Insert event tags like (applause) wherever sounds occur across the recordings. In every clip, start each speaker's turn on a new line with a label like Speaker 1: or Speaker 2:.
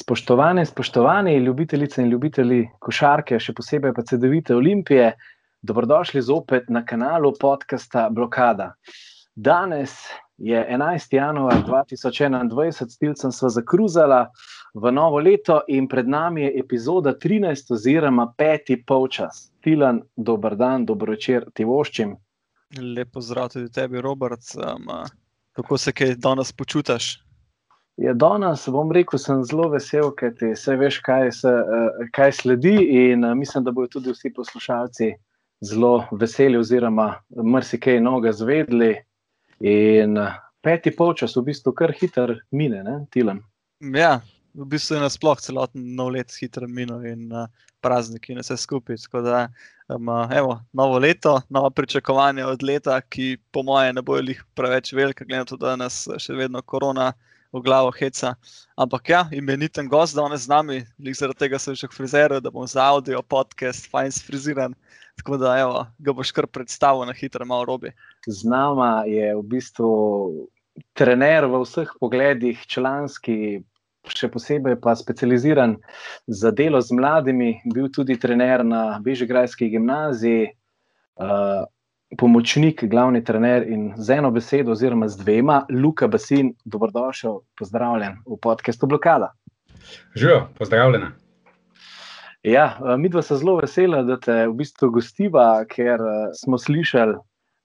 Speaker 1: Spoštovane, spoštovani ljubitelice in ljubitelji košarke, še posebej pa CD-vite Olimpije, dobrodošli zopet na kanalu podcasta Blokada. Danes je 11. januar 2021, s tilcem smo zakruzali v novo leto in pred nami je epizoda 13, oziroma peti polčas. Tilan, dober dan, dobro večer, ti voščim.
Speaker 2: Lepo zdrav tudi tebi, Robert. Um, kako se kaj danes počutiš?
Speaker 1: Ja, danes bom rekel, sem zelo vesel, ker ti vse veš, kaj, se, uh, kaj sledi. In uh, mislim, da bodo tudi vsi poslušalci zelo veseli, oziroma marsikaj novega zvedli. In uh, peti polčas v bistvu kar hiter mine, ne, Tilan.
Speaker 2: Ja, v bistvu je nasploh celoten nov let hiter minil in uh, prazniki in vse skupaj. Tako da, um, evo, novo leto, novo pričakovanje od leta, ki po mojem ne bojo jih preveč velike, glede na to, da nas še vedno korona v glavo heca. Ampak ja, imeniten gost danes z nami, zaradi tega sem že frizer, da bom za audio podcast fajn sfriziran. Tako da evo, ga boš kar predstavil na hitro, malo robi.
Speaker 1: Z nama je v bistvu trener v vseh pogledih, članski, še posebej pa specializiran za delo z mladimi, bil tudi trener na Bežigrajski gimnaziji. Uh, pomočnik, glavni trener in z eno besedo, oziroma z dvema, Luka Basin, dobrodošel, pozdravljen v podkastu Blokada.
Speaker 3: Živijo, pozdravljena.
Speaker 1: Ja, eh, mi dva smo zelo veseli, da te v bistvu gostiva, ker eh, smo slišali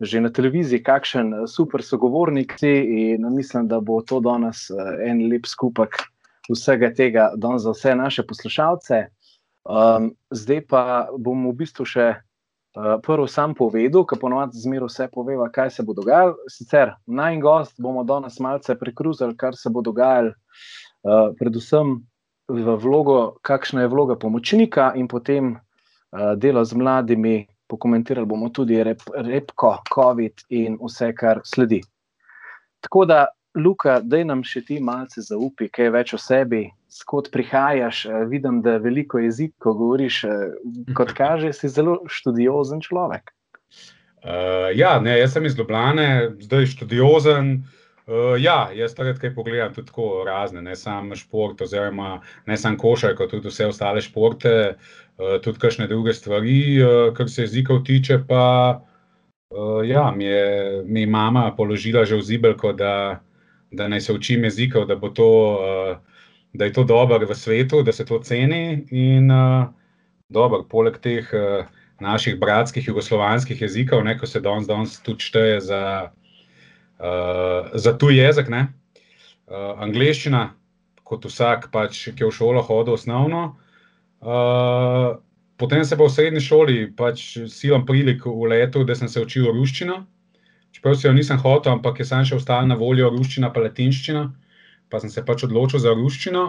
Speaker 1: že na televiziji, kakšen eh, super sogovornik si in mislim, da bo to danes en lep skupek vsega tega za vse naše poslušalce. Um, zdaj pa bom v bistvu še Uh, prvo sam povedal, ki ponovadi zmeraj vse poveva, kaj se bo dogajalo. Sicer naj gost bomo danes malce prekruzali, kar se bo dogajalo, uh, predvsem v vlogo, kakšna je vloga pomočnika in potem uh, delo z mladimi. Pokomentirali bomo tudi rep, repko, COVID in vse, kar sledi. Tako da, Luka, da nam še ti malce zaupi, kaj več o sebi, skot prihajaš, eh, vidim, da veliko jezikov govoriš, eh, kot kaže, si zelo študiozen človek.
Speaker 3: Uh, ja, ne, jaz sem iz Ljubljana, zdaj študiozen. Uh, ja, jaz takrat kaj pogledam, tudi tako razne, ne samo šport, oziroma ne samo košarko, tudi vse ostale športe, uh, tudi kakšne druge stvari, uh, kar se jezikov tiče. Pa uh, ja, mi je, mi je mama položila že v zibelko, da, da naj se učim jezikov, da bo to. Uh, da je to dobro v svetu, da se to ceni. In uh, dobro, poleg teh uh, naših bratskih jugoslovanskih jezikov, ne, ko se danes, danes tudi šteje za, uh, za tuj jezik, ne, uh, angliščina, kot vsak, pač, ki je v šolo hodil osnovno. Uh, potem se pa v srednji šoli, pač silam prilik v letu, da sem se učil ruščino. Čeprav si jo nisem hotel, ampak je sam še ostal na voljo ruščina, pa latinščina pa sem se pač odločil za ruščino.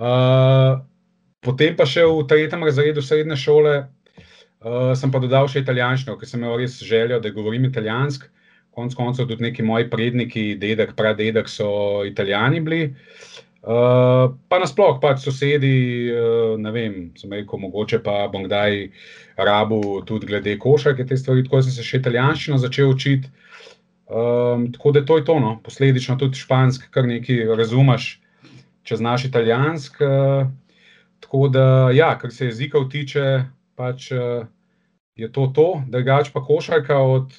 Speaker 3: Uh, potem pa še v tretjem razredu srednje šole uh, sem pa dodal še italijanščino, ker sem imel res željo, da govorim italijansk. Konec koncev tudi neki moji predniki, dedek, pradedek so italijani bili. Uh, pa nasploh, pač sosedi, uh, ne vem, sem rekel, mogoče pa bom kdaj rabu tudi glede košarke te stvari, tako sem se še italijanščino začel učiti. Um, tako da to je to, no. posledično tudi španski, kar nekaj razumeš, če znaš italijansk. Uh, tako da, ja, kar se jezikov tiče, pač, uh, je to to, da je pa košarka od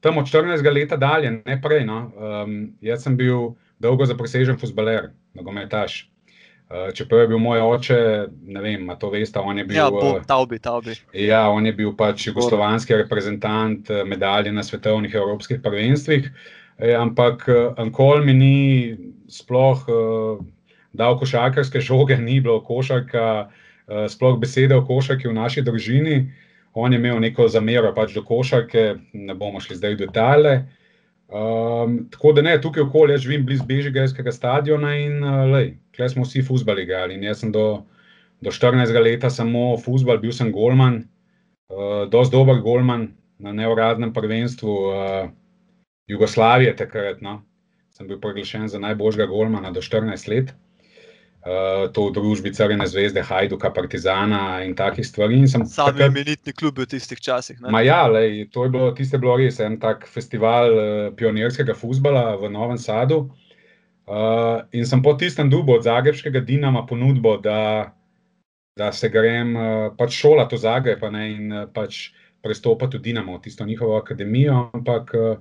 Speaker 3: tam od 14 let dalje, ne prej. No. Um, jaz sem bil dolgo zapresežen futbaler, nogometaš. Eh, čeprav je bil moj oče, ne vem, ima to veste, on je bil.
Speaker 2: Ja, taubi, taubi.
Speaker 3: Ja, on je bil pač jugoslovanski reprezentant eh, medalje na svetovnih evropskih prvenstvih. Ampak Ankol mi ni sploh dal košarkarske žoge, ni bilo košarka, sploh besede o košarki v naši družini. On je imel neko zamero pač do košarke, ne bomo šli zdaj v detalje. Um, tako da ne, tukaj okolje, jaz živim blizu Bežigajskega stadiona in uh, lej, Tukaj smo vsi fusbali igrali. Jaz sem do, do 14 let samo fusbal, bil sem golman, uh, dosti dober golman na neuradnem prvenstvu uh, Jugoslavije. Takrat no. sem bil priglašen za najboljšega golmana do 14 let. Uh, to v družbi Crvene zvezde, Hajduka, Partizana in takih stvari.
Speaker 2: Sami takrat... imenitni klub v tistih časih.
Speaker 3: Ja, lej, to je bilo, bilo res en tak festival uh, pionirskega futbola v Novem Sadu. Uh, in sem po tistem dubu od Zagrebskega Dinama ponudbo, da, da se grem uh, pač šola to Zagreb ne, in uh, pač prestopati v Dinamo, tisto njihovo akademijo. Ampak uh,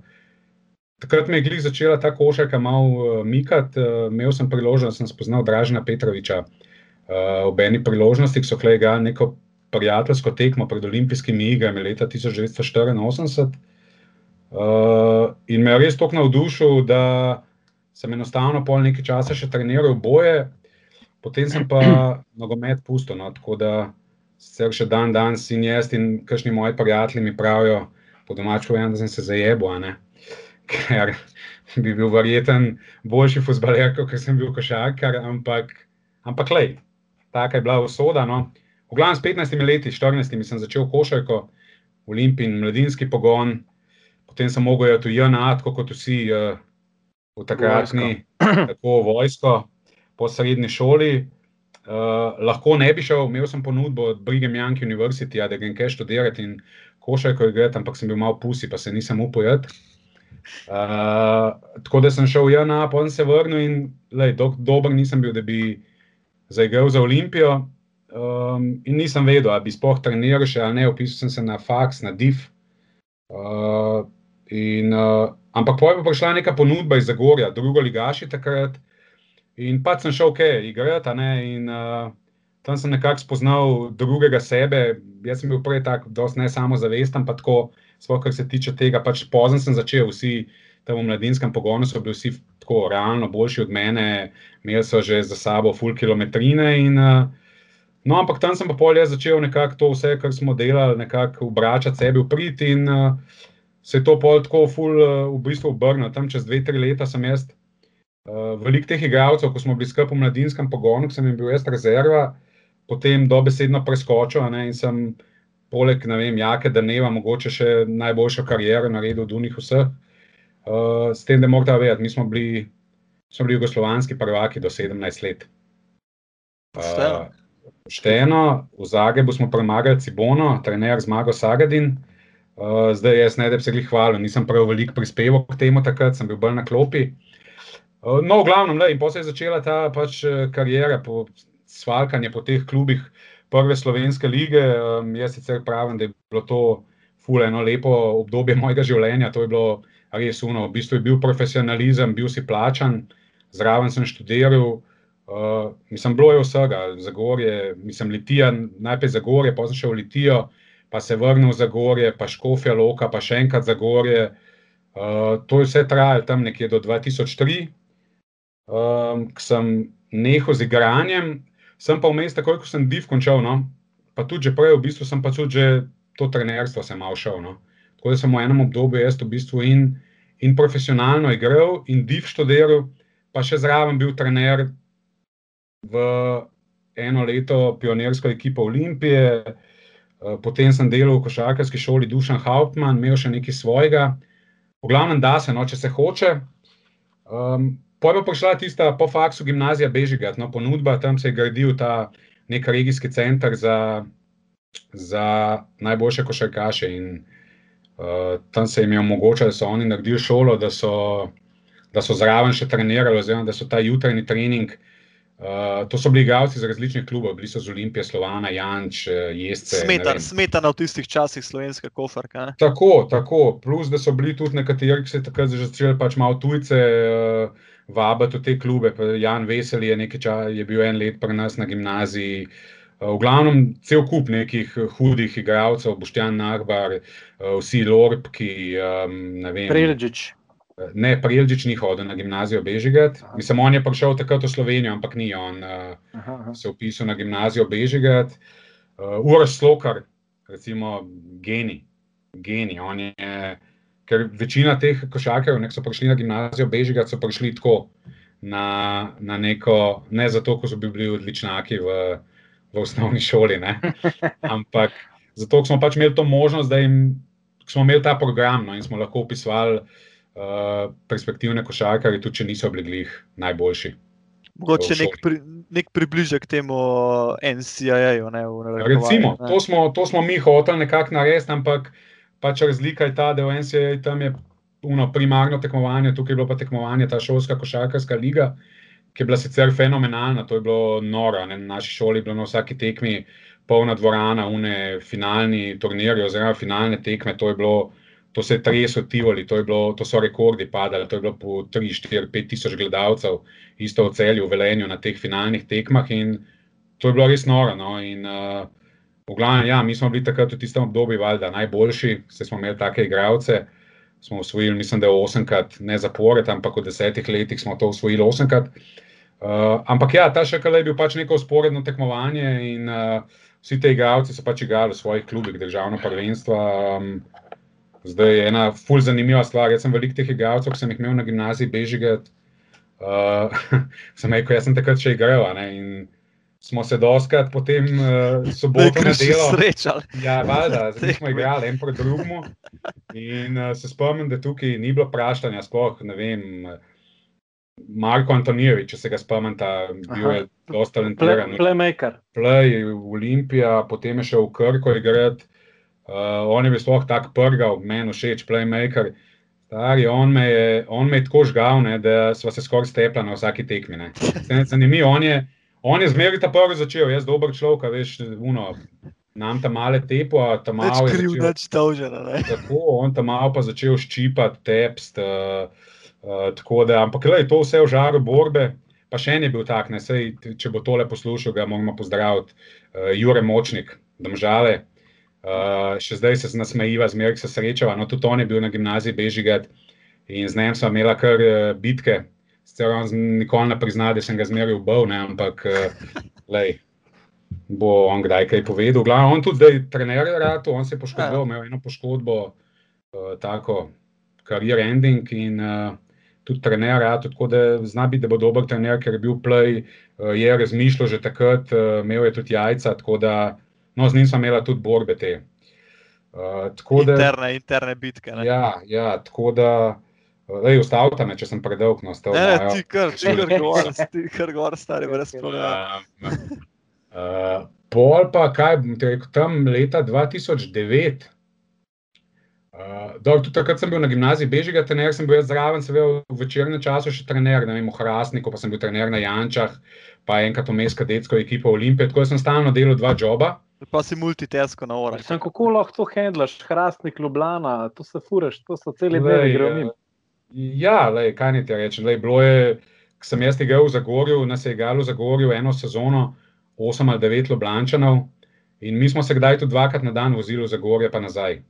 Speaker 3: takrat me je glih začela ta košarka malo uh, mikati. Uh, imel sem priložnost, da sem spoznal Dražena Petroviča uh, ob eni priložnosti, ki so klega neko prijateljsko tekmo pred olimpijskimi igrami leta 1984. Uh, in me je res tako navdušil, da sem enostavno pol nekaj časa še treniral boje, potem sem pa (clears throat) nogomet pustil. No, tako da se še dan danes in jaz in kakšni moji prijatelji mi pravijo, po domačku vem, da sem se zajebil, ker bi bil verjeten boljši futbaler, kot sem bil košarkar, ampak, ampak lej, taka je bila usoda. No. V glavnem s 15 leti, 14 sem začel košarko, olimpijski in mladinski pogon, potem sem mogel iti v JNA, kot vsi. Uh, v takratni tako vojsko, po srednji šoli. Uh, lahko ne bi šel, imel sem ponudbo od Brigham Young University, ja, da grem kaj študirati in košarko igrati, ampak sem bil malo pusi, pa se nisem upal. Uh, tako da sem šel v JNA, pa sem se vrnil in dober nisem bil, da bi zaigral za Olimpijo. Um, in nisem vedel, ali bi sploh treniral še ali ne, opisal sem se na faks, na div. Uh, in uh, Ampak pojem pa prišla neka ponudba iz Zagorja, drugo ligaši takrat. In pa sem šel, ok, igrati. In uh, tam sem nekako spoznal drugega sebe. Jaz sem bil prej tako, da ne samo zavesten, pa tako, sploh kar se tiče tega. Pač pozem sem začel, vsi tam v mladinskem pogonu so bili vsi tako realno boljši od mene, imeli so že za sabo full kilometrine. In, uh, no, ampak tam sem pa polje začel nekako to vse, kar smo delali, nekako obračati sebi v prid. In, uh, se je to pol tako ful, uh, v bistvu obrnilo. Tam čez dve, tri leta sem jaz, uh, velik teh igralcev, ko smo bili skupaj v mladinskem pogonu, sem jim bil jaz rezerva, potem dobesedno preskočil ne, in sem poleg, ne vem, jake, da ne vem, mogoče še najboljšo kariero naredil od unih vseh. Uh, s tem, da morate vedeti, mi smo bili, smo bili jugoslovanski prvaki do 17 let.
Speaker 2: Uh,
Speaker 3: Šteno, v Zagrebu smo premagali Cibono, trener Zmago Sagadin. Uh, zdaj, jaz ne da bi se jih hvalil, nisem prav veliko prispeval k temu, takrat sem bil bolj na klopi. Uh, no, v glavnem, le, in potem se je začela ta pač karijera, po svalkanje po teh klubih prve slovenske lige. Um, jaz sicer pravim, da je bilo to fuleno lepo obdobje mojega življenja. To je bilo res uno. V bistvu je bil profesionalizem, bil si plačan, zraven sem študiral. Uh, mislim, bilo je vsega, Zagorje, mislim, Litija, najprej Zagorje, potem še v Litijo pa se vrnil za gorje, pa škofja loka, pa še enkrat za gorje. Uh, to je vse trajalo tam nekje do 2003, um, ko sem nehal z igranjem, sem pa vmes, takoj ko sem div končal, no? pa tudi prej, v bistvu sem pa tudi že to trenerstvo sem mal šel. No? Tako da sem v enem obdobju jaz v bistvu in, in profesionalno igral in div študiral, pa še zraven bil trener v eno leto pionirsko ekipo Olimpije. Eh, potem sem delal v košarkarski šoli Dušan Hauptmann, imel še nekaj svojega. V glavnem, da se, no, če se hoče. Um, Potem pa prišla tista po faksu gimnazija Bežigat, no, ponudba, tam se je gradil ta nek regijski center za, za najboljše košarkaše. In uh, tam se jim je omogočilo, da so oni naredili šolo, da so, da so zraven še trenirali, oziroma da so ta jutranji trening uh, to so bili igralci iz različnih klubov, bili so z Olimpije, Slovana, Janč, eh, Jesce.
Speaker 2: Smetan, smetana v tistih časih slovenske kofarka.
Speaker 3: Tako, tako. Plus, da so bili tudi nekateri, ki so takrat začeli pač malo tujce uh, vabiti v te klube. Jan Vesel je, čas, je bil en let pri nas na gimnaziji. V glavnem, cel kup nekih hudih igralcev, Boštjan Nagbar, vsi Lorpki, um, ne vem.
Speaker 1: Preležič.
Speaker 3: Ne, Priljič ni hodil na gimnazijo Bežigat. Mislim, on je prišel takrat v Slovenijo, ampak ni on uh, aha, aha. se upisal na gimnazijo Bežigat. Uh, Uroš Slokar, recimo, geni. geni. Je, ker večina teh košarkarjev, ki so prišli na gimnazijo Bežigat, so prišli tako na, na neko, ne zato, ker so bili odličnaki v, v osnovni šoli, ne? (laughs) ampak zato, ker smo pač imeli to možnost, da jim, smo imeli ta program no, in smo lahko upisovali. Eh, perspektivne košarkarje, tudi če niso bili najboljši.
Speaker 2: Mogoče nek, pri, nek približek temu NCAA-ju.
Speaker 3: Recimo, ne. to, smo, to smo mi hoteli nekako narediti, ampak pač razlika je ta, da v NCAA tam je uno, primarno tekmovanje, tukaj je bilo pa tekmovanje, ta šolska košarkarska liga, ki je bila sicer fenomenalna, to je bilo noro. Ne? Na naši šoli je bilo na vsaki tekmi polna dvorana, une finalni turnirji oziroma finalne tekme, to je bilo. To se je treslo tivoli, to, bilo, to so rekordi padali, to je bilo po 3, 4, 5 tisoč gledalcev, isto v celju, v Velenju na teh finalnih tekmah in to je bilo res noro. No? In, uh, v glavnem, ja, mi smo bili takrat v tistem obdobju valjda najboljši, vse smo imeli take igralce, smo osvojili, mislim, da je osemkrat, ne zapored, ampak v desetih letih smo to osvojili osemkrat. Uh, ampak ja, ta še kar je bil pač neko usporedno tekmovanje in uh, vsi ti igralci so pač igrali v svojih klubih, državno prvenstvo. Um, Zdaj je ena ful zanimiva stvar. Jaz sem velik teh igralcev, ki sem jih imel na gimnaziji Bežiget. Uh, (laughs) sem rekel, jaz sem takrat še igral. Smo se doskrat potem uh, soboto
Speaker 2: nedeljo srečali.
Speaker 3: Ja, valjda, zdaj smo igrali en proti drugemu. In uh, se spomnim, da tukaj ni bilo vprašanja, sploh ne vem. Marko Antonijevič, če se ga spomnite, bil je zelo talentiran.
Speaker 1: Playmaker.
Speaker 3: Play, Olimpija, potem je šel v Krko igrati. Uh, on je bil sploh tako prgal, meni všeč, playmaker. Stari, on, me je, on me je tako žgal, ne, da smo se skoraj stepla na vsaki tekmi. Zanimivo, on je, on je zmeraj ta prvi začel, jaz dober človek, veš, uno, nam tam male tepo, tam malo.
Speaker 2: Več kriv, več tožena.
Speaker 3: Tako, on tam malo pa začel ščipati tepst. Uh, uh, tako da, ampak le, to vse v žaru borbe. Pa še en je bil tak, ne, sej, če bo tole poslušal, ga moramo pozdraviti. Uh, Jure Močnik, domžale. Uh, še zdaj se nasmejiva, zmeraj se srečava. No, tudi on je bil na gimnaziji Bežigat in z njim smo imeli kar uh, bitke. Sicer on nikoli ne prizna, da sem ga zmeraj ubil, ampak (laughs) uh, lej, bo on kdaj kaj povedal. Glavno, on tudi zdaj trener je rad, on se je poškodoval, imel eno poškodbo, uh, tako karier ending in uh, tudi trener rad, tako da zna biti, da bo dober trener, ker je bil play, uh, je razmišljal že takrat, uh, imel je tudi jajca, tako da No, z njim sem imela tudi borbe te.
Speaker 2: Uh, da, interne, interne bitke. Ne?
Speaker 3: Ja, ja, tako da. Ej, ustavite me, če sem predolg. No,
Speaker 2: ne, ne, ti kar, če kar govor, ti kar govor, stari, brez problema.
Speaker 3: Uh, pol pa, kaj bom ti rekel, tam leta 2009. Uh, dobro, tudi takrat sem bil na gimnaziji Bežiga, trener sem bil zraven, se v večernem času še trener, ne vem, v Hrastniku, pa sem bil trener na Jančah, pa enkrat vmes kadetsko ekipo Olimpije, tako da sem stalno delal dva joba.
Speaker 2: Pa si multitasko na uro.
Speaker 1: Kako lahko to handlaš, hrastnik Ljubljana, to se furaš, to so celi dnevi gromim.
Speaker 3: Ja, lej, kaj ni ti reči. Lej, bilo je, ko sem jaz igral v Zagorju, nas je igral v Zagorju eno sezono, osem ali devet Ljubljančanov in mi smo se kdaj tudi dvakrat na dan vozili v Zagorje pa nazaj.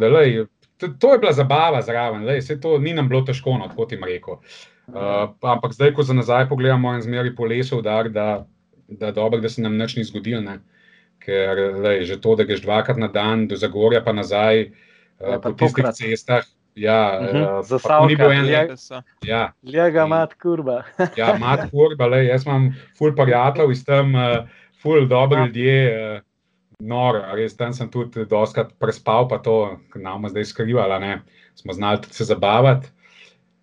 Speaker 3: Da, lej, to, to je bila zabava zraven, lej, to ni nam bilo težko, no, kot jim rekel. Uh, ampak zdaj, ko za nazaj pogledamo, moram zmeri po lesu udar, da, da, dobro, da se nam nič ni zgodilo. Ne ker lej, že to, da greš dvakrat na dan do Zagorja, pa nazaj uh, po tistih cestah. Ja, uh -huh. uh,
Speaker 1: Za
Speaker 3: ni bil en let.
Speaker 1: Ja. Lega, mat kurba.
Speaker 3: ja, mat kurba, lej, jaz imam ful prijateljev iz tam, uh, ful dobri ja. ljudje. Uh, Noro, res tam sem tudi doskrat prespal, pa to nam zdaj skrivala, ne. smo znali se zabavati.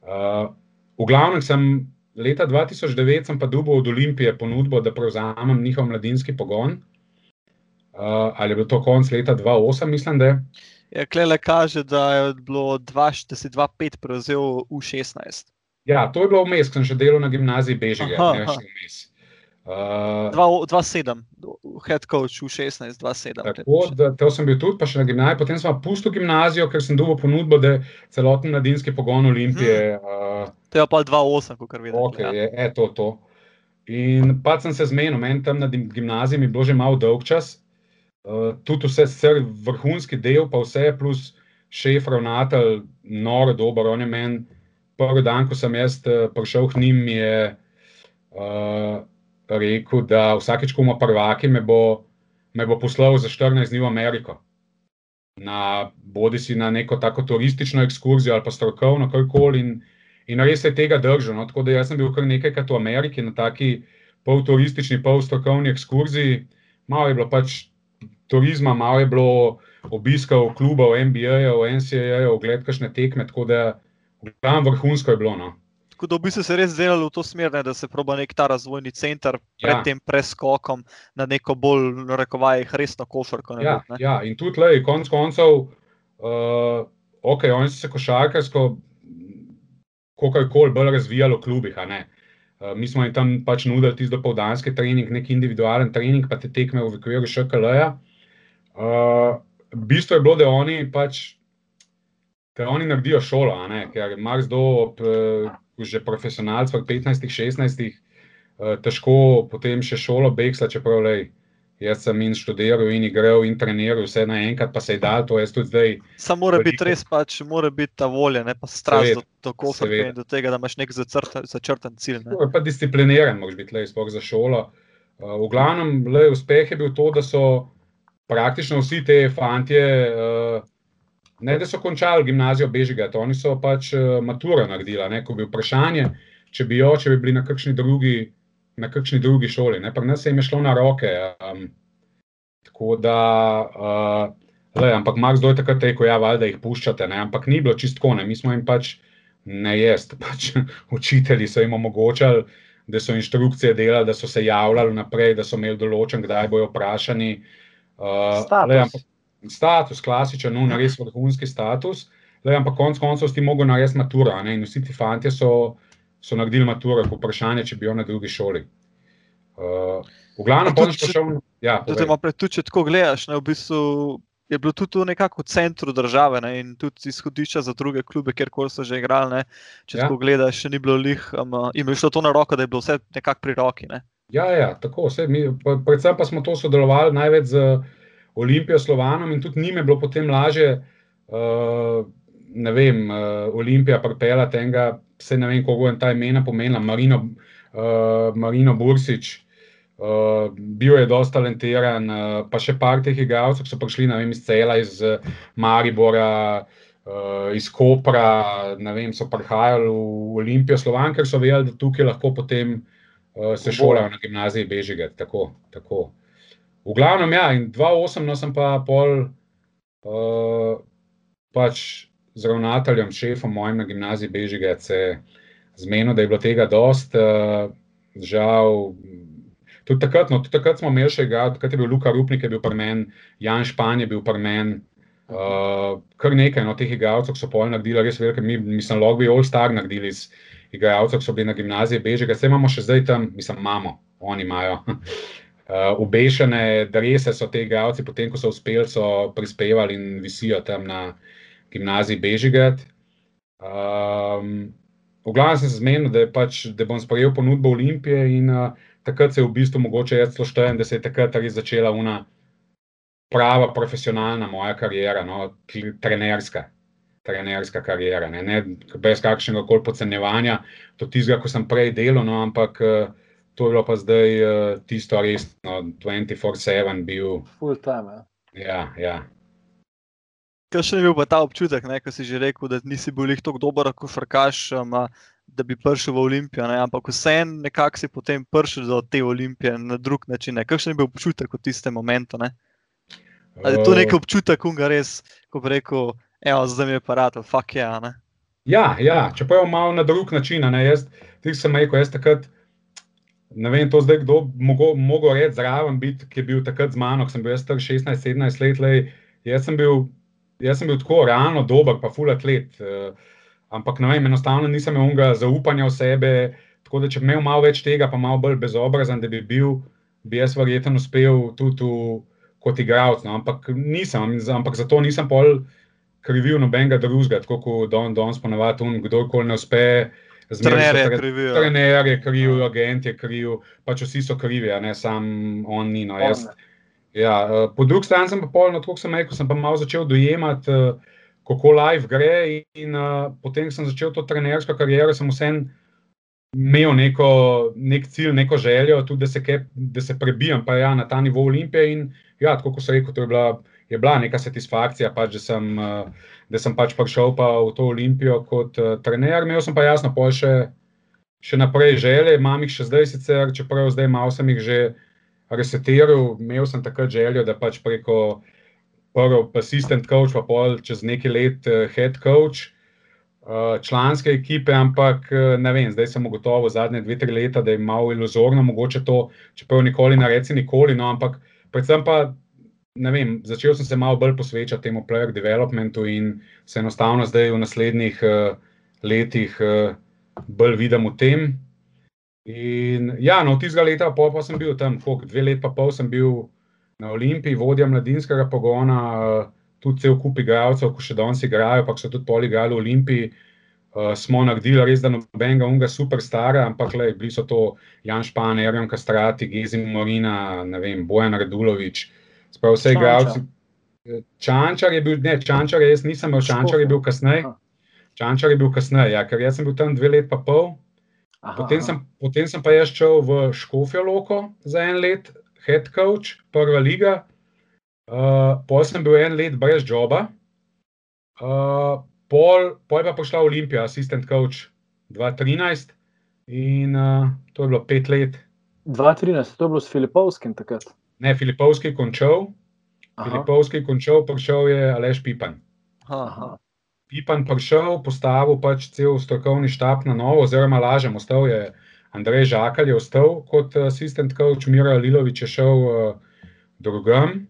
Speaker 3: Uh, v glavnem sem leta 2009 sem pa dubo od Olimpije ponudbo, da prevzamem njihov mladinski pogon. Uh, ali je bilo to konec leta 2008, mislim, da je.
Speaker 2: Ja, Klele kaže, da je bilo 2005 prevzel v 16.
Speaker 3: Ja, to je bilo vmes, ko sem še delal na gimnaziji Bežige, ne še vmes.
Speaker 2: Uh, 2-7, head coach v 16, 2-7.
Speaker 3: Tako, da, to sem bil tudi, pa še na gimnaziji. Potem sem pustil gimnazijo, ker sem dobil ponudbo, da celoten mladinski pogon Olimpije. Hmm.
Speaker 2: Uh, to je pa 2-8, kot vidim.
Speaker 3: Okay, ja. je, je to, to. In pa sem se zmenil, meni tam na gimnaziji je bilo že malo dolg čas, Tudi vse, vse vrhunski del, pa vse, plus šef, ravnatelj, noro, dober. On je meni, prvi dan, ko sem jaz uh, prišel k njim, je uh, rekel, da vsakeč, ko ima prvaki, me bo, me bo poslal za 14 dni v Ameriko. Na, bodi si na neko tako turistično ekskurzijo ali pa strokovno, karkoli. In, in res je tega držal. No? Tako da jaz sem bil kar nekajkrat v Ameriki na taki pol turistični, pol strokovni ekskurziji. Malo je bilo pač turizma, malo je bilo obiskov klubov, NBA-jev, NCAA-jev, ogled kakšne tekme, tako da tam vrhunsko je bilo. No.
Speaker 2: Tako da bi se res delali v to smer, ne, da se proba nek ta razvojni center pred ja. tem preskokom na neko bolj, rekovaj, resno košarko.
Speaker 3: Ja, ja, in tudi, lej, konc koncev, uh, ok, oni so se košarkarsko, kako koli bolj razvijali v klubih. Uh, mi smo jim tam pač nudili tisti dopoldanski trening, nek individualen trening, pa te tekme v okviru ŠKL-ja. Uh, bistvo je bilo, da oni pač. Ker oni naredijo šolo, ker ima kdo, uh, že profesionalc, v 15-16, uh, težko potem še šolo beksla, čeprav lej. Jaz sem in študiral, in igral, in treniral, vse naenkrat, pa se je dal to, jaz tudi zdaj.
Speaker 2: Samo mora biti res, pač mora biti ta volja, ne pa strast do, do kofra, do tega, da imaš nek začrtan cilj. Ne.
Speaker 3: Pa discipliniran, moraš biti, lej, sploh za šolo. Uh, v glavnem, lej, uspeh je bil to, da so praktično vsi te fantje, uh, ne da so končali gimnazijo Bežigat, oni so pač uh, maturo naredili, ne, ko bi vprašanje, če bi jo, če bi bili na kakšni drugi na kakšni drugi šoli. Ne? Pri nas je šlo na roke. Um, tako da, uh, le, ampak Mark zdaj takrat rekel, ja, da jih puščate, ne? ampak ni bilo čistko, ne? mi smo jim pač ne jest, (laughs) pač učitelji so jim omogočali. Da so inštrukcije delali, da so se javljali naprej, da so imeli določen, kdaj bojo vprašani.
Speaker 1: Uh, status. Le, ampak,
Speaker 3: status, klasičen, no, res vrhunski status. Le, ampak konec koncev si mogel narediti maturo. Ne? In vsi ti fanti so, so naredili maturo, vprašanje, če bi jo na drugi šoli. Uh, v glavnem, pa če šel. Ja,
Speaker 2: tudi, tudi, če tako gledaš, ne, v bistvu je bilo tudi nekako v centru države ne, in tudi izhodišča za druge klube, kjerkoli so že igrali. Ne, če ja. tako gledaš, še ni bilo lih, um, jim je šlo to na roko, da je bilo vse nekako pri roki. Ne.
Speaker 3: Ja, ja, tako. Vse, mi, predvsem pa smo to sodelovali največ z Olimpijo Slovanom in tudi njim je bilo potem lažje. Uh, ne vem, uh, Olimpija pripela tega, se ne vem, koliko je ta imena pomenila, Marino, uh, Marino Bursič. Uh, bil je dosta talentiran, uh, pa še par teh igralcev, ki so prišli vem, iz Cela, iz Maribora, uh, iz Kopra, ne vem, so prihajali v Olimpijo Slovan, ker so vedeli, da tukaj lahko potem uh, se šolajo na gimnaziji Bežige. Tako, tako. V glavnem, ja, in 2-8, no sem pa pol, uh, pač z ravnateljem, šefom mojim na gimnaziji Bežige, se zmenil, da je bilo tega dost. Uh, žal, tudi takrat, no, tudi takrat smo imeli še igrati, takrat je bil Luka Rupnik, je bil premen, Jan Špan je bil premen. Uh, kar nekaj no, teh igralcev so pol naredili, res velike, mi, mislim, lahko bi All Star naredili iz igralcev, ki so bili na gimnaziji Bežige, vse imamo še zdaj tam, mislim, imamo, oni imajo. (laughs) Uh, ubešene drese so te igralci, potem ko so uspeli, so prispevali in visijo tam na, gimnaziji Bežigrad. Um, v glavnem sem se zmenil, da, pač, da bom sprejel ponudbo Olimpije in uh, takrat se je v bistvu mogoče jaz štejem, da se je takrat res začela una prava profesionalna moja karijera, no, trenerska. Trenerska karijera, ne, ne brez kakršnega koli podcenjevanja, to tizga, ko sem prej delal, no, ampak uh, to je bilo pa zdaj uh, tisto resno, 24-7 bil.
Speaker 1: Full time.
Speaker 3: Ja, ja.
Speaker 2: Kakšen je bil ta občutek, ko si že rekel, da nisi bil tako dober, kot frkaš, um, da bi prišel v Olimpijo, ne? ampak vseeno nekako si potem prišel do te Olimpije na drug način. Kakšen je bil občutek v tistem momentu? Ne? Ali je to nek občutek, ko ga res, ko bi rekel, evo, zdaj mi je parat, fuck. Ja,
Speaker 3: ja, ja, čeprav malo na drug način. Jaz sem rekel, jaz takrat. Ne vem, to zdaj kdo mogo reči zraven, biti, ki je bil takrat z mano, ko sem bil star 16-17 let. Lej, jaz sem bil jaz sem bil tako realno dober, pa full atlet. Uh, ampak ne vem, enostavno nisem imel unga zaupanja v sebe. Tako da, če bi imel malo več tega, pa malo bolj bezobrazen, da bi bil, bi jaz verjetno uspel tudi kot igralec. No? Ampak nisem, ampak zato nisem pol krivil nobenega drugega, tako kot Don Dons ponovadi, kdorkoli ne uspe.
Speaker 2: Trener je kriv.
Speaker 3: Trener je kriv, agent je kriv, pač vsi so krivi, ne samo on ni. No, jaz, Ja, eh, po drugi strani sem pa polno, kot sem rekel, sem pa malo začel dojemati, eh, kako live gre. In uh, potem sem začel to trenersko kariero, sem vsem imel neko, nek cilj, neko željo, tudi da se, ke, da se prebijam ja, na ta nivo Olimpije. In ja, tako kot sem rekel, to je bila, je bila neka satisfakcija, pač, da, sem, uh, da sem pač prišel pa v to Olimpijo kot uh, trener. Imel sem pa jasno, pa še, še naprej želje, imam jih še zdaj, sicer, čeprav zdaj malo sem jih že resetiral, imel sem takrat željo, da pač preko prvo assistant coach, pa pol čez nekaj let uh, head coach članske ekipe, ampak ne vem, zdaj sem ugotovil zadnje dve, tri leta, da je malo iluzorno, mogoče to, čeprav nikoli ne reci nikoli, no, ampak predvsem pa vem, začel sem se malo bolj posvečati temu player developmentu in se enostavno zdaj v naslednjih uh, letih uh, bolj vidim v tem. In ja, no, tistega leta pa, pa sem bil tam, koliko, dve leti pa pol sem bil na Olimpiji, vodja mladinskega pogona, uh, tudi cel kup igralcev, ko še danes igrajo, pa so tudi pol igrali v Olimpiji. Uh, smo naredili res, da nobenega unga superstara, ampak le, bili so to Jan Špan, Erjan Kastrati, Gezi Morina, ne vem, Bojan Radulovič, sprav vse igralci. Čančar je bil, ne, Čančar je, jaz nisem imel, Čančar je bil kasneje. Čančar je bil kasneje, ja, ker jaz sem bil tam dve let pa pol. Aha, potem, sem, potem sem pa jaz šel v Škofijo Loko za en let, head coach, prva liga. Uh, pol sem bil en let brez joba, uh, pol, pol pa prišla Olimpija, assistant coach 2013 in uh, to je bilo pet let.
Speaker 1: 2013, to je bilo s Filipovskim takrat.
Speaker 3: Ne, Filipovski končal, Filipovski končal, prišel je Aleš Pipan.
Speaker 1: Aha.
Speaker 3: Pipan prišel, postavil pač cel strokovni štab na novo, oziroma lažem, ostal je Andrej Žakal, je ostal kot assistant coach, Mira Lilovič je šel uh, drugam.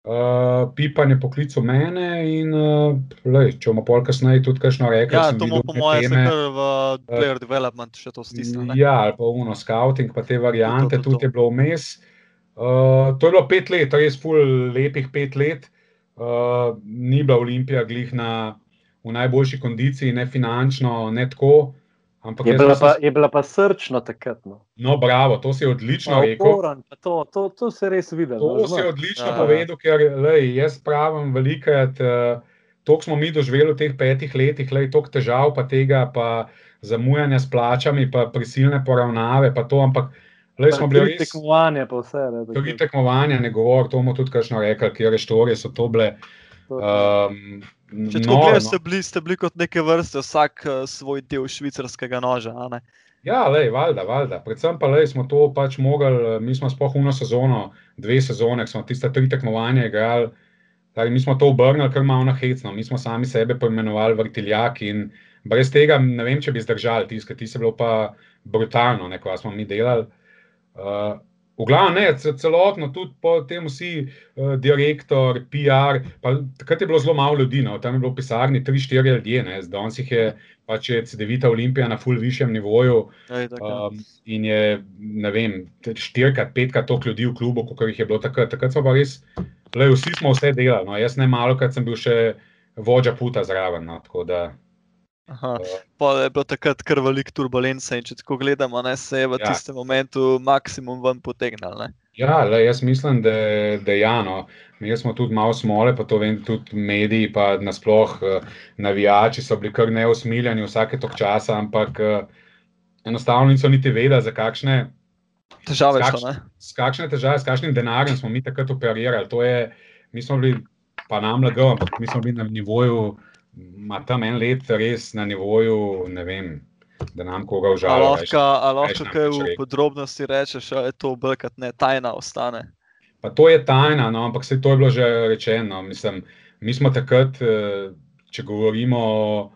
Speaker 3: Uh, Pipan je poklical mene in uh, lej, če bomo pol kasneje tudi kakšno rekli.
Speaker 2: Ja, to bomo po mojem se kar v player uh, development še to stisnili.
Speaker 3: Ja, ali pa uno scouting, pa te variante, to, to, to. tudi je bilo vmes. Uh, to je bilo pet let, res ful lepih pet let. Uh, ni bila Olimpija glih na, v najboljši kondiciji, ne finančno, ne tako.
Speaker 1: Je bila, pa, je bila pa srčna takrat. No.
Speaker 3: no, bravo, to si odlično pa, rekel.
Speaker 1: Oporan, to, to, to se res vidi.
Speaker 3: To no, si odlično ja. povedal, ker lej, jaz pravim, velikrat, uh, to smo mi doživeli v teh petih letih, lej, toliko težav, pa tega, pa zamujanja s plačami, pa prisilne poravnave, pa to, ampak. Lej, smo bili
Speaker 1: res tekmovanje, pa vse.
Speaker 3: Drugi tekmovanje, ne govor, to bomo tudi kakšno rekli, kjer reštorije so to bile. Um,
Speaker 2: Če tako no, gledaš, no. ste, bili, ste bili kot neke vrste, vsak uh, svoj del švicarskega noža.
Speaker 3: Ja, lej, valjda, valjda. Predvsem pa lej, smo to pač mogli, mi smo spohuno sezono, dve sezone, smo tiste tri tekmovanja igrali. Tari, mi smo to obrnili kar malo na hecno, mi smo sami sebe poimenovali vrtiljak in brez tega ne vem, če bi zdržali tiskati, ti se bilo pa brutalno, neko smo mi delali. Uh, V glavnem, ne, celotno, tudi po tem, vsi uh, direktor, PR. Takrat je bilo zelo malo ljudi, no, tam je bilo v pisarni 3-4 ljudi, danes jih je pač CD-vita Olimpija na full višjem nivoju. Um, in je, ne vem, 4-5 toliko ljudi v klubu, kot jih je bilo takrat. Takrat smo pa res, le vsi smo vse delali. No, jaz ne malo, ker sem bil še vodja puta zraven. No,
Speaker 2: Aha, pa je bilo takrat kar veliko turbulence in če tako gledamo, ne, se je v ja. tistem momentu maksimum ven potegnil. Ne?
Speaker 3: Ja, le, jaz mislim, da je Jano. Mi smo tudi malo smole, pa to vem, tudi mediji, pa nasplošno uh, navijači so bili kar neusmiljeni vsake tok časa, ampak uh, enostavno niso niti vedeli, za kakšne
Speaker 2: težave so.
Speaker 3: S kakšne težave, s kakšnim denarjem smo mi takrat operirali. Je, mi smo bili, pa nam lagal, ampak mi smo bili na nivoju ima tam en let res na nivoju, ne vem, da nam koga užalosti.
Speaker 2: Ali lahko kaj v podrobnosti rečeš, da je to obrkat, ne tajna ostane?
Speaker 3: Pa to je tajna, no, ampak se to je bilo že rečeno. Mislim, mi smo takrat, eh, če govorimo o,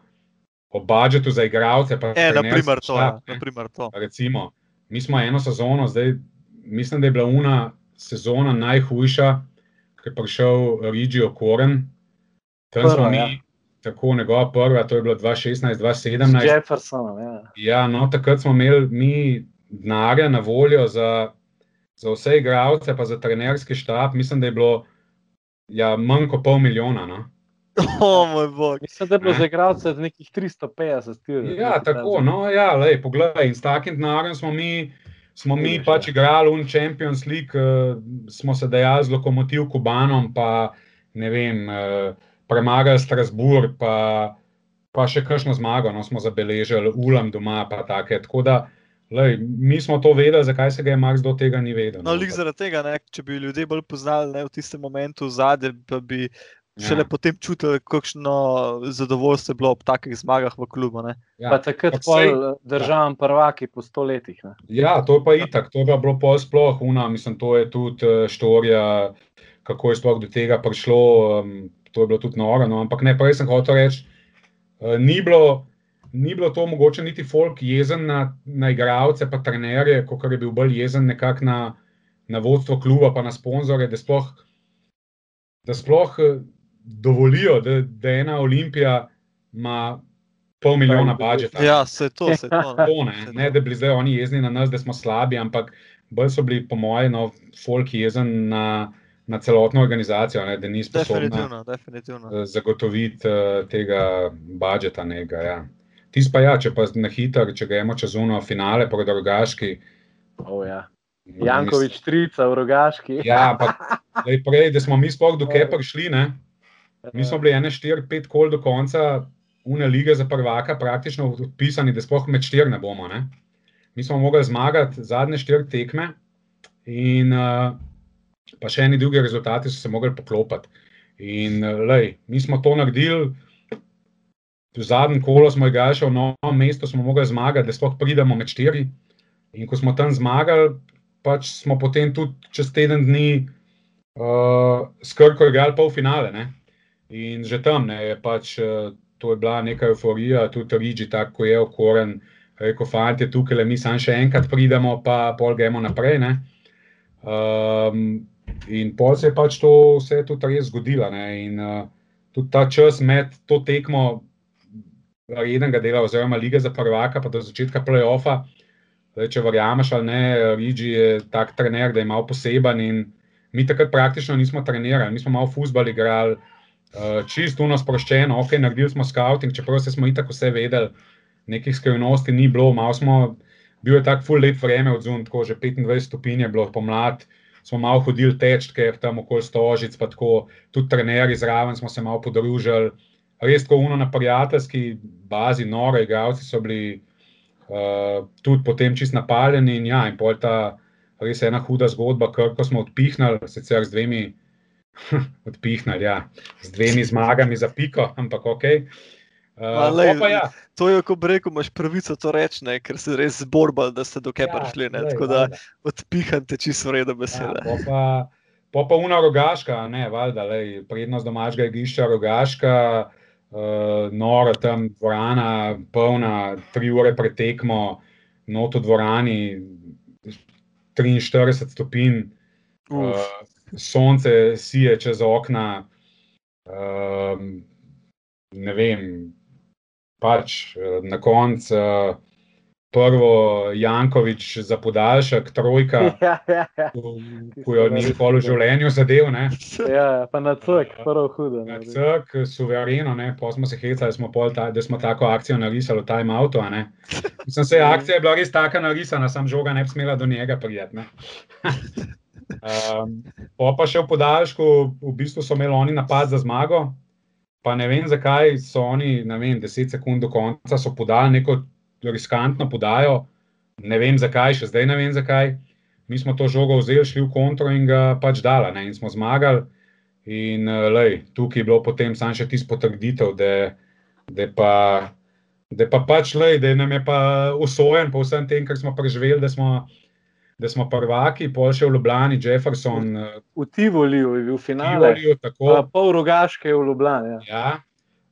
Speaker 3: o budžetu za igralce.
Speaker 2: E, naprimer to, ja, naprimer to.
Speaker 3: Recimo, mi smo eno sezono, zdaj mislim, da je bila una sezona najhujša, ker je prišel Rigijo Koren. Tam smo mi. Ja tako njegova prva, to je bilo 2016, 2017.
Speaker 1: Jefferson, ja.
Speaker 3: ja, no, takrat smo imeli mi denarja na voljo za, za vse igralce, pa za trenerski štab. Mislim, da je bilo ja, manj kot pol milijona. No.
Speaker 2: Oh, moj bog.
Speaker 1: Mislim, da je bilo ne? za igralce nekih 350 tirov.
Speaker 3: Ja, tako, no, ja, lej, poglej, in s takim denarjem smo mi. Smo mi pač igrali v Champions League, uh, smo se dejali z lokomotiv Kubanom, pa ne vem, uh, premagali Strasbourg, pa, pa še kakšno zmago no, smo zabeležili, ulam doma. Take, tako da, lej, mi smo to vedeli, zakaj se ga je Marks do tega ni vedel.
Speaker 2: No, no zaradi tega, ne, če bi ljudje bolj poznali ne, v tistem momentu zadnje, pa bi. Šele ja. potem čutili, kakšno zadovoljstvo je bilo ob takih zmagah v klubu.
Speaker 1: Ja. Takrat pa je državam ja. prvaki po stoletjih.
Speaker 3: Ja, to je pa itak, to je bilo pol sploh, una, mislim, to je tudi eh, štorija, kako je sploh do tega prišlo. Um, to je bilo tudi noro. No, ampak ne, prej sem hotel reči, uh, ni, ni bilo to mogoče niti folk jezen na, na igralce, pa trenerje, kot je bil bolj jezen nekako na, na vodstvo kluba, pa na sponzorje, da sploh da sploh eh, dovolijo, da, da ena olimpija ima pol milijona budžeta.
Speaker 2: Ja, se to, se to. (laughs)
Speaker 3: To ne, ne, da bi bili zdaj oni jezni na nas, da smo slabi, ampak bolj so bili, po mojem, no, folk jezen na, na celotno organizacijo, ne, da ni sposobna
Speaker 2: Definitivno, definitivno.
Speaker 3: eh, zagotoviti uh, tega budžeta. Nekega, ja. Tis pa ja, če pa na hitro, če gremo čez uno finale, proti drugaški.
Speaker 1: Oh, ja. Jankovič, trica v rogaški.
Speaker 3: Ja, ampak lej, prej, da smo mi sploh do Kepa prišli, ne? mi smo bili ene štiri, pet kol do konca une lige za prvaka, praktično odpisani, da sploh med štiri ne bomo. Ne? Mi smo mogli zmagati zadnje štiri tekme, in uh, pa še eni drugi rezultati so se mogli poklopiti. In uh, lej, mi smo to naredili. V zadnjem kolu smo igrali še v novem mestu, smo mogli zmagati, da sploh pridemo med štiri. In ko smo tam zmagali, pač smo potem tudi čez teden dni uh, skrko igrali pol finale. Ne? In že tam ne, je pač, uh, to je bila neka euforija, tudi Rigi, tako je okoren, rekel, fanti, tukaj le mi samo še enkrat pridemo, pa pol gremo naprej. Ne? Um, in pol se je pač to vse tudi res zgodilo. Ne? In uh, tudi ta čas med to tekmo rednega dela, oziroma lige za prvaka, pa do začetka playoffa, Zdaj, če verjameš ali ne, Rigi je tak trener, da je malo poseben in mi takrat praktično nismo trenirali, mi smo malo fusbali igrali, uh, čisto uno sproščeno, ok, naredili smo scouting, čeprav se smo itak vse vedeli, nekih skrivnosti ni bilo, malo smo, bil je tak full lep vreme od zun, tako že 25 stopinj je bilo pomlad, smo malo hodili teč, ker tam okoli stožic, pa tako tudi trenerji zraven smo se malo podružili, res tako uno na prijateljski bazi, nore igralci so bili, Uh, tudi potem čist napaljeni, in ja, in pol ta res ena huda zgodba, ko smo odpihnili, sicer z dvemi, (laughs) odpihnili, ja, z dvemi zmagami za piko, ampak ok. Uh,
Speaker 2: lej,
Speaker 3: pa ja,
Speaker 2: To je, ko bi rekel, imaš pravico to reči, ne, ker si res zborbal, da ste do kepa
Speaker 3: Ja,
Speaker 2: prišli. Ne,
Speaker 3: glej,
Speaker 2: tako da
Speaker 3: valjda.
Speaker 2: odpihante čisto vrede
Speaker 3: ja,
Speaker 2: besede.
Speaker 3: pol pa, pol pa una rogaška, ne, valjda, lej, prednost domačega igrišča rogaška, uh, nora tam dvorana, polna, tri ure pretekmo, not v dvorani, 43 stopinj. Uh, sonce sije čez okna, um, ne vem, pač eh, na koncu uh, prvo Jankovič za podaljšek, trojka, (laughs)
Speaker 1: ja, ja, ja.
Speaker 3: ko jo ni nikoli v življenju zadev. Ne.
Speaker 1: ja, pa na crk, prvo hudo.
Speaker 3: Na
Speaker 1: ne.
Speaker 3: crk, suvereno, ne. pol smo se hecali, smo ta, da smo tako akcijo narisali v time auto. ne. Mislim, se akcija je bila res tako narisana, sam žoga ne bi smela do njega prijeti. ne. (laughs) Um, po pa še v podaljšku, v bistvu so imeli oni napad za zmago, pa ne vem, zakaj so oni, ne vem, 10 sekund do konca so podali neko riskantno podajo, ne vem zakaj, še zdaj ne vem zakaj. Mi smo to žogo vzeli, šli v kontro in ga pač dala, ne, in smo zmagali. In uh, lej, tukaj je bilo potem samo še tisto potrditev, da, da, pa, da pa pač lej, da nam je pa usojen po vsem tem, kar smo preživeli, da smo, da smo prvaki, pol še v Ljubljani, Jefferson, uh,
Speaker 1: V Tivoliju je bil finale,
Speaker 3: Tivoliju, tako.
Speaker 1: pol rogaške je v Ljubljani. Ja.
Speaker 3: Ja,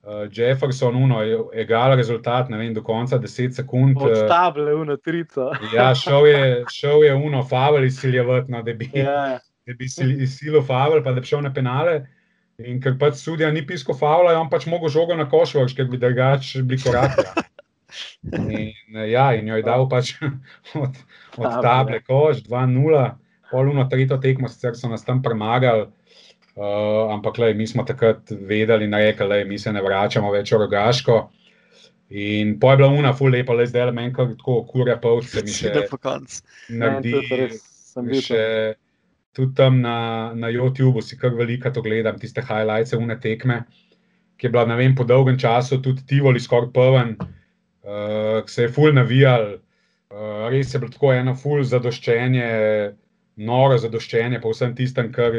Speaker 3: uh, Jefferson, uno, je egal rezultat, ne vem, do konca 10 sekund.
Speaker 1: Od
Speaker 3: eh,
Speaker 1: table v natrico.
Speaker 3: Ja, šel je, (laughs) šel je uno, Favel izsiljevati, no, da bi, ja. (laughs) Da bi izsilil Favel, pa da bi šel na penale. In ker pač sudija ni pisko Favla, je on pač mogel žogo na košvrš, ker bi drugače bili koraki. ja. (laughs) In, eh, ja, in jo je dal pač od, od
Speaker 1: Table.
Speaker 3: koš, 2-0, poluno tretjo tekmo, sicer so nas tam premagali. Uh, ampak lej, mi smo takrat vedeli in rekli, da mi se ne vračamo več v rogaško. In pa je bila una, ful lepa, le zdaj le meni, kar tako kurja povc, se mi (laughs) še
Speaker 2: Sede po koncu.
Speaker 3: naredi.
Speaker 1: Meni tudi res sem bil
Speaker 3: Še, tudi tam na, na YouTubu si kar veliko to gledam, tiste highlights, une tekme, ki je bila ne vem, po dolgem času tudi Tivoli skoraj poln, uh, se je ful navijal, uh, res je bilo tako eno ful zadoščenje, noro zadoščenje po vsem tistem, kar,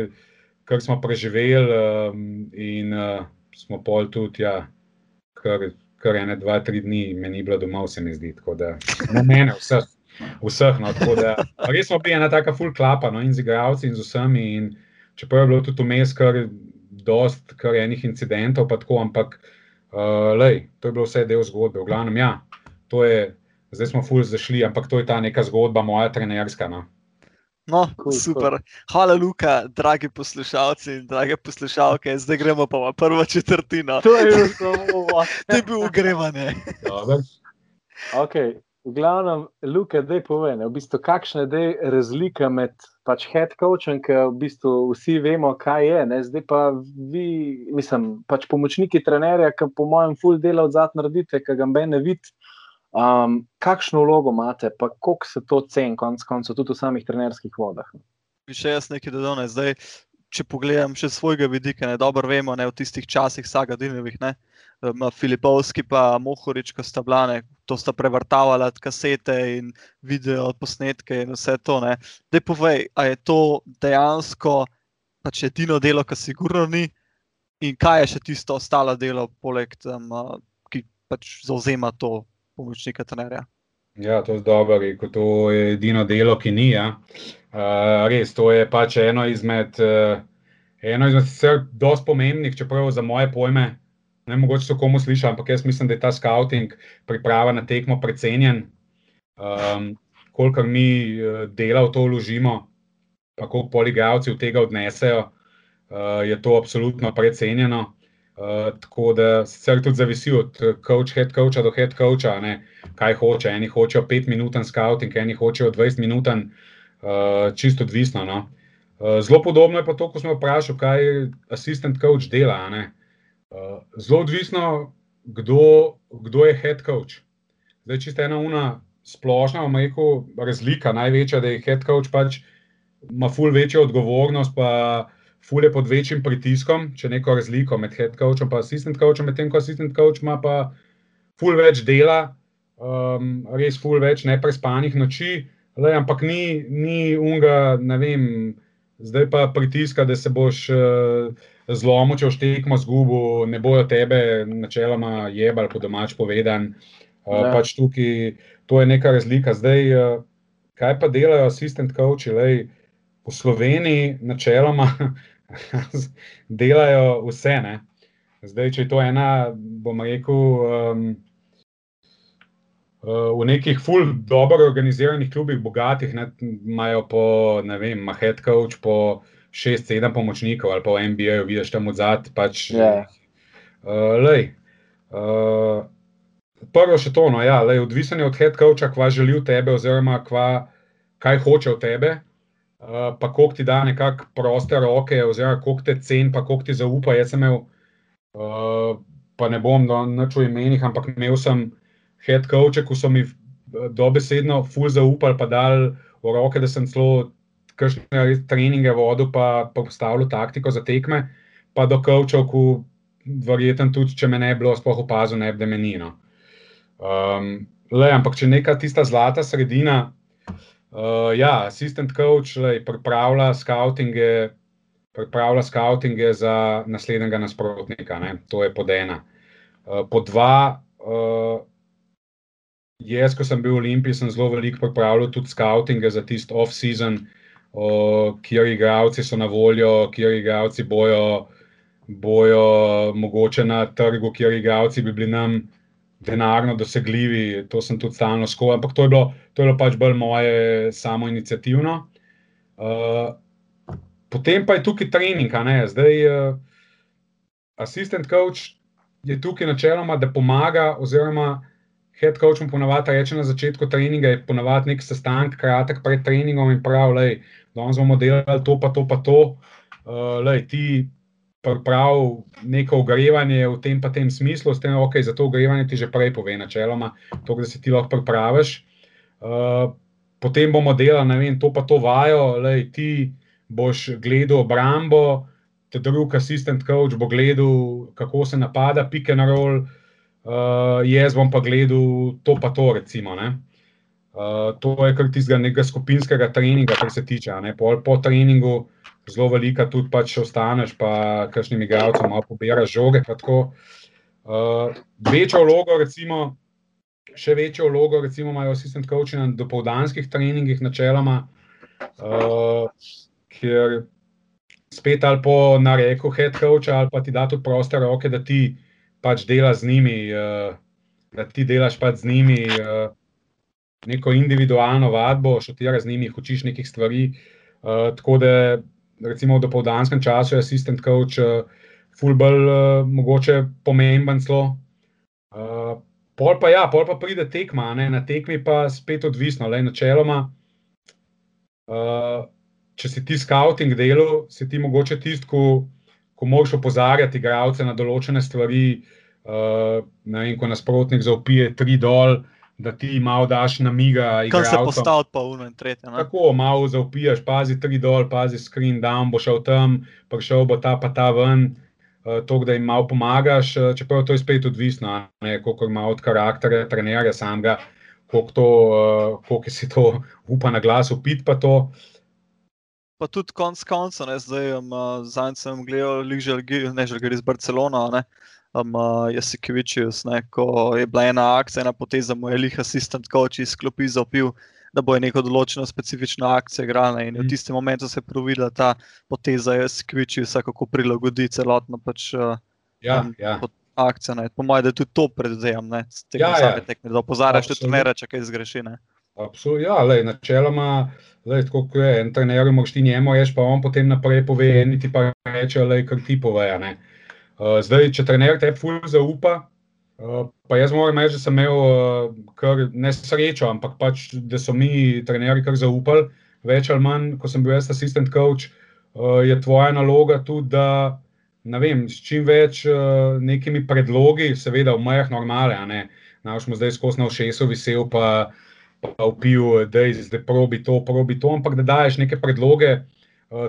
Speaker 3: kar smo preživeli um, in uh, smo pol tudi, ja, kar, kar ene, dva, tri dni, meni bilo doma, se mi zdi, tako da ne mene, vseh vseh. No, tako da, res smo bili ena taka full klapa, no, in z igralci, in z vsemi. In čeprav je bilo tudi vmes kar dost, kar enih incidentov, pa tako, ampak uh, lej, to je bilo vse del zgodbe. V glavnem, ja, to je, zdaj smo full zašli, ampak to je ta neka zgodba, moja trenerska. No.
Speaker 2: No, cool, super. Cool. Hvala, Luka, dragi poslušalci in drage poslušalke. Zdaj gremo pa v prvo četrtino.
Speaker 1: To je bilo samo (laughs) vas.
Speaker 2: To je bil ugrevanje.
Speaker 1: okay. V glavnem, Luka, da povedal, v bistvu, kakšna je razlika med pač head coachem, ki v bistvu vsi vemo, kaj je. Ne? Zdaj pa vi, mislim, pač pomočniki trenerja, ki po mojem full dela od zadnje naredite, ki ga meni vidi. Um, kakšno vlogo imate, pa koliko se to ceni, konec koncev, tudi v samih trenerskih vodah?
Speaker 2: Bi še jaz nekaj dodal. Zdaj, če pogledam še svojega vidika, ne dobro vemo, ne v tistih časih, Sagadinovih, ne. Filipovski pa Mohorič, ko sta blane, to sta prevrtavala kasete in video posnetke in vse to. Da povej, a je to dejansko pač edino delo, ki sigurno ni in kaj je še tisto ostalo delo, poleg tam, ki pač zauzema to pomočnika trenerja.
Speaker 3: Ja, to je dobro, rekel, to je edino delo, ki ni. Ja. Uh, res, to je pač eno izmed, uh, eno izmed vseh, dosti pomembnih, čeprav za moje pojme, Ne, mogoče so komu slišali, ampak jaz mislim, da je ta scouting, priprava na tekmo, precenjen. Um, kolikor mi uh, dela v to vložimo, pa koliko poligavci v tega odnesejo, uh, je to absolutno precenjeno. Uh, tako da se tudi zavisi od coach, head coacha do head coacha, ne, kaj hoče. Eni hočejo 5-minuten scouting, eni hočejo 20-minuten, uh, čisto odvisno. No. Uh, zelo podobno je pa to, ko smo vprašali, kaj assistant coach dela. Eh, zelo odvisno, kdo, kdo je head coach. Zdaj, čisto ena una splošna, vam rekel, razlika največja, da je head coach pač ima ful večjo odgovornost, pa ful je pod večjim pritiskom, če neko razliko med head coachom in assistant coachom, medtem ko assistant coach ima pa ful več dela, um, res ful več neprespanih noči, le, ampak ni, ni unga, ne vem, zdaj pa pritiska, da se boš. Uh, zlomo, če oštekmo zgubo, ne bojo tebe, načeloma, jebali, po domač povedan. Uh, pač tukaj, to je neka razlika. Zdaj, uh, kaj pa delajo assistent coachi? Lej, v Sloveniji, načeloma, (laughs) delajo vse. Ne? Zdaj, če je to ena, bom rekel. Um, V nekih ful dobro organiziranih klubih, bogatih, ne, imajo po, ne vem, head coach, po šest, sedem pomočnikov ali pa v MBA, vidiš tam od zadaj. Pač, yeah. Ja. uh, uh, prvo še to, no, ja, lej, odvisen je od head coacha, kva želi v tebe, oziroma kva, kaj hoče od tebe. Uh, pa koliko ti da nekako proste roke, oziroma koliko te cen, pa koliko ti zaupa. Jaz sem imel, uh, pa ne bom načel imenih, ampak imel sem head coache, ko so mi dobesedno ful zaupali, pa dal v roke, da sem celo kakšne treninge vodil, pa postavljal taktiko za tekme, pa do kavčev, ko verjetno tudi, če me ne bi bilo sploh opazil, ne bi menilo. Um, le, ampak če neka tista zlata sredina, uh, ja, assistant coach le, pripravlja skautinge. Pripravlja skautinge za naslednjega nasprotnika, ne? to je pod ena. Uh, po dva, uh, jaz, ko sem bil v Olimpiji, sem zelo veliko pripravljal tudi skautinge za tisti off-season, uh, kjer igravci so na voljo, kjer igravci bojo, bojo mogoče na trgu, kjer igravci bi bili nam denarno dosegljivi. To sem tudi stalno skoval, ampak to je, bilo, to je bilo pač bolj moje samo inicijativno. Uh, potem pa je tukaj trening, zdaj uh, assistant coach je tukaj načeloma, da pomaga, oziroma head coach mu ponavadi reče na začetku treninga, je ponavadi nek sestanek, kratek pred treningom in pravi, danes bomo delali to, pa to, pa to. Uh, lej, ti pravi neko ogrevanje v tem, pa tem smislu, s tem, ok, za to ogrevanje ti že prej pove, načeloma, to, da se ti lahko pripraviš. Uh, potem bomo delali, ne vem, to pa to vajo, lej, ti boš gledal obrambo, te drug assistant coach bo gledal, kako se napada, pike na roll. Uh, jaz bom pa gledal to, pa to, recimo. Uh, Uh, to je kar tistega nekega skupinskega treninga, kar se tiče. Po, po treningu zelo velika tudi pač ostaneš, pa kakšnim igralcem malo pobiraš žoge. Uh, večjo vlogo, recimo, še večjo vlogo, recimo, imajo assistant coachi na dopoldanskih treningih, načeloma, uh, ker spet ali po nareku head coacha, ali pa ti da tudi proste roke, da ti pač delaš z njimi, uh, da ti delaš pač z njimi. Uh, neko individualno vadbo, šotira z njimi, učiš nekih stvari. Uh, tako da, recimo, v dopoldanskem času je asistent coach uh, fulbol uh, mogoče pomemben celo. Uh, pol pa ja, pol pa pride tekma, ne? na tekmi pa spet odvisno, le načeloma. Uh, če si ti scouting delo, si ti mogoče tisti, ko, ko moraš opozarjati igralce na določene stvari, uh, ne vem, ko nasprotnik zaupije tri dol, da ti malo daš na miga.
Speaker 2: Kaj se postavlja, pa uno in tretje. Ne?
Speaker 3: Tako malo zaupijaš, pazi tri dol, pazi screen down, bo šel tam, prišel bo ta pa ta ven. Uh, to, da jim malo pomagaš, uh, čeprav to je spet odvisno, koliko ima od karakterja, trenerja samega, koliko, uh, koliko si to (laughs) upa na glas upiti. Pa,
Speaker 2: pa tudi konc konca, zdaj um, zadnjič sem gledal, ne že gre iz Barcelona, ne, um, jaz si Kvičius, ko je bila ena akcija, ena poteza, mu je lih asistent coach izklopil, zapil da bo neko določeno specifično akcijo igrala. In v mm. tistem momentu se je provila ta poteza, jaz skviči vse, kako prilagodi celotno pač,
Speaker 3: uh, ja, ja.
Speaker 2: akcijo. Ne. Po mojem, da tudi to predvidevam, da
Speaker 3: ja, ja.
Speaker 2: da opozarjaš tudi trenerja, če kaj zgreši. Ne.
Speaker 3: Absolutno, ja, lej, načeloma, lej, tako kot je en trener, moraš ti njemu reči, pa on potem naprej pove, in ti pa reče, da je kar ti poveja. Uh, zdaj, če trener te ful zaupa, uh, Pa jaz moram reči, da sem imel uh, kar nesrečo, ampak pač, da so mi, trenerji, kar zaupali, več ali manj, ko sem bil jaz assistent coach, uh, je tvoja naloga tudi, da ne vem, s čim več uh, nekimi predlogi, seveda v mejah normale, ne. Naš smo zdaj skozi na všesu visel, pa, pa upil, da je zdaj probi to, probi to, ampak da daješ neke predloge.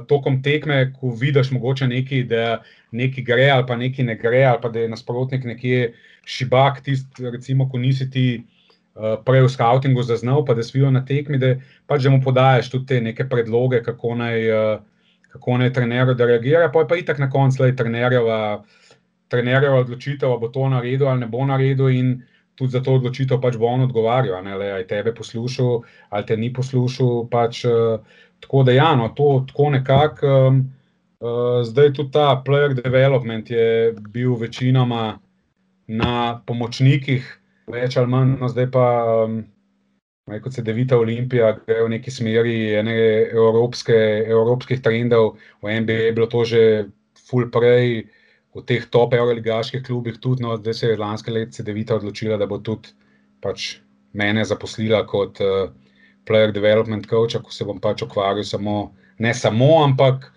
Speaker 3: Tokom tekme, ko vidiš, mogoče nekaj, da nekaj gre, ali pa nekaj ne gre, ali pa da je nasprotnik nekje šibak, tisti, recimo, ko nisi ti uh, prej v scoutingu zaznal, pa da videl na tekmi, da pač da mu podajes tudi te neke predloge, kako naj, uh, kako naj trener reagira. Pa je pa itak na koncu le trenerjeva, trenerjeva odločitev, ali bo to naredil ali ne bo naredil. In tudi za to odločitev pač bo on odgovarjal, ali je tebe poslušal ali te ni poslušal. Pač, uh, tako da, ja, no, to tako nekako. Um, Uh, zdaj tudi ta player development je bil večinoma na pomočnikih, več ali manj, no zdaj pa, um, kot se Devita Olimpija, gre v neki smeri evropske, evropskih trendov, v NBA je bilo to že full prej, v teh top euroligaških klubih tudi, no zdaj se je lanske let Devita odločila, da bo tudi pač mene zaposlila kot uh, player development coach, ko se bom pač ukvarjal samo, ne samo, ampak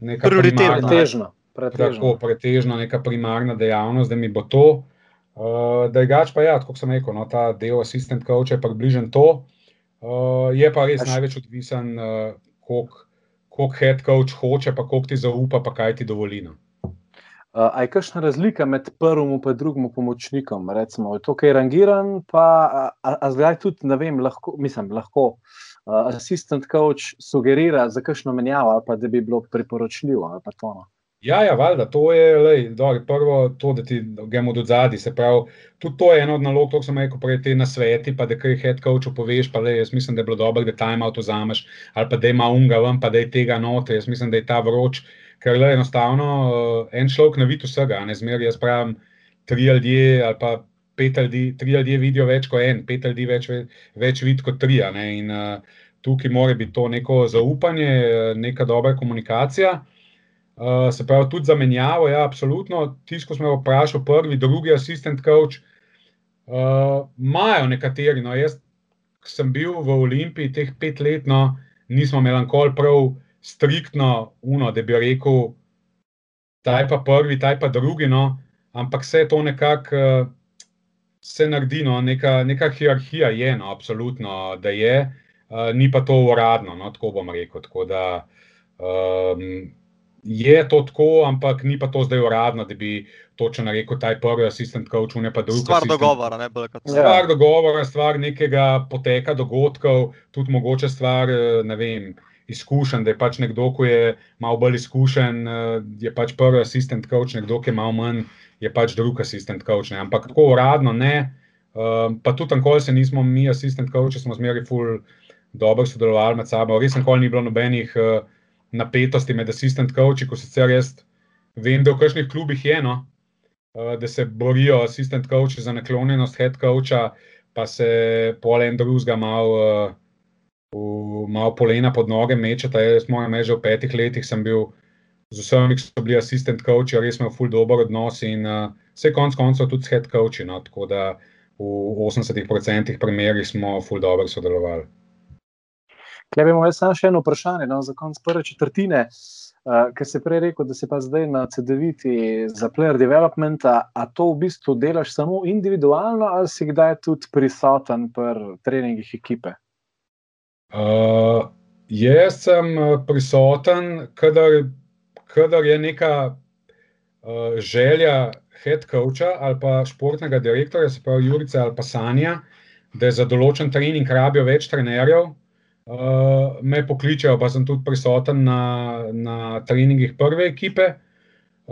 Speaker 3: nekaj
Speaker 1: prioritetnega
Speaker 3: pretežno. Tako, pretežno neka primarna dejavnost, da mi bo to. Uh, da je gač pa ja, kot sem rekel, no, ta del assistant coach je približen to. Uh, je pa res Až... največ odvisen, uh, koliko head coach hoče, pa koliko ti zaupa, pa kaj ti dovoli. No.
Speaker 1: Uh, je kakšna razlika med prvim in drugim pomočnikom? Recimo, je to, kaj je rangiran, pa zdaj tudi ne vem, lahko, mislim, lahko uh, assistant coach sugerira za kakšno menjavo, pa da bi bilo priporočljivo. No.
Speaker 3: Ja, ja, valjda, to je lej, dobro, prvo, to, da ti gremo od zadaj. Se pravi, tudi to je ena od nalog, kot sem rekel, prej te na sveti, pa da kaj head coach poveš, pa le, jaz mislim, da je bilo dobro, da time out vzameš, ali pa da ima unga ven, pa da je tega noter, jaz mislim, da je ta vroč, ker le enostavno uh, en človek ne vidi vsega, ne zmeri, jaz pravim, tri ljudje ali pa pet ljudi, tri ljudje vidijo več kot en, pet ljudi več, več vidi kot tri. In uh, tukaj mora biti to neko zaupanje, neka dobra komunikacija. Uh, se pravi, tudi za menjavo, ja, absolutno. Tisto, ko smo vprašali, prvi, drugi asistent coach, uh, imajo nekateri. No, jaz sem bil v Olimpiji teh pet let, no, nismo imeli nikoli prav striktno uno, da bi rekel, taj pa prvi, taj pa drugi, no, ampak vse to nekako uh, se naredi, no, neka, neka hierarhija je, no, absolutno, da je, uh, ni pa to uradno, no, tako bom rekel. Tako da, um, je to tako, ampak ni pa to zdaj uradno, da bi točno rekel, da je prvi asistent coach, ne pa drugi.
Speaker 2: Stvar dogovora, ne bo kot
Speaker 3: stvar. Stvar dogovora, stvar nekega poteka dogodkov, tudi mogoče stvar, ne vem. Izkušen, da je pač nekdo, ki je malo bolj izkušen, je pač prvi asistent coach, nekdo, ki je malo manj, je pač drugi asistent coach. Ne. Ampak tako uradno ne. Um, pa tudi tam, ko se nismo mi, asistent coach, smo zmeri ful dobro sodelovali med sabo. Res nikoli ni bilo nobenih uh, napetosti med assistent coachi, ko sicer jaz vem, da v kakšnih klubih je eno, uh, da se borijo assistent coachi za naklonjenost head coacha, pa se pol en drugega malo uh, malo polena pod noge mečeta. Jaz moram reči, že v petih letih sem bil z vsemi, ki so bili asistent coach, res imel ful dober odnos in uh, vse konc koncev tudi s head coachi. No, tako da v 80% primerih smo ful dobro sodelovali.
Speaker 1: Bi imel samo še eno vprašanje no, za konec prve četrtine? Uh, ker si prej rekel, da si pa zdaj na CD-viti za player development, a to v bistvu delaš samo individualno, ali si kdaj tudi prisoten pri treningih ekipe?
Speaker 3: Uh, jaz sem prisoten, kadar kadar je neka uh, želja head coacha ali pa športnega direktorja, se pravi Jurice ali pa Sanja, da za določen trening rabijo več trenerjev, uh, me pokličejo, pa sem tudi prisoten na, na treningih prve ekipe.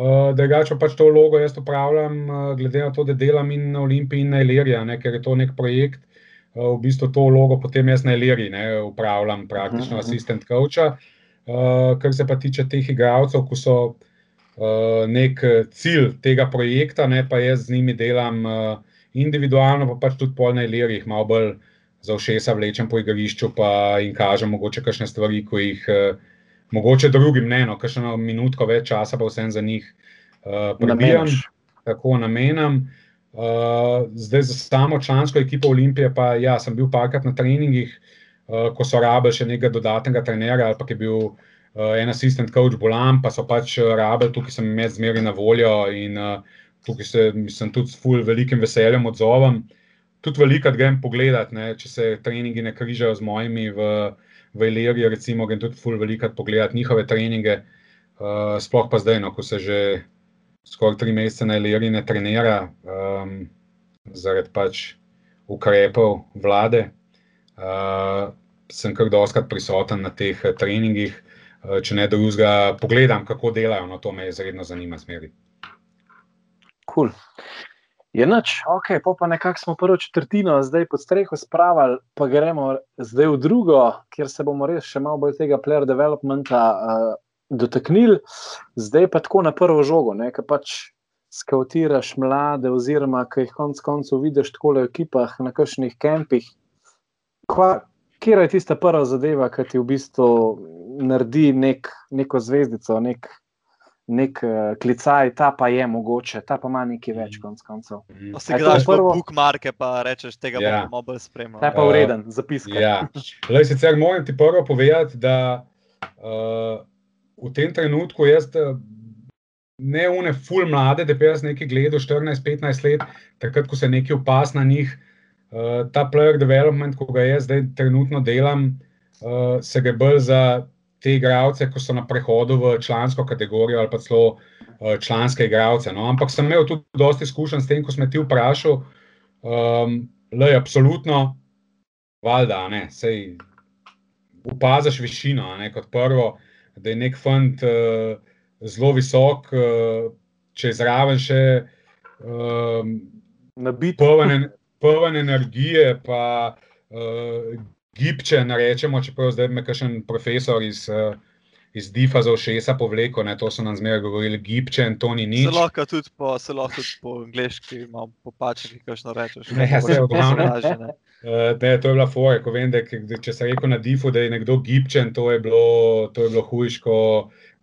Speaker 3: Uh, drugače pač to vlogo jaz upravljam, uh, glede na to, da delam in na Olimpiji in na Iliriji, ker je to nek projekt. Uh, v bistvu to vlogo potem jaz na Iliriji upravljam, praktično uh -huh. asistent coacha. Uh, kar se pa tiče teh igralcev, ko so uh, nek cilj tega projekta, ne pa jaz z njimi delam uh, individualno, pa pač tudi polne lirih, malo bolj za všesa vlečem po igrišču in kažem mogoče kakšne stvari, ko jih uh, mogoče drugim ne, no, kakšno minutko več časa pa vsem za njih uh, prebijam, tako namenam. Uh, zdaj za samo člansko ekipo Olimpije, pa ja, sem bil parkrat na treningih, uh, ko so rabili še nekega dodatnega trenerja, ali pa je bil uh, en asistent coach bolan, pa so pač rabili, tukaj sem med zmeri na voljo in uh, tukaj se mislim, tudi s ful velikim veseljem odzovem. Tudi veliko grem pogledat, ne, če se treningi ne križajo z mojimi v, v Iliriji, recimo, grem tudi ful veliko pogledat njihove treninge, uh, sploh pa zdaj, no, ko se že skoraj tri mesece na Iliriji ne trenira, um, zaradi pač ukrepov vlade. Uh, sem kar doskrat prisoten na teh eh, treningih, uh, če ne drugega, pogledam, kako delajo, no to me izredno zanima, smeri.
Speaker 1: Cool. Je noč, ok, pa nekako smo prvo četrtino, zdaj pod streho spravili, pa gremo zdaj v drugo, kjer se bomo res še malo bolj tega player developmenta uh, dotaknili. Zdaj pa tako na prvo žogo, ki pač skautiraš mlade, oziroma ki jih konec koncev vidiš tako v ekipah, na kakšnih kempih kje je tista prva zadeva, ki ti v bistvu naredi nek, neko zvezdico, nek, nek uh, klicaj, ta pa je mogoče, ta pa ima nekaj več, mm. konc koncev.
Speaker 2: Mm. Si ga daš prvo bookmarke, pa rečeš, tega ja. bomo bolj spremljali.
Speaker 1: Ta pa ureden, uh, zapiski.
Speaker 3: Ja. Lej, sicer moram ti prvo povedati, da uh, v tem trenutku jaz. Uh, Ne, une, ful mlade, da bi jaz nekaj gledal, 14-15 let, takrat, ko se nekaj upas na njih, uh, uh, ta player development, ko ga jaz zdaj trenutno delam, uh, se gre bolj za te igralce, ki so na prehodu v člansko kategorijo ali pa celo uh, članske igralce. No? Ampak sem imel tudi dosti izkušenj s tem, ko smo ti vprašali, um, le je absolutno, valjda, ne, sej upazaš višino, ne, kot prvo, da je nek fant uh, zelo visok, uh, če je zraven še. Um, Nabitven poln energije, pa uh, gibčen, rečemo, čeprav zdaj me kakšen profesor iz. Uh, Iz Difa za všesa povleko, ne, to so nam zmeraj govorili, gibčen, to ni nič.
Speaker 2: Se lahko tudi po, se lahko tudi po angliški, malo po pački, kaj što rečeš.
Speaker 3: Ne, ne, se odglavne. Uh, ne, to je bila fora, ko vem, da če se reko na Difu, da je nekdo gibčen, to je bilo, to je bilo hujško,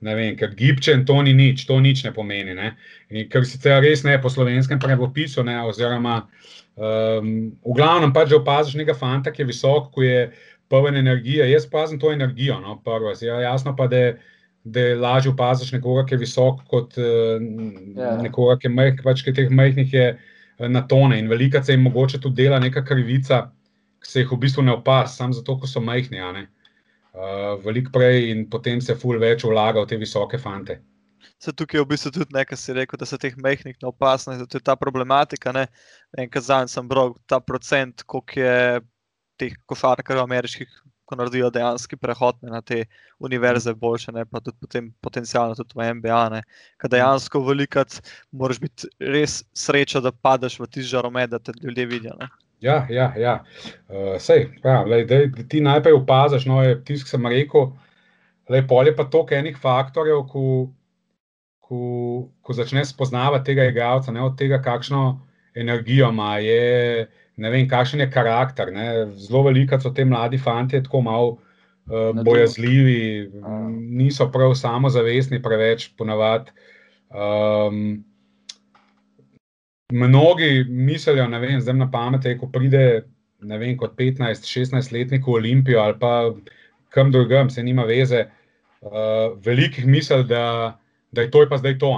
Speaker 3: ne vem, ker gibčen, to ni nič, to nič ne pomeni, ne. In ker sicer res ne po slovenskem pravopisu, ne, oziroma uh, Um, v glavnem pač, opaziš nekega fanta, ki je visok, ko je poln energije. Jaz pazim to energijo. No, prvo, ja, jasno pa, da, da je lažje opaziš nekoga, ki je visok, kot uh, ja. nekoga, ki je majhen, pač ki teh majhnih je uh, na tone. In velika se jim mogoče tudi dela neka krivica, ki se jih v bistvu ne opazi, samo zato, ker so majhni. Uh, veliko prej in potem se ful več vlaga v te visoke fante
Speaker 2: se tukaj v bistvu tudi nekaj si rekel, da se teh mehkih ne opasne, da je ta problematika. Ne? Enkrat zadnji sem bral ta procent, koliko je teh košarkarjev ameriških, ko naredijo dejansko prehod na te univerze, boljše, ne? pa tudi potem potencialno tudi v MBA. Ker dejansko velikrat moraš biti res sreča, da padeš v tisti žaromet, da te ljudje vidijo. Ne?
Speaker 3: Ja, ja, ja. Uh, sej, ja lej, dej, ti najprej opaziš, no, je tisto, kar sem rekel. Lepo je pa toliko enih faktorjev, ko ko, ko začneš spoznavati tega igralca, ne od tega, kakšno energijo ima, je ne vem, kakšen je karakter. Ne. Zelo veliko so te mladi fanti, tako malo uh, bojazljivi, niso prav samozavestni, preveč ponavadi. Um, mnogi mislijo, ne vem, zdaj na pamet, ko pride, ne vem, kot 15-16 letnik v Olimpijo ali pa kam drugam, se nima veze. Uh, velikih misli, da, da je to pa zdaj to,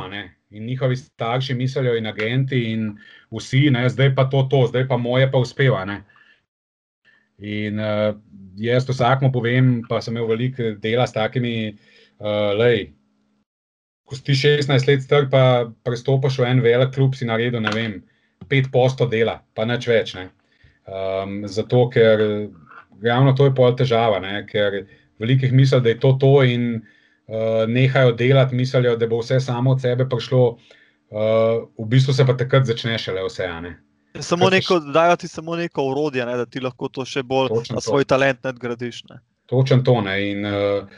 Speaker 3: in njihovi starši mislijo, in agenti, in vsi, ne, zdaj pa to, to, zdaj pa moje, pa uspeva. Ne. In uh, jaz vsakmu povem, pa sem imel veliko dela s takimi, uh, lej, ko si 16 let star, pa prestopiš v en velik klub, si naredil, ne vem, 5 posto dela, pa nič več. Um, zato, ker ravno to je pol težava, ne? ker velikih misli, da je to to in uh, nehajo delati, mislijo, da bo vse samo od sebe prišlo, uh, v bistvu se pa takrat začne šele vse.
Speaker 2: Samo neko, dajo ti samo neko urodje, ne, da ti lahko to še bolj na svoj to. talent nadgradiš.
Speaker 3: Točno to. Ne, in, uh,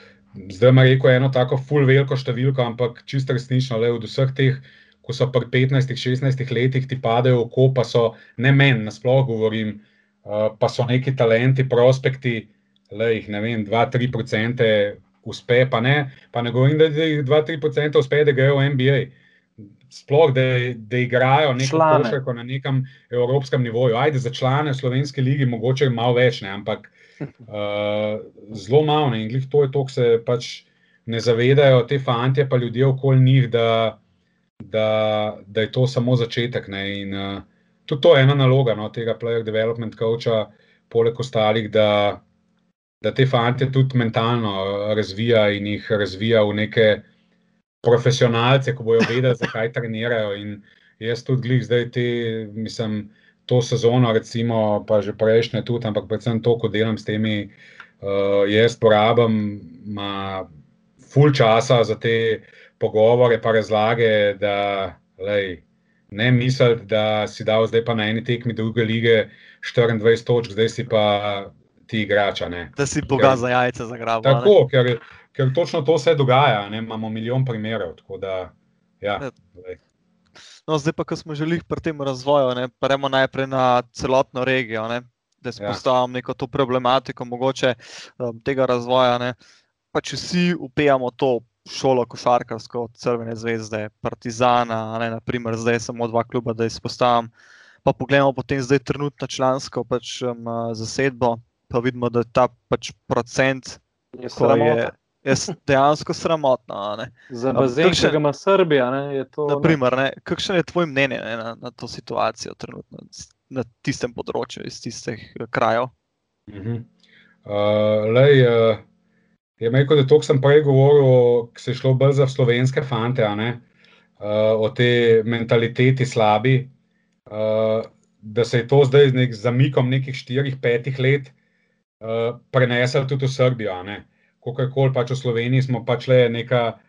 Speaker 3: zdaj ima reko eno tako full veliko številko, ampak čisto resnično, le od vseh teh, ko so pri 15-16 letih ti padejo oko, pa so ne meni, nasploh govorim, uh, pa so neki talenti, prospekti, le jih ne vem, 2-3% uspe, pa ne, pa ne govorim, da jih 2-3% uspe, da grejo v NBA. Sploh, da, da igrajo neko košarko na nekem evropskem nivoju. Ajde, za člane Slovenske lige, mogoče malo več, ne, ampak uh, (laughs) zelo malo in glih to je to, kar se pač ne zavedajo te fantje, pa ljudje okoli njih, da, da, da je to samo začetek. In, uh, tudi to je ena naloga no, tega player development coacha, poleg ostalih, da, da te fantje tudi mentalno razvija in jih razvija v neke profesionalce, ko bojo vedeli, zakaj trenirajo. In jaz tudi glih zdaj te, mislim to sezono, recimo, pa že prejšnje tudi, ampak predvsem to, ko delam s temi, uh, jaz porabim ful časa za te pogovore, pa razlage, da lej, ne misliti, da si dal zdaj pa na eni tekmi druge lige 24 točk, zdaj si pa ti igrača. Ne.
Speaker 2: Da si boga za jajce zagrabil.
Speaker 3: Tako, ker, ker točno to se dogaja, ne. imamo milijon primerov. Da, ja, ja.
Speaker 2: No, zdaj pa, ko smo želeli pri tem razvoju, ne, premo najprej na celotno regijo, ne, da se ja. postavim neko to problematiko, mogoče um, tega razvoja. Ne, pa če vsi upejamo to šolo košarkarsko, Crvene zvezde, Partizana, ne, naprimer, zdaj samo dva kluba, da izpostavim. Pa pogledamo potem zdaj trenutno člansko pač, um, zasedbo, pa vidimo, da je ta pač procent,
Speaker 1: je
Speaker 2: je dejansko sramotno.
Speaker 1: Za bazen, če ga ima Srbija, ne, je to.
Speaker 2: Naprimer, ne, kakšno je tvoje mnenje ne, na, na to situacijo trenutno, na tistem področju, iz tistih eh, krajev?
Speaker 3: Uh -huh. uh, lej, uh, je rekel, da to, kar sem prej govoril, se je šlo bolj za slovenske fante, uh, o tej mentaliteti slabi. Uh, da se je to zdaj z nek zamikom nekih 4-5 let uh, preneslo tudi v Srbijo. Kakorkoli pač v Sloveniji smo pač le neka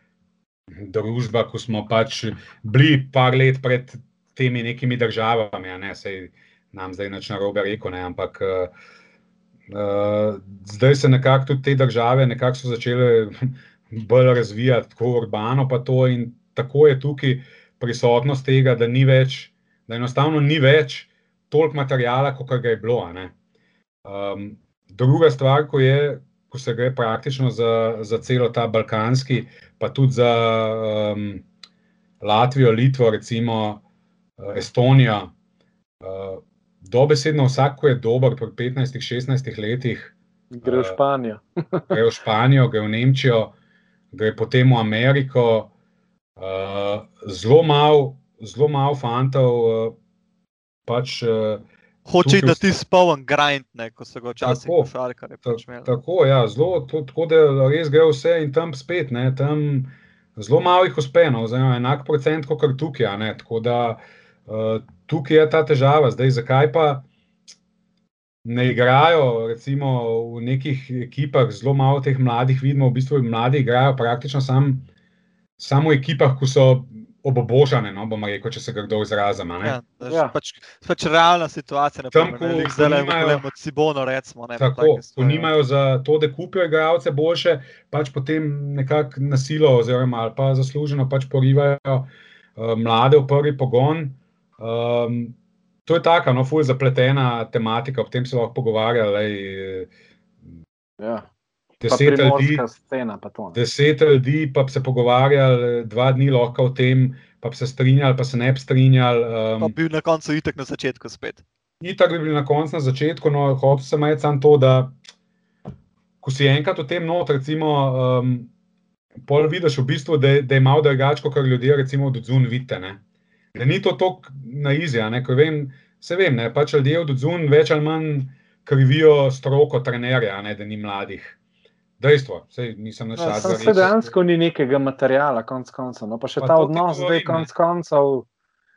Speaker 3: družba, ko smo pač bili par let pred temi nekimi državami, ne se nam zdaj nič narobe reko, ne, ampak uh, uh, zdaj se nekako tudi te države nekako so začele bolj razvijati, tako urbano pa to in tako je tukaj prisotnost tega, da ni več, da enostavno ni več toliko materijala, kot ga je bilo. Um, druga stvar, ko je, ko se gre praktično za, za celo ta balkanski, pa tudi za um, Latvijo, Litvo, recimo uh, Estonijo. Uh, dobesedno vsak, ko je dober, pri 15-16 letih,
Speaker 1: gre v Španijo.
Speaker 3: Uh, (laughs) gre v Španijo, gre v Nemčijo, gre potem v Ameriko. Uh, zelo malo, malo fantov. Uh, pač, uh,
Speaker 2: Hoče da ti spomnim grind, ne, ko so ga včasih
Speaker 3: pošali, kar je pač imel. Tako, ja, zelo, to, tako da res gre vse in tam spet, ne, tam zelo malih uspenov, oziroma enak procent kot tukaj, ne, tako da uh, tukaj je ta težava. Zdaj, zakaj pa ne igrajo, recimo v nekih ekipah, zelo malo teh mladih vidimo, v bistvu mladi igrajo praktično sam, samo v ekipah, ko so obobožane, no, bomo rekel, če se ga kdo izrazi.
Speaker 2: Ja, ja. pač, pač realna situacija, ne pa nekaj, kar imamo od Sibona. Recimo, ne,
Speaker 3: tako, ko nimajo za to, da kupijo igralce boljše, pač potem nekako na silo, oziroma pa zasluženo pač porivajo uh, mlade v prvi pogon. Um, to je taka, no, fulj zapletena tematika, o tem se lahko pogovarjali.
Speaker 1: Ja.
Speaker 3: Deset ljudi,
Speaker 1: scena, pa to. ne.
Speaker 3: deset ljudi, pa bi se pogovarjali dva dni lahko o tem, pa bi se strinjali, pa se ne bi strinjali.
Speaker 2: Pa
Speaker 3: Um,
Speaker 2: bil na koncu itek na začetku spet.
Speaker 3: Itak bi bili na koncu, na začetku, no, hotel sem reči samo to, da ko si enkrat v tem not, recimo, um, pol vidiš v bistvu, da, je- da je malo drugače, kot ljudje, recimo, od zun vidite. Ne? Da ni to tako na izja, ne, ker vem, se vem, ne, pač ljudje od zun več ali manj krivijo stroko trenerja, ne, da ni mladih. Dejstvo, sej nisem
Speaker 1: Ja,
Speaker 3: našel.
Speaker 1: samo se dejansko ni nekega materiala, konc koncev. No, pa še
Speaker 3: Pa
Speaker 1: ta odnos, zdaj
Speaker 3: govorim, ne.
Speaker 1: konc koncev,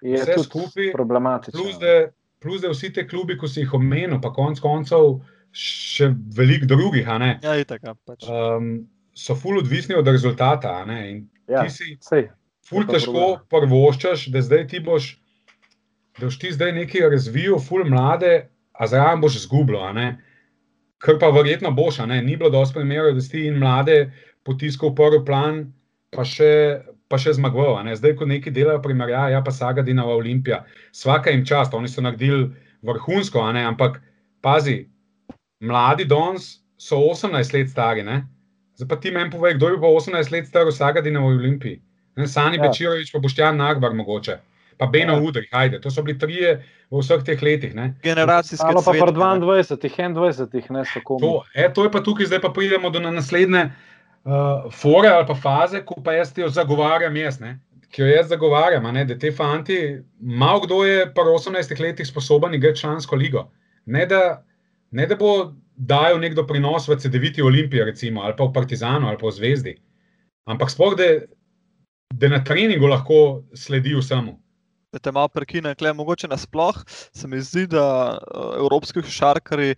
Speaker 1: je
Speaker 3: Vse
Speaker 1: tudi
Speaker 3: skupaj,
Speaker 1: problematičen.
Speaker 3: Plus da, plus, da vsi te klubi, ko si jih omenil, pa konec koncev še veliko drugih, a ne,
Speaker 2: Ja, itek. Ja, pač.
Speaker 3: um, so ful odvisni od rezultata. a ne, In
Speaker 1: Ja,
Speaker 3: ti si
Speaker 1: sej.
Speaker 3: ful
Speaker 1: je
Speaker 3: težko prvoščaš, da zdaj ti boš, da boš ti zdaj nekaj razvil, ful mlade, a zraven boš zgubljal. Kar pa verjetno boš, ne. Ni bilo dosti primerov, da si ti in mlade potiskal v prvi plan, pa še, pa še zmagoval. ne. Zdaj, ko neki delajo primerjave, ja, pa Sagadinova Olimpija, vsaka jim čast, oni so naredili vrhunsko, ampak pazi, mladi danes so 18 let stari, ne. Zdaj pa ti meni povej, kdo je pa 18 let star v Sagadinovi Olimpiji. Ne, Sani
Speaker 1: Ja.
Speaker 3: ja. Bečirovič, pa Boštjan Nagbar mogoče, pa Beno
Speaker 1: Ja.
Speaker 3: Udrih, ajde, to so bili trije v vseh teh letih. Ne.
Speaker 2: Generacijski
Speaker 1: Ali pa pri
Speaker 2: cvet, ne.
Speaker 1: 22, 21, ne so komu.
Speaker 3: To, e, to je pa tukaj, zdaj pa pridemo do na naslednje uh, fore ali pa faze, ko pa jaz jo zagovarjam, jaz, ne, ki jo jaz zagovarjam, a ne, da te fanti, malo kdo je pa v 18 letih sposoben igrati člansko ligo. Ne da, ne da bo dajal nek doprinos v CD-viti Olimpiji, recimo, ali pa v Partizanu, ali pa v Zvezdi. Ampak sploh, da, da na treningu lahko sledi vsemu.
Speaker 2: Da te malo prekinem, kle, mogoče nasploh se mi zdi, da uh, evropski šarkari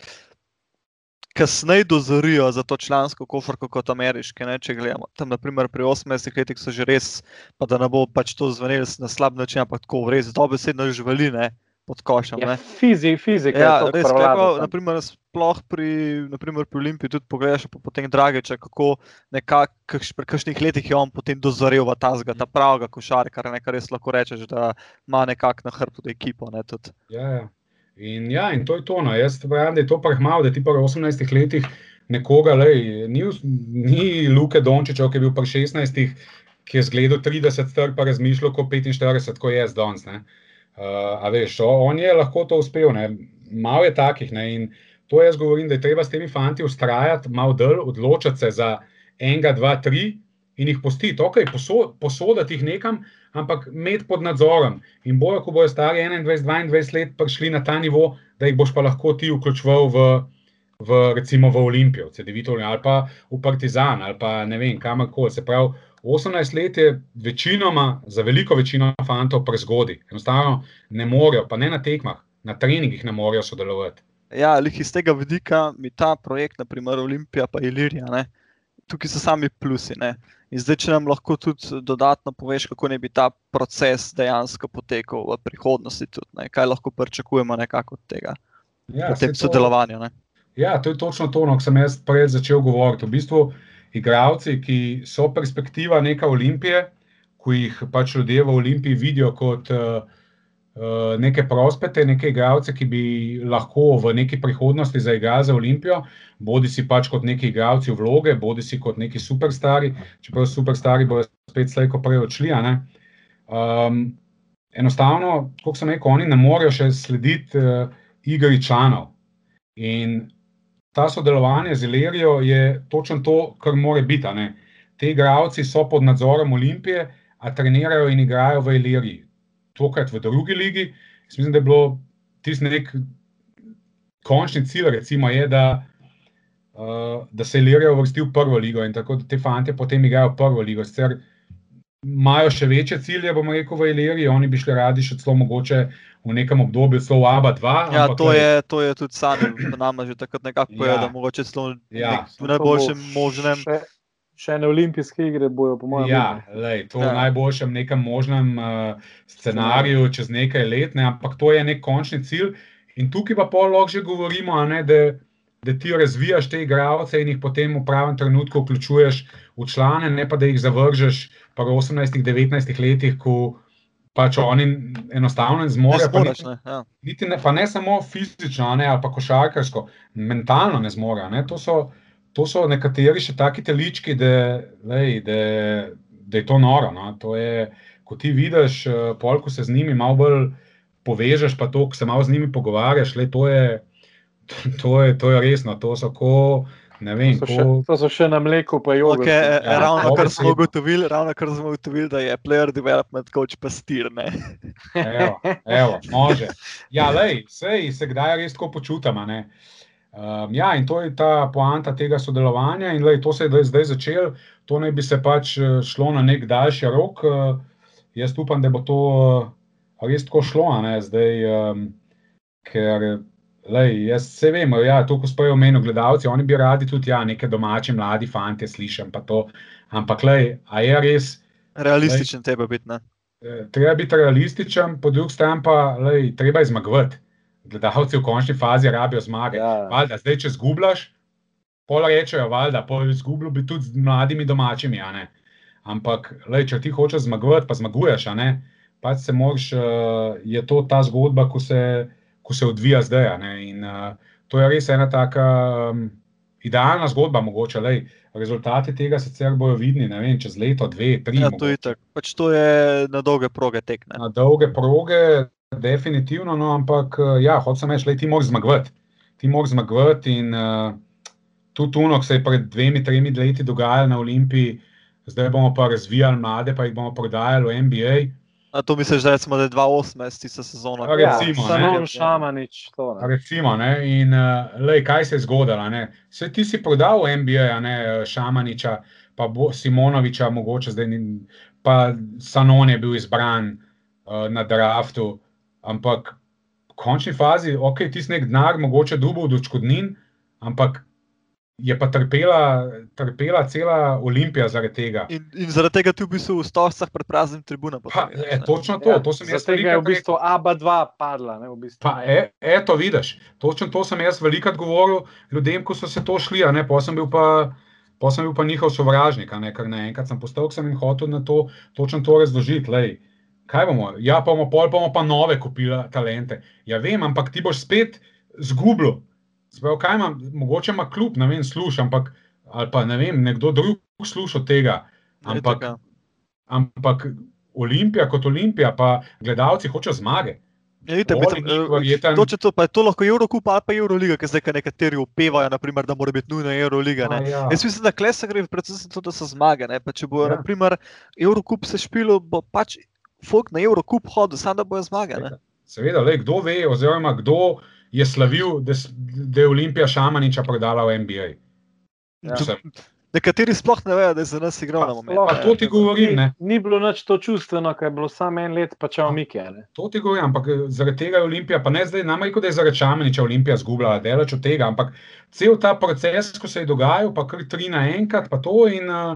Speaker 2: kasneje dozorijo za to člansko kofarko kot ameriške. Ne? Če gledamo tam, naprimer, pri 18 letih so že res, pa da ne bo pač to zvenelo na slab način, ampak tako res dobesedno živeli ne? Pod košem.
Speaker 1: Ja,
Speaker 2: Ne?
Speaker 1: fizi, fizika.
Speaker 2: Ja,
Speaker 1: je
Speaker 2: res,
Speaker 1: prevlada
Speaker 2: kako, naprimer, sploh pri, naprimer, pri Olimpiji tudi pogledaš, pa potem Dragiča, kako kakš, pri kakšnih letih je on potem dozorel v tazga, ta pravega košarkara, ne, kar res lahko rečeš, da ima nekako na hrbtu ekipo. Ne, tudi.
Speaker 3: Ja, ja. In, ja, in to je to. No. Jaz verjamem, da je to prehmalo, da ti pa v 18 letih nekoga, lej, ni, ni Luke Dončiča, ki je bil pri 16, ki je zgledal 30 str, pa razmišljal kot 45, kot jaz danes. Uh, a veš, on je lahko to uspel, ne. malo je takih. Ne. In to jaz govorim, da je treba s temi fanti ustrajati, malo dol, odločiti se za enega, dva, tri in jih pustiti, ok, poso, posoditi jih nekam, ampak imeti pod nadzorom. In bojo, ko bojo stari 21, 22 let prišli na ta nivo, da jih boš pa lahko ti vključeval v, v recimo v Olimpijo, CD-vito ali pa v Partizan ali pa ne vem, kamorkoli. Se pravi, 18 let je večinoma, za veliko večino fantov prezgodi. Enostavno ne morejo, pa ne na tekmah, na treningih ne morejo sodelovati.
Speaker 2: Ja, lih iz tega vidika mi ta projekt, naprimer Olimpija pa Ilirija, ne, tukaj so sami plusi. Ne. In zdaj, če nam lahko tudi dodatno poveš, kako naj bi ta proces dejansko potekal v prihodnosti, tudi, ne, kaj lahko pričakujemo nekako od tega,
Speaker 3: Ja,
Speaker 2: v tem sodelovanju. Ne.
Speaker 3: Ja, to je točno to, no, kar sem jaz prej začel govoriti. V bistvu, igravci, ki so perspektiva neka olimpije, ko jih pač ljudje v Olimpiji vidijo kot uh, neke prospete, neke igralce, ki bi lahko v neki prihodnosti zaigrali za Olimpijo, bodi si pač kot neki igralci vloge, bodi si kot neki superstari, čeprav superstari bodo spet slejko prej odšli. Um, enostavno, kot sem rekel, oni ne morejo še slediti uh, igri članov. In ta sodelovanje z Ilerijo je točno to, kar mora biti. Ti igravci so pod nadzorom Olimpije, a trenirajo in igrajo v Iliriji. Tokrat v drugi ligi. Jaz mislim, da je bilo tisti nek končni cilj, recimo, je, da, uh, da se Ilirija uvrsti v prvo ligo in tako da te fante potem igrajo prvo ligo. Sicer imajo še večje cilje, bomo rekel, v Iliriji, oni bi šli radi še celo mogoče v nekem obdobju, celo v ABA 2.
Speaker 2: Ja, to je, to je tudi Sani nama že takrat nekako povedal,
Speaker 3: Ja.
Speaker 2: da mogoče celo
Speaker 3: Ja.
Speaker 2: nek- v najboljšem možnem.
Speaker 1: Še, še ne olimpijske igre bojo, po mojem.
Speaker 3: Ja, lej, to je
Speaker 2: Ja.
Speaker 3: v najboljšem nekem možnem uh, scenariju čez nekaj let, ne, ampak to je nek končni cilj. In tukaj pa pol lahko že govorimo, a ne, da, da ti razvijaš te igralce in jih potem v pravem trenutku vključuješ v člane, ne pa da jih zavržeš pa v 18-19 letih, ko pač oni enostavno ne zmorejo. Pa,
Speaker 2: zmoreš, ne, ja.
Speaker 3: niti ne, pa ne samo fizično, ne, ali pa košarkarsko, mentalno ne zmorejo. Ne. To, so, to so nekateri še taki telički, da, lej, da, da je to noro. No. To je, ko ti vidiš, eh, pol, ko se z njimi malo bolj povežeš, pa to, ko se malo z njimi pogovarjaš, le, to, je, (laughs) to, je, to je resno. To so ko, ne vem,
Speaker 1: To so, še,
Speaker 3: ko,
Speaker 1: to so še na mleku, pa jogurt.
Speaker 2: Okay,
Speaker 3: Ja,
Speaker 2: ja, ravno kar smo ugotovili, ravno kar smo ugotovili, da je player development coach pastir. Ne?
Speaker 3: Evo, evo, može. Ja, (laughs) lej, sej, se kdaj res tako ne. Um, ja, in to je ta poanta tega sodelovanja, in lej, to se je zdaj- zdaj začelo, to naj bi se pač eh, šlo na nek daljši rok. Uh, jaz upam, da bo to res tako šlo, a ne zdaj, um, ker. Lej, jaz se vem, ja, to, ko spojo meni gledalci, oni bi radi tudi ja, neke domače mladi fante slišali, pa to. Ampak, lej, a je res,
Speaker 2: Realističen tebe biti. Ne?
Speaker 3: Eh, treba biti realističen, po drugi strani pa lej, treba je zmagovati. Gledalci v končni fazi rabijo zmage.
Speaker 1: Ja.
Speaker 3: Valjda, zdaj, če zgubljaš, pol rečejo, valjda, pol izgublil bi tudi z mladimi domačimi. a ne. Ampak, lej, če ti hočeš zmagovati, pa zmaguješ, a ne, pač se moraš, uh, je to ta zgodba, ko se, ko se odvija zdaj. a ne. In uh, to je res ena taka um, idealna zgodba, mogoče. Lej, rezultati tega sicer bojo vidni, ne vem, čez leto, dve, tri.
Speaker 2: Ja, to, je itak. pač to je na dolge proge tek. Ne?
Speaker 3: Na dolge proge, definitivno, no, ampak eh, ja, hočem reči, ti moraš zmagovati. Ti moraš zmagovati in uh, tudi tuno, ki se je pred dvemi, tremi leti dogajalo na Olimpiji, zdaj bomo pa razvijali mlade, pa jih bomo prodajali v NBA.
Speaker 2: A to misliš, da recimo, da je 2018 tista sezona?
Speaker 3: Ja,
Speaker 1: Ja,
Speaker 3: recimo, ne.
Speaker 1: Sanon Šamanič, to ne.
Speaker 3: Recimo, ne, in uh, lej, kaj se je zgodilo. ne. Saj ti si prodal v NBA, a ne Šamaniča, pa Bo- Simonoviča, mogoče zdaj, ni- pa Sanon je bil izbran uh, na draftu. Ampak v končni fazi, ok, ti si nek denar, mogoče dubo od odškodnin, ampak je pa trpela, trpela cela Olimpija zaradi tega.
Speaker 2: In, in zaradi tega ti v bistvu v stolcah pred praznim tribunom.
Speaker 3: Pa, e, točno to, to sem jaz
Speaker 1: Zaradi tega je v bistvu ABA 2 padla. Ne, v bistvu.
Speaker 3: Pa, e, eto, vidiš, točno to sem jaz velikokrat govoril ljudem, ko so se to šli, a ne, pa sem bil pa. Pa sem bil pa njihov sovražnik, a ne, ker naenkrat sem postal, sem jim hotel na to točno to razložiti. Lej, kaj bomo? Ja, pa bomo pol, pa bomo pa nove kupili talente. Ja, vem, ampak ti boš spet zgubil. Sprav, kaj imam, mogoče ima kljub, ne vem, sluš, ampak ali pa ne vem, nekdo drug sluša tega. Ampak, ampak Olimpija kot Olimpija, pa gledalci hočejo zmage.
Speaker 2: Ja,
Speaker 3: verjeten-
Speaker 2: točno to, pa je to lahko Eurocup ali pa Euroliga, ker zdaj nekateri upevajo, naprimer, da mora biti nujno Euroliga. Ne?
Speaker 3: A, ja.
Speaker 2: Jaz mislim, da klesa gre predvsem za to, da so zmage. Če bo,
Speaker 3: ja.
Speaker 2: naprimer, Eurocup se špilo, bo pač folk na Eurocup hodil, samo da bojo zmage. Ne?
Speaker 3: Seveda, le, kdo ve, oziroma kdo je slavil, da, da je Olimpija Šamaniča prodala v NBA.
Speaker 1: Ja.
Speaker 3: Mislim,
Speaker 2: Nekateri sploh ne vejo, da je za nas igral
Speaker 1: Pa
Speaker 2: na moment.
Speaker 1: sploh-
Speaker 3: Pa to ti govorim, ne.
Speaker 1: Ni, ni bilo nič to čustveno, ker je bilo samo en let, pa čau Mike. Ne.
Speaker 3: To ti govorim, ampak eh, zaradi tega je Olimpija, pa ne zdaj, nam rekel, da je zaradi Šamaniča Olimpija zgubljala, delač od tega, ampak cel ta proces, ko se je dogajal, pa kar tri naenkrat, pa to in uh,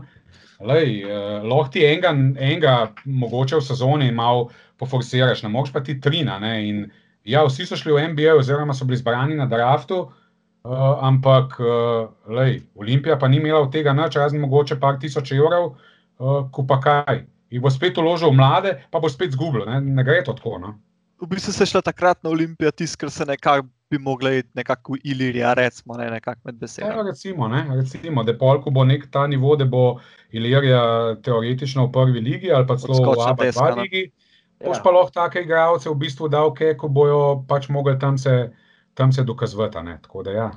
Speaker 3: lej, uh, lahko ti enega, enega, mogoče v sezoni malo poforsiraš, ne moreš pa ti trina. Ne, in ja, vsi so šli v NBA, oziroma so bili zbrani na draftu. Uh, ampak, uh, lej, Olimpija pa ni imela od tega nič, razen mogoče par tisoč evrov, uh, ko pa kaj. Jih bo spet uložil v mlade, pa bo spet zgubil. Ne, ne gre to tako. No.
Speaker 2: V bistvu se je šla takrat na Olimpijo, tisto, ker se nekako bi mogla iti nekako v Ilirija, recimo, ne, nekako med
Speaker 3: Ja,
Speaker 2: besedami.
Speaker 3: recimo, ne, recimo, da polk bo nek ta nivo, da bo Ilirija teoretično v prvi ligi ali pa celo v
Speaker 2: Odskočna
Speaker 3: ABA
Speaker 2: deska, no.
Speaker 3: Ligi.
Speaker 1: Ja.
Speaker 3: Boš pa lahko take igralce v bistvu dal, ko bojo pač mogli tam se, tam se dokazovati. ja.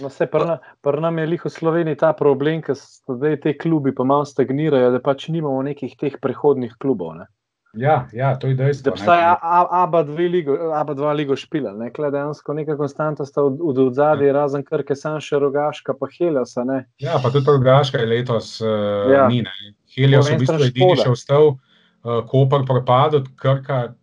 Speaker 1: No, se pri na- pri nam je lih v Sloveniji ta problem, ker so zdaj te klubi pa malo stagnirajo, da pač nimamo nekih teh prehodnih klubov. Ne.
Speaker 3: Ja, ja, to je dejstvo.
Speaker 1: Da obstaja ABA 2 ligo, ABA 2 ligo špila, ne, kle dejansko neka konstanta sta od, od, od zadaj, razen Krke, Sanše, Rogaška pa Heliosa, ne.
Speaker 3: Ja, pa tudi Rogaška je letos uh,
Speaker 1: Ja.
Speaker 3: ja. ni. ne. Helios v bistvu edini še ostal, uh, Koper propadel, Krka,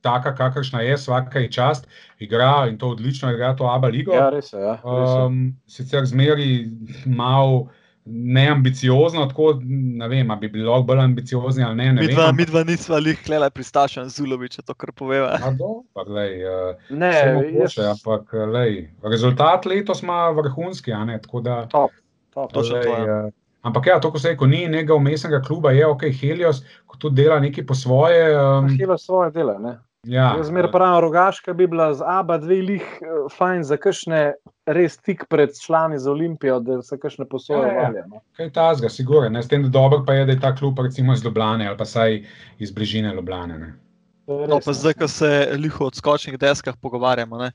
Speaker 3: taka, kakršna je, vsaka je čast, igra in to odlično igra to ABA ligo.
Speaker 1: Ja, res je. Ja, res je.
Speaker 3: Um, sicer zmeri malo neambiciozno, tako ne vem, ali bi lahko bolj ambiciozni ali ne. ne
Speaker 2: Mi
Speaker 3: vem,
Speaker 2: dva,
Speaker 3: ampak-
Speaker 2: mi dva nisva lih klela pristašen Zuloviča, to kar poveva.
Speaker 3: A dobro, glej, uh,
Speaker 1: Ne,
Speaker 3: mogoče,
Speaker 1: jaz,
Speaker 3: ampak lej, rezultat letos ima vrhunski, a ne, tako da.
Speaker 1: top, top.
Speaker 3: Lej,
Speaker 2: to, ja.
Speaker 3: Eh, Ampak ja, to, ko se reče, ni nekega umestnega kluba, je ok, Helios, ko tudi dela nekaj po svoje. Um,
Speaker 1: Helios svoje dela, ne?
Speaker 3: Ja,
Speaker 1: Zmer pravim, rogaška bi bila z ABA dve lih eh, fajn za kakšne res tik pred člani za Olimpijo, da se kakšne posoje
Speaker 3: Ja, ja.
Speaker 1: valja. no.
Speaker 3: kaj ta zga, sigurno. S tem, da dobro pa je, da je ta klub recimo iz Ljubljane ali pa saj iz bližine Ljubljane. Ne.
Speaker 1: Je
Speaker 2: No, pa
Speaker 1: ne.
Speaker 2: zdaj, ko se liho o odskočnih deskah pogovarjamo. Ne?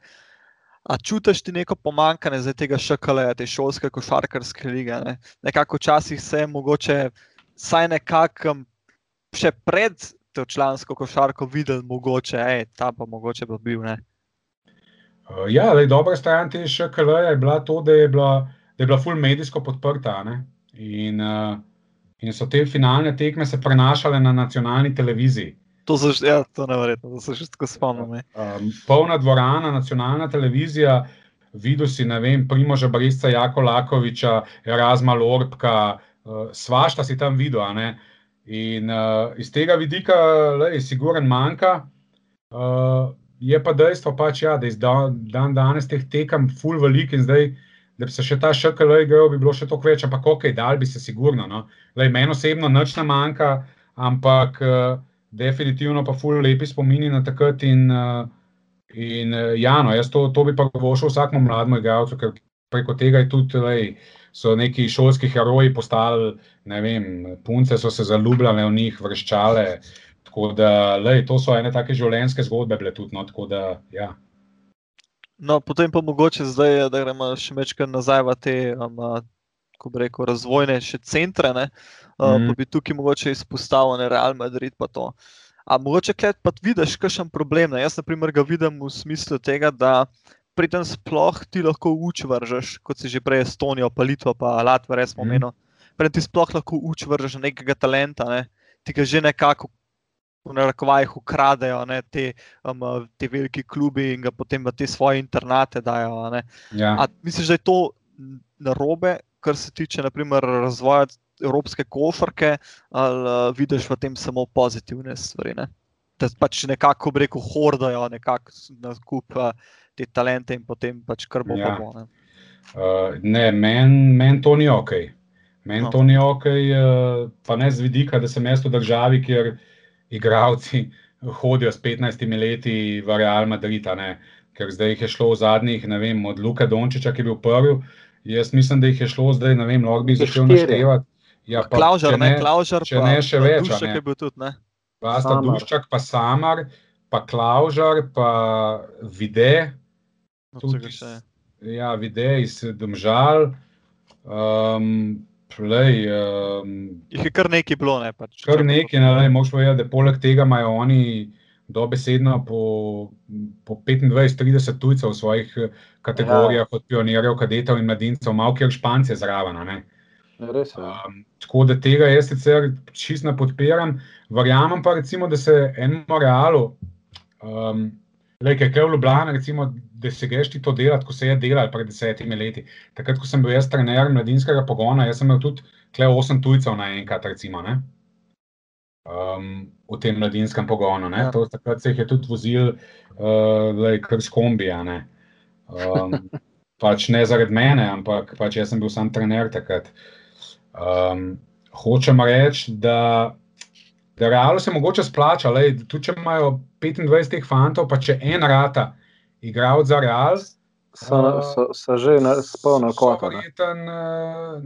Speaker 2: A čutiš ti neko pomankanje zdaj tega šakala, te šolske košarkarske lige? Ne? Nekako včasih se je mogoče, saj nekako še pred to člansko košarko videl, mogoče, ej, ta pa mogoče bi bil. Ne?
Speaker 3: Ja, lej, dobra stran te ŠKL je bila to, da je bila, da je bila full medijsko podprta. In, uh, in so te finalne tekme se prenašale na nacionalni televiziji.
Speaker 2: To se že, ja, to neverjetno, da se že tako spomnim. ej.
Speaker 3: Um, polna dvorana, nacionalna televizija, videl si, ne vem, Primoža Brisca, Jako Lakoviča, Erasma Lorbka, uh, svašta si tam videl. ne. In uh, iz tega vidika, le, siguren manjka. Uh, je pa dejstvo, pač, ja, da je dan, dan danes teh tekem full velik in zdaj, da bi se še ta šakal igral, bi bilo še toliko več, ampak ok, dal bi se sigurno. No. Lej, meni osebno nič ne manjka, ampak uh, definitivno pa full lepi spomini na takrat in uh, In uh, ja, no, jaz to, to bi pa vošel vsakmu mlademu igralcu, ker preko tega je tudi, lej, so neki šolski heroji postali, ne vem, punce so se zaljubljale v njih, vrščale. Tako da, lej, to so ene take življenjske zgodbe bile tudi. No, tako da, ja.
Speaker 2: No, potem pa mogoče zdaj, da gremo še večkrat nazaj v te, um, ko bi rekel, razvojne še centre. Ne, uh,
Speaker 3: Mhm.
Speaker 2: pa bi tukaj mogoče izpostavil ne, Real Madrid. Pa to. A mogoče klet pa vidiš kakšen problem? Ne? Jaz, na primer, ga vidim v smislu tega, da pri tem sploh ti lahko uč vržeš, kot si že prej Estonijo, pa Litvo, pa Latvijo, res
Speaker 3: Mhm.
Speaker 2: omenil. Prej ti sploh lahko uč vržeš nekega talenta, ne? ti ga že nekako. V narekovajih ukradejo ne, te, um, te veliki klubi in ga potem v te svoje internate dajo.
Speaker 3: Ja.
Speaker 2: A misliš, da je to narobe, kar se tiče naprimer, razvoja evropske košarke, ali uh, vidiš v tem samo pozitivne stvari? Ne? Da pač nekako, rekel, hordajo nekako na kup uh, te talente in potem pač kar bo
Speaker 3: Ja.
Speaker 2: bo. Ne?
Speaker 3: Uh, ne, meni men to ni ok. Meni
Speaker 2: No.
Speaker 3: to ni ok, uh, pa ne z vidika, da sem jaz v državi, kjer igravci hodijo s 15 leti v Real Madrid, ker zdaj jih je šlo v zadnjih, ne vem, od Luka Dončiča, ki je bil prvi. Jaz mislim, da jih je šlo zdaj, ne vem, lahko bi začel naštevati. Ja, pa
Speaker 2: Klaužar,
Speaker 3: če
Speaker 2: ne, Klaužar,
Speaker 3: če ne še več,
Speaker 2: Dušek
Speaker 3: ne.
Speaker 2: je bil tudi, ne.
Speaker 3: Vasta. Duščak, pa Samar, pa Klaužar, pa Vide.
Speaker 2: No,
Speaker 3: Tudi Ja, videi iz Domžal. Um, Plej, um,
Speaker 2: Jih je kar nekaj bilo, ne pač.
Speaker 3: kar
Speaker 2: pa
Speaker 3: nekaj, ne, moš povedati, da poleg tega imajo oni dobesedno po, po 25-30 tujcev v svojih eh, kategorijah, od pionirjev, kadetov in mladincev, malo kjer špance zraven. a ne.
Speaker 1: Res je.
Speaker 3: Um, tako da tega jaz sicer čisto ne podpiram. Verjamem pa, recimo, da se enemu realu, um, le kaj je v Ljubljani, recimo, da se greš ti to delati, ko se je delal pred desetimi leti. Takrat, ko sem bil jaz trener mladinskega pogona, jaz sem imel tudi kle osem tujcev naenkrat, recimo. Ne? Um, v tem mladinskem pogonu.
Speaker 2: Ja.
Speaker 3: Ja. To, takrat se jih je tudi vozil, uh, kar s kombija. ne. Um, (laughs) pač ne zaradi mene, ampak pač jaz sem bil sam trener takrat. Um, hočem reči, da, da realno se mogoče splača, lej, tudi če imajo 25 teh fantov, pa če en rata igralec za real.
Speaker 1: So, so, so že na spolno ne.
Speaker 3: verjeten, uh,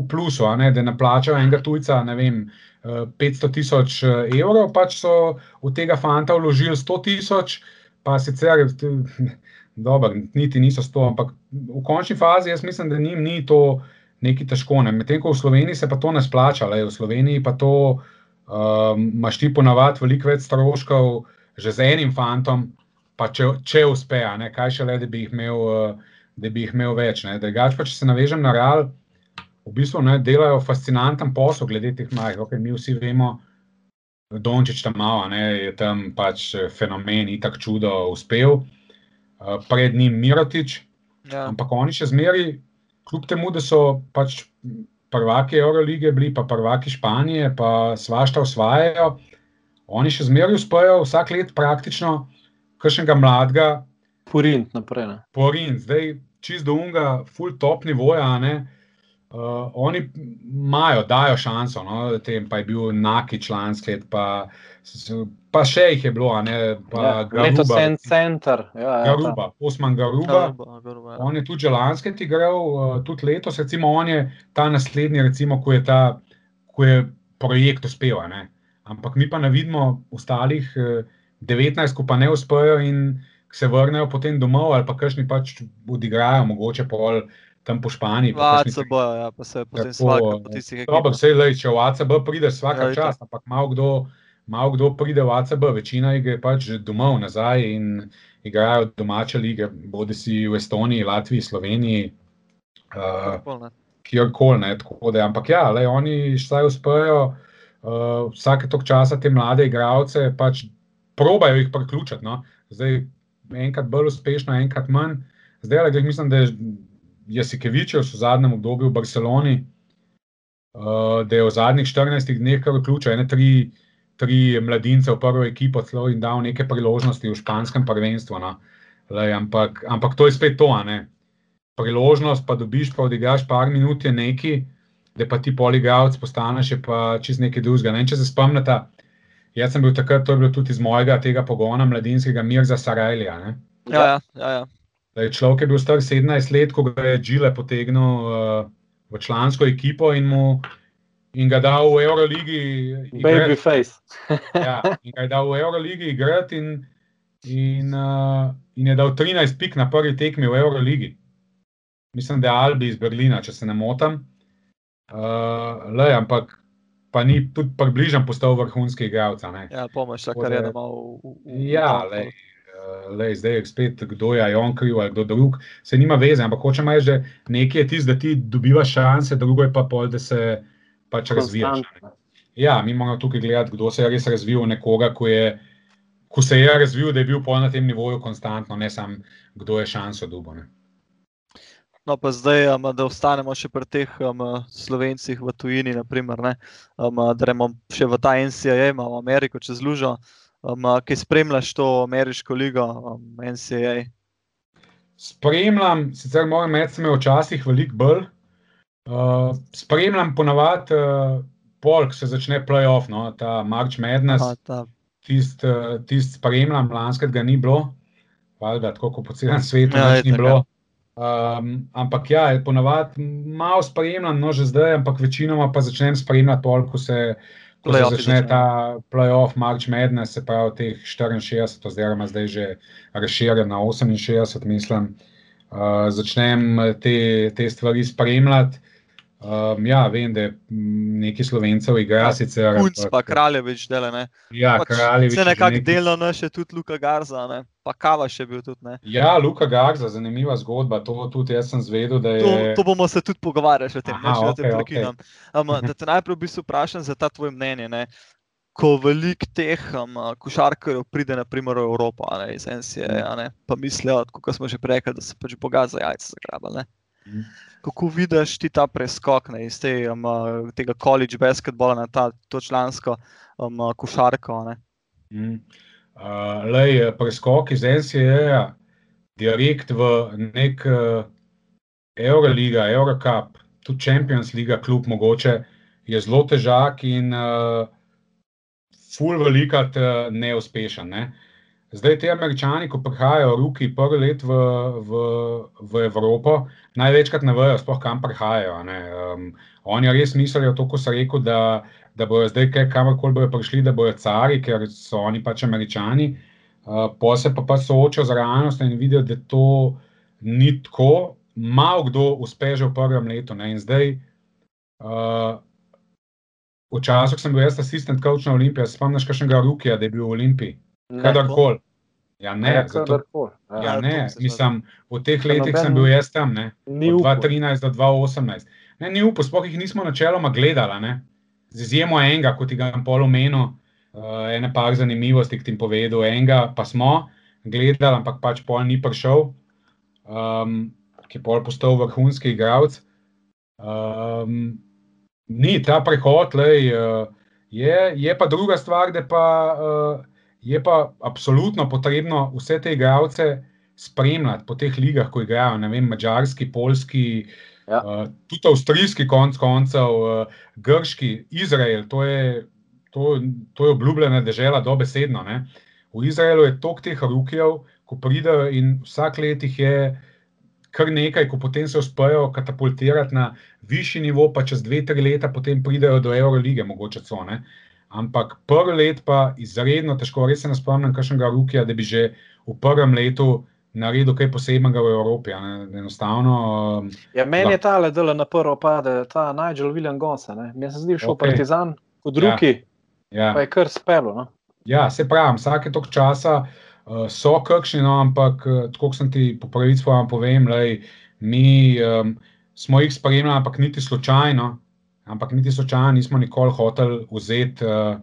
Speaker 3: v, plusu, ne, da ne plačajo enega tujca, ne vem, uh, 500 tisoč eh, evrov, pač so v tega fanta vložili 100 tisoč, pa sicer, (laughs) dobro, niti niso 100, ampak v končni fazi jaz mislim, da njim ni to nekaj težko. Ne. Medtem ko v Sloveniji se pa to ne splača, le, v Sloveniji pa to um, imaš ti ponavadi veliko več stroškov že z enim fantom, pa če, če uspe, ne, kaj šele, da bi jih imel. Uh, da bi jih imel več. pa, če se navežem na Real, v bistvu ne, delajo fascinanten posel glede teh mladih. Okay, mi vsi vemo, Dončić tam malo, ne, je tam pač fenomen, itak čudo uspel. Uh, pred njim Mirotič,
Speaker 2: Ja.
Speaker 3: ampak oni še zmeraj, kljub temu, da so pač prvaki Eurolige bili, pa prvaki Španije, pa svašta osvajajo, oni še zmeraj uspejo vsak let praktično kakšnega mladega
Speaker 1: Purint naprej. Ne.
Speaker 3: Porin, zdaj čist do unga, full top nivoja, a ne. Uh, oni imajo, dajo šanso, no, tem pa je bil Naki član skled, pa, pa še jih je bilo, ne, pa
Speaker 1: Ja, Leto
Speaker 3: Garuba.
Speaker 1: Sen Center. Ja, ja,
Speaker 3: Garuba, Osman Garuba.
Speaker 2: Garuba, Garuba, ja.
Speaker 3: On je tudi že lanskrat igral, uh, tudi letos, recimo, on je ta naslednji, recimo, ko je, ta, ko je projekt uspel. a ne. Ampak mi pa ne vidimo ostalih uh, 19, ko pa ne uspejo in se vrnejo potem domov, ali pa kakšni pač odigrajo, mogoče pol tam po Španiji. pa
Speaker 2: Vace bojo, ja, pa se potem svaka po tistih
Speaker 3: Dobro, vse le, če v ACB prideš vsak
Speaker 2: Ja,
Speaker 3: ja,
Speaker 2: itak.
Speaker 3: čas, ampak malo kdo, malo kdo pride v ACB, večina jih gre pač domov nazaj in igrajo domače lige, bodi si v Estoniji, Latviji, Sloveniji, uh, kjerkoli. tako da, Ampak ja, le, oni vsaj uspejo uh, vsake tok časa te mlade igralce, pač probajo jih priključiti. No. Zdaj, enkrat bolj uspešno, enkrat manj. Zdaj, le, mislim, da je Jasikevičev v zadnjem obdobju v Barceloni, uh, da je v zadnjih 14 dneh kar vključil ene tri, tri mladince v prvo ekipo celo in dal neke priložnosti v španskem prvenstvu. No. Lej, ampak, ampak to je spet to, ne. Priložnost pa dobiš, pa odigraš par minut, je neki, da pa ti poligralec postaneš, pa čez nekaj drugega. Ne če se spomnite, jaz sem bil takrat, to je bilo tudi iz mojega tega pogona mladinskega Mirza Sarajlija. ne.
Speaker 2: Ja, ja, ja, ja.
Speaker 3: Da je človek je bil star 17 let, ko ga je Džile potegnil uh, v člansko ekipo in, mu, in ga dal v Euroligi.
Speaker 1: Babyface. (laughs)
Speaker 3: Ja, in ga je dal v Euroligi igrati, in, in, uh, in je dal 13 pik na prvi tekmi v Euroligi. Mislim, da je Albi iz Berlina, če se ne motim. Uh, le, ampak pa ni tudi približen postal vrhunski igralec.
Speaker 2: ja pomoč, kar je da malo. v-
Speaker 3: Ja,
Speaker 2: v-
Speaker 3: lej, eh, lej, zdaj je spet, kdo je on kriv ali kdo drug, se nima veze, ampak hočem reči, da nekaj je tisto, da ti dobivaš šanse, drugo je pa pol, da se pač razvijaš. Ja, mi moramo tukaj gledati, kdo se je res razvil, nekoga, ko, je, ko se je razvil, da je bil pol na tem nivoju konstantno, ne samo kdo je šanso dobil.
Speaker 2: No, pa zdaj, um, da ostanemo še pri teh um, slovencih v tujini, naprimer, ne, um, da gremo še v ta NCAA, ima v Ameriko čez lužo, um, ki spremljaš to ameriško ligo, um, NCAA.
Speaker 3: Spremljam, sicer moram reči, da me včasih veliko bolj. Uh, spremljam ponavadi uh, pol, ko se začne playoff, no, ta March Madness. Tisti uh, tist spremljam, lanskega ga ni bilo, valjda, tako kot po celem svetu,
Speaker 2: Ja,
Speaker 3: ja, ni bilo. Um, ampak ja, ponavadi malo spremljam, no že zdaj, ampak večinoma pa začnem spremljati pol, ko se, ko se začne ta playoff, March Madness, se pravi teh 64, oziroma zdaj že razširjen na 68, mislim. Uh, začnem te, te stvari spremljati. Um, ja, vem, da mm, neki slovencev igra
Speaker 2: Ja,
Speaker 3: sicer.
Speaker 2: Kunc
Speaker 3: ampak-
Speaker 2: pa Kraljevič dele, ne.
Speaker 3: Ja,
Speaker 2: Pač
Speaker 3: Kraljevič
Speaker 2: Se nekako
Speaker 3: neki-
Speaker 2: delno naš je tudi Luka Garza, ne. Pa Kava še bil tudi, ne.
Speaker 3: Ja, Luka Garza, zanimiva zgodba. To tudi jaz sem zvedel, da
Speaker 2: To,
Speaker 3: je.
Speaker 2: to bomo se tudi pogovarjali o tem, ne,
Speaker 3: Aha,
Speaker 2: če te
Speaker 3: okej,
Speaker 2: prekinem. Um, da te najprej v bistvu vprašam za ta tvoj mnenje. Ne? Ko veliko teh um, košarkarjev pride naprimer v Evropo, a ne, iz NCA, a ne, pa mislijo, kot smo že prej rekli, da so pač bogat za jajce zagrabili. Kako vidiš ti ta preskok ne, iz te, um, tega college basketbola na ta to člansko um, košarko? Ne?
Speaker 3: Mm. Uh, lej, preskok iz NCAA, direkt v nek uh, Euroliga, Eurocup, tudi Champions League, klub mogoče, je zelo težak in uh, ful velikat uh, neuspešen. Ne? Zdaj ti američani, ko prihajajo ruki prvi let v, v, v Evropo, največkrat ne vejo, sploh kam prihajajo. Um, oni res mislijo to, ko so rekel, da, da bodo zdaj, kaj- kamorkoli bodo prišli, da bodo cari, ker so oni pač američani. Uh, pa se pa, pač soočajo z realnostjo in vidijo, da to ni tako. Malo kdo uspe že v prvem letu. Ne? In zdaj, uh, včasih sem bil jaz asistent coach na Olimpiji, spomniš, kakšnega rukija, da je bil v Olimpiji. Kadarkoli. Ja, ne,
Speaker 1: ja,
Speaker 3: zato.
Speaker 1: Ja.
Speaker 3: ja, ne,
Speaker 2: mislim,
Speaker 3: v teh letih sem bil jaz tam, ne, od
Speaker 1: upal.
Speaker 3: 2013 do 2018. Ne, ni upal, sploh jih nismo načeloma gledali, ne. z izjemo enega, kot ga je pol omenil, uh, ene par zanimivosti, ki ti bom povedal, enega pa smo gledali, ampak pač pol ni prišel, um, ki je pol postal vrhunski igralec. Um, ni ta prehod, lej, uh, je, je pa druga stvar, da pa, uh, je pa absolutno potrebno vse te igralce spremljati po teh ligah, ko igrajo, ne vem, mačarski, polski,
Speaker 1: Ja.
Speaker 3: Uh, tudi avstrijski, konc koncev, uh, grški, Izrael, to je, to, to je obljubljena država, dobesedno. Ne? V Izraelu je toliko teh rukijev, ko pridejo in vsak let jih je kar nekaj, ko potem se uspejo katapultirati na višji nivo, pa čez dve, tri leta potem pridejo do Eurolige, mogoče so. Ne? Ampak prvi let pa izredno težko, res se ne spomnim, kakšnega rukija, da bi že v prvem letu naredil kaj posebnega v Evropi. Enostavno. um,
Speaker 1: Ja, meni
Speaker 3: Da.
Speaker 1: je ta le delo na prvo pade, ta Nigel William Gonsa. ne. Meni se zdi, šel okay. Partizan kot
Speaker 3: Ja.
Speaker 1: drugi,
Speaker 3: Ja.
Speaker 1: pa je kar spelo. No?
Speaker 3: Ja, se pravi, vsake toliko časa uh, so kakšni, no, ampak uh, tako sem ti po pravici povem, lej, mi um, smo jih spremljali, ampak niti slučajno, ampak niti slučajno nismo nikoli hoteli vzeti uh,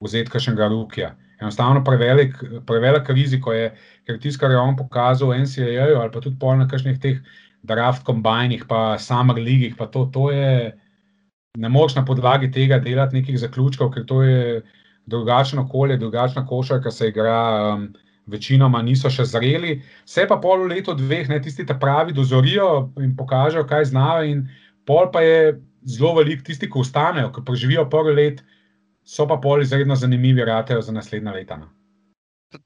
Speaker 3: vzeti kakšnega rukija. Enostavno prevelik, prevelik riziko je, ker tisto, kar je on pokazal v NCAA-ju ali pa tudi pol na kakšnih teh draft kombajnih, pa summer ligih, pa to, to je, ne moreš na podlagi tega delati nekih zaključkov, ker to je drugačno okolje, drugačna košarka se igra, um, večinoma niso še zreli. Se pa pol v letu dveh, ne tisti, ki pravi, dozorijo in pokažejo, kaj znajo, in pol pa je zelo velik tisti, ki ostanejo, ki preživijo prvi let, so pa pol izredno zanimivi, ratejo za naslednja leta. no.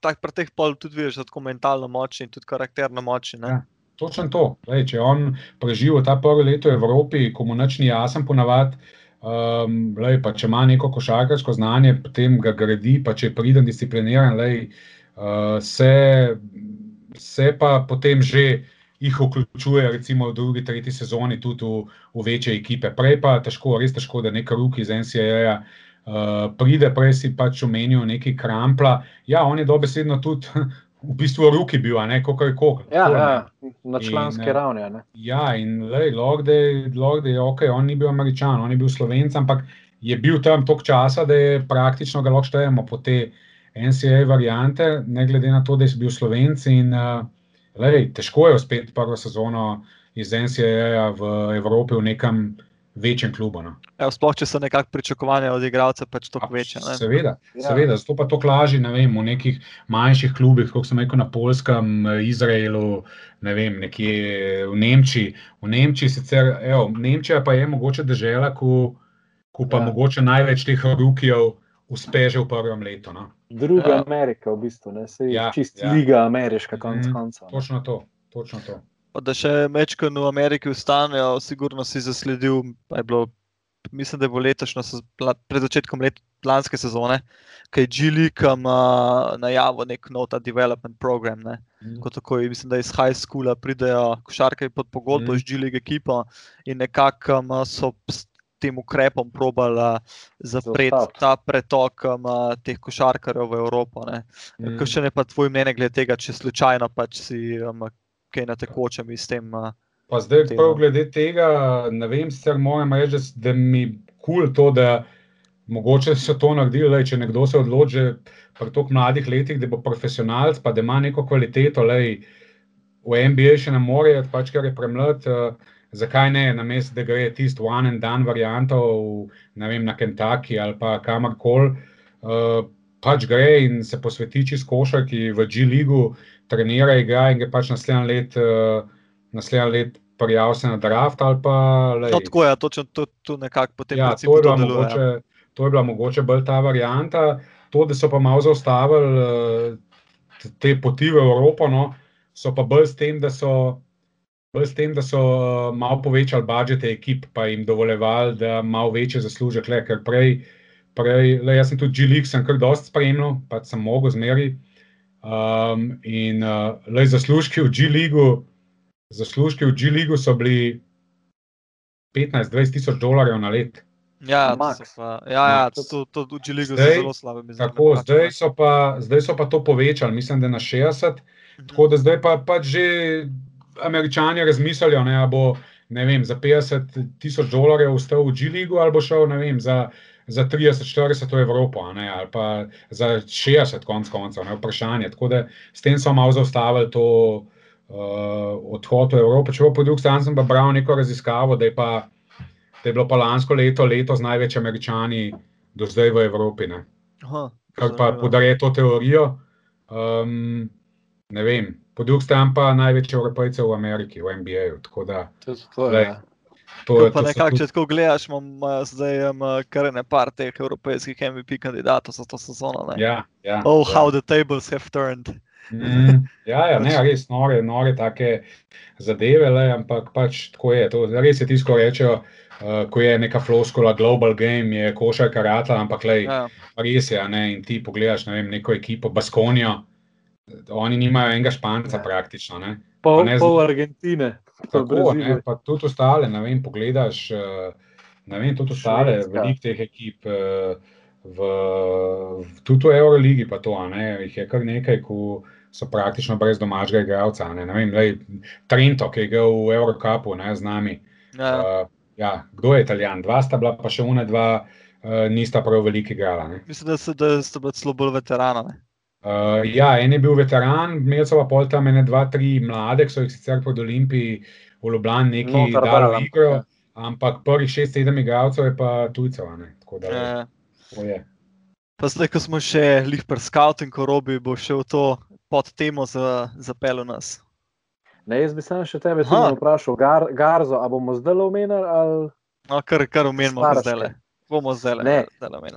Speaker 2: Tak, pri teh pol tudi vidiš, da tako mentalno močni tudi karakterno močni. ne.
Speaker 3: Ja. Točno to. Lej, če on preživel ta prvi leto v Evropi, ko mu nič ni jasen, ponavadi, um, lej, pa če ima neko košarkarsko znanje, potem ga gradi, pa če je priden, discipliniran, lej, uh, se, se pa potem že jih vključuje, recimo v drugi, tretji sezoni, tudi v, v večje ekipe. Prej pa težko, res težko, da nek rok iz NCAA. Uh, pride, prej si pač omenil neki krampla. Ja, on je dobesedno tudi (laughs) v bistvu roki bil, a ne kako je kako.
Speaker 1: Ja, ja, na
Speaker 3: In,
Speaker 1: članski
Speaker 3: eh,
Speaker 1: ravni. ne.
Speaker 3: Ja, in lahko je ok, on ni bil američan, on je bil slovenc, ampak je bil tam toliko časa, da je praktično ga lahko štejemo po te NCAA variante, ne glede na to, da je bil slovenc. In, uh, lej, težko je uspeti prvo sezono iz NCAA v Evropi v nekem večjem klubu. No.
Speaker 2: Evo, sploh, če so nekako pričakovanja od igralca pač toliko večja. ne.
Speaker 3: Seveda,
Speaker 1: Ja.
Speaker 3: seveda, zato pa to lažje, ne vem, v nekih manjših klubih, kot sem rekel, na Polskem, Izraelu, ne vem, nekje v Nemčiji. V Nemčiji sicer, evo, Nemčija pa je mogoče država, ko, ko pa
Speaker 1: Ja.
Speaker 3: ja. mogoče največ teh rukijev uspe že v prvem letu. No.
Speaker 1: Druga
Speaker 2: Ja.
Speaker 1: ja. Amerika, v bistvu, ne se
Speaker 3: Ja,
Speaker 1: ja, čist
Speaker 3: ja.
Speaker 1: ja. liga ameriška, konc
Speaker 3: Mhm.
Speaker 1: koncev. ne.
Speaker 3: Točno to, točno to.
Speaker 2: Pa da še mečkaj v Ameriki ustanejo, sigurno si zasledil, pa je bilo, mislim, da je bilo letošnjo, pred začetkom let, lanske sezone, ki je G-League ima najavo nek nov ta development program. Ne.
Speaker 3: Mhm.
Speaker 2: Ko tako, mislim, da iz high schoola pridejo košarkarji pod pogodbo
Speaker 3: Mhm.
Speaker 2: z G-League ekipo in nekako so tem ukrepom probali zapreti ta pretok um, teh košarkarjev v Evropo. Ne.
Speaker 3: Mhm.
Speaker 2: Kakšen je pa tvoj mnenje glede tega, če slučajno pač si um, kaj na tekočem iz tem? Uh,
Speaker 3: Pa zdaj,
Speaker 2: temu.
Speaker 3: prav glede tega, ne vem, sicer moram reči, da s- da mi kul cool to, da mogoče so to naredili, lej, če nekdo se odloči pri toliko mladih letih, da bo profesionalc, pa da ima neko kvaliteto, lej, v NBA še ne more, pač ker je premlad. Uh, zakaj ne, namesto da gre tisto one and done varianto v, vem, na Kentucky ali pa kamorkoli, uh, pač gre in se posveti čez košarki v G-ligu, trenira, igra in gre pač naslednji let. Uh, naslednji let prijavil se na draft ali pa. Lej,
Speaker 2: no, tako je, točno to, to nekako potem
Speaker 3: ja, to, je bila
Speaker 2: deluje. ja.
Speaker 3: mogoče, to je bila mogoče bolj ta varianta. To, da so pa malo zaustavili eh, te poti v Evropo, no, so pa bolj s tem, da so. Bolj s tem, da so eh, malo povečali budžete ekip, pa jim dovoljevali, da malo večje zaslužek le, ker prej, prej le, jaz sem tudi G-League, sem kar dosti spremljal, pač sem mogel zmeri. Um, in uh, le zaslužki v G-Leagu, zaslužki v G-Leagu so bili 15-20 tisoč dolarjev na let.
Speaker 2: Ja, to pa, ja, ja,
Speaker 3: Ja,
Speaker 2: to, to v G-Ligu
Speaker 3: zdaj-
Speaker 2: zelo slabo.
Speaker 3: Tako,
Speaker 2: pač,
Speaker 3: zdaj so, pa, zdaj so pa to povečali, mislim, da na 60.
Speaker 2: Mhm.
Speaker 3: Tako da zdaj pa pač že američani razmislijo, ne, bo ne vem, za 50 tisoč dolarjev ustal v G-Ligu ali bo šel vem, za, za 30-40 v Evropo, ne, ali pa za 60 konc koncev, ne vprašanje. Tako da s tem so malo zaustavili to uh, odhod v Evropo. Če po drugi strani sem pa bral neko raziskavo, da je, pa, da je bilo pa lansko leto letos največ američani do zdaj v Evropi. Ne
Speaker 2: Aha,
Speaker 3: kar pa podarja to teorijo. Um, ne vem, po drugi strani pa največji evropejci v Ameriki, v NBA-ju. Tako da,
Speaker 1: To, to je,
Speaker 3: Glej,
Speaker 1: ja.
Speaker 3: to je
Speaker 2: pa
Speaker 3: to so
Speaker 2: nekako,
Speaker 3: tudi-
Speaker 2: če tako gledaš, imajo zdaj um, kar nekaj teh evropskih MVP kandidatov za to sezono. ne.
Speaker 3: Ja, ja,
Speaker 2: Oh,
Speaker 3: ja.
Speaker 2: how the tables have turned.
Speaker 3: Mm, ja, ja, ne, res nore, nore take zadeve, le, ampak pač tako je. To, res je tisto, ko rečejo, uh, ko je neka floskula, global game, je košarka ratla, ampak lej,
Speaker 2: Ja.
Speaker 3: res je, a ne, in ti pogledaš, ne vem, neko ekipo, Baskonijo, oni nimajo enega španca
Speaker 1: Ja.
Speaker 3: praktično, ne.
Speaker 1: Pol,
Speaker 3: Pa ne
Speaker 1: pol Argentine.
Speaker 3: Tako, ne, pa tudi ostale, ne vem, pogledaš, eh, ne vem, tudi ostale, veliko teh ekip, eh, v, v, tudi v Euroligi pa to, a ne, jih je kar nekaj, ko so praktično brez domačega igralca, a ne, ne vem, lej, Trento, ki je igral v Eurocupu, ne, z nami.
Speaker 2: Ja.
Speaker 3: Uh, ja, kdo je italijan? Dva sta bila, pa še une dva uh, nista prav veliko igrala. Ne.
Speaker 2: Mislim, da so, da so bili celo bolj veterani. ne.
Speaker 3: Uh, ja, en je bil veteran, imel so pa pol tam ene, dva, tri mlade, ki so jih sicer pod Olimpiji v Ljubljani neki
Speaker 1: Noter
Speaker 3: dali v
Speaker 1: ampak,
Speaker 3: igro,
Speaker 1: ja.
Speaker 3: ampak prvih šest, sedem igralcev je pa tujcev. a ne. Tako da
Speaker 2: Ja.
Speaker 3: to je.
Speaker 2: Pa zdaj, ko smo še lih pri scoutingu, robi bo še v to pod temo za, zapelo nas.
Speaker 1: Ne, jaz bi samo še tebe vprašal, Gar, Garzo, a bomo zdaj omenili ali
Speaker 2: No, kar, kar omenimo zdaj. Bomo zdaj
Speaker 1: Ne.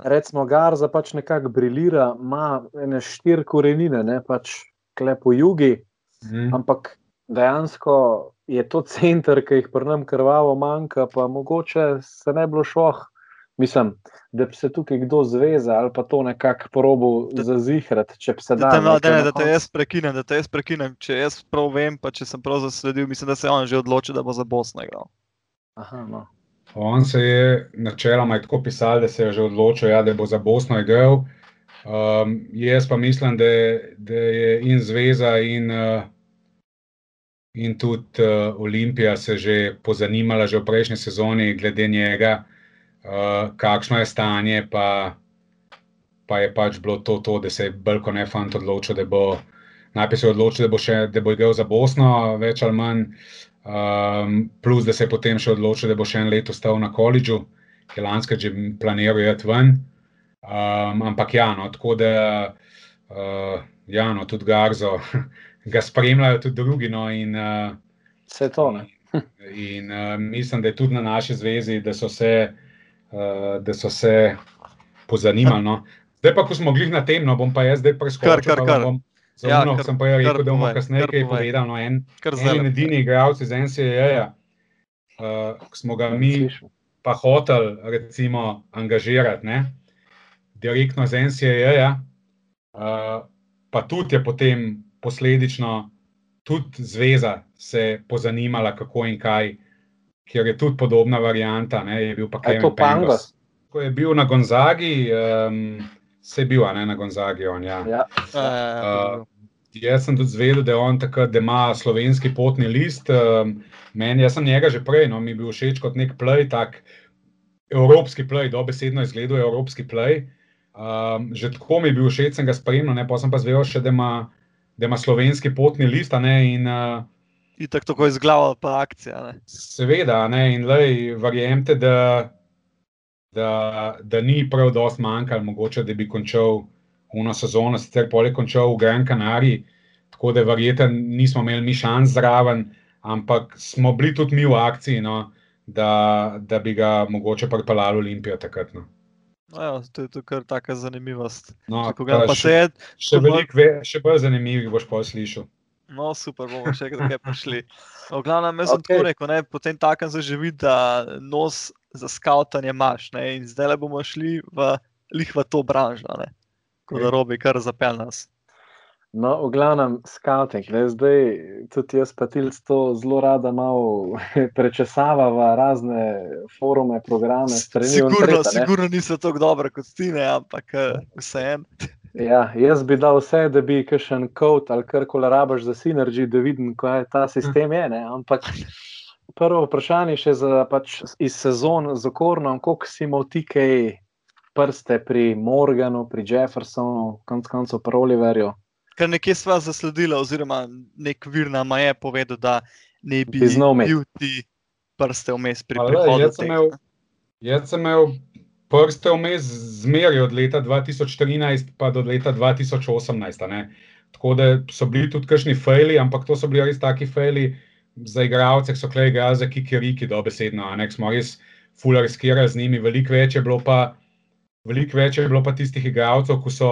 Speaker 1: recimo Garza pač nekako brilira, ima ene štiri korenine, ne pač klepo jugi,
Speaker 3: Mhm.
Speaker 1: ampak dejansko je to center, ki jih pri nam krvavo manjka, pa mogoče se ne bi bilo šloh. Mislim, da bi se tukaj kdo zveza ali pa to nekako probo zazihrati, če bi se
Speaker 2: Da,
Speaker 1: da.
Speaker 2: da, da te jaz prekinem, da te jaz prekinem. Če jaz prav vem, pa če sem prav zasledil, mislim, da se je on že odločil, da bo za Bosno igral.
Speaker 1: Aha, no.
Speaker 3: On se je načeloma je tako pisal, da se je že odločil, ja, da bo za Bosno igral. Um, jaz pa mislim, da, da je in Zveza, in, uh, in tudi uh, Olimpija se že pozanimala že v prejšnji sezoni glede njega, uh, kakšno je stanje. Pa, pa je pač bilo to, to da se je Brko ne fant odločil, da bo najprej se je odločil, da bo, še, da bo igral za Bosno, več ali manj. Um, plus, da se je potem še odločil, da bo še en let ostal na koledžu, ki je lansko že planiral iti ven. Um, ampak ja, no, tako da, uh, ja, no, tudi Garzo, (laughs) ga spremljajo tudi drugi. No, in, uh,
Speaker 1: Vse to ne. (laughs)
Speaker 3: in uh, mislim, da je tudi na naši zvezi, da so se, uh, da so se pozanimali. No. Zdaj pa, ko smo glih na tem, no, bom pa jaz zdaj preskočil.
Speaker 2: Kar, kar, kar.
Speaker 3: Bom, za
Speaker 2: Ja,
Speaker 3: ja,
Speaker 2: kar-
Speaker 3: sem pa ja rekel,
Speaker 2: kar
Speaker 3: da bomo kasneje kaj povedali. No, en, En edini igralec iz NCAA, uh, ki smo ga mi pa hoteli, recimo, angažirati, ne? direktno z NCAA, uh, pa tudi je potem posledično tudi zveza se pozanimala, kako in kaj, ker je tudi podobna varianta. Ne? Je bil pa
Speaker 1: A je
Speaker 3: Kevin
Speaker 1: to Pangos?
Speaker 3: Pangos. Ko je bil na Gonzagi, um, se je bil, a ne na Gonzagi. On, ja.
Speaker 1: Ja.
Speaker 3: Uh, Jaz sem tudi zvedel, da, on takrat, da ima slovenski potni list. Um, meni, jaz sem njega že prej, no, mi je bil všeč kot nek play, tak evropski play, dobesedno izgleduje evropski play. Um, že tako mi je bil všeč, sem ga spremljal, ne, pa sem pa zvedel še, da ima, da ima slovenski potni list. Ne, in, uh,
Speaker 2: In tako tako izglava pa akcija. Ne?
Speaker 3: Seveda, ne, in lej, verjemite, da, da, da ni prav dosti manjkalo, mogoče, da bi končal uno sezono, sicer pol je končal v Gran Canariji, tako da verjete, nismo imeli mi šans zraven, ampak smo bili tudi mi v akciji, no, da, da bi ga mogoče pripeljali v Olimpijo takrat. No.
Speaker 2: No, ja, to je kar taka zanimivost.
Speaker 3: No,
Speaker 2: Če ko ga pa
Speaker 3: še,
Speaker 2: se je,
Speaker 3: še, veliko ve- še bolj zanimivih boš pol slišal.
Speaker 2: no super, bomo še kaj prišli. V glavnem, jaz sem
Speaker 1: Okej.
Speaker 2: tako rekel, ne, potem takem zaživi, da nos za skautanje imaš. Ne, in zdaj le bomo šli v lih v to branžo. Ne. Ko da
Speaker 3: Okej.
Speaker 2: robi, kar zapel nas.
Speaker 1: No, v glavnem, scouting. Ne, zdaj tudi jaz, pa tilc to zelo rada malo (laughs) prečesavava razne forume, programe.
Speaker 2: Sigurno,
Speaker 1: Ontreta, ne.
Speaker 2: sigurno niso tako dobre kot ti, ne, ampak eh, vseeno. (laughs)
Speaker 1: Ja, jaz bi dal vse, da bi kakšen kod ali karkoli rabaš za Synergy, da vidim, kaj ta sistem je. Ne? Ampak prvo vprašanje še za, pač, iz sezon z okornom, koliko si imel ti kaj prste pri Morganu, pri Jeffersonu, konc koncev pri Oliverju.
Speaker 2: Kar nekje sva zasledila, oziroma nek vir nam je povedal, da ne bi bil ti prste vmes pri prihodu.
Speaker 3: jaz sem imel-. Jaz sem imel prste vmes zmeraj od leta 2013 pa do leta 2018. a ne. tako da so bili tudi kakšni fejli, ampak to so bili res taki fejli za igralce, ki so klej igrali za kikiriki, dobesedno, ne, smo res fularskirali z njimi, veliko več je bilo pa, veliko več je bilo pa tistih igralcev, ki so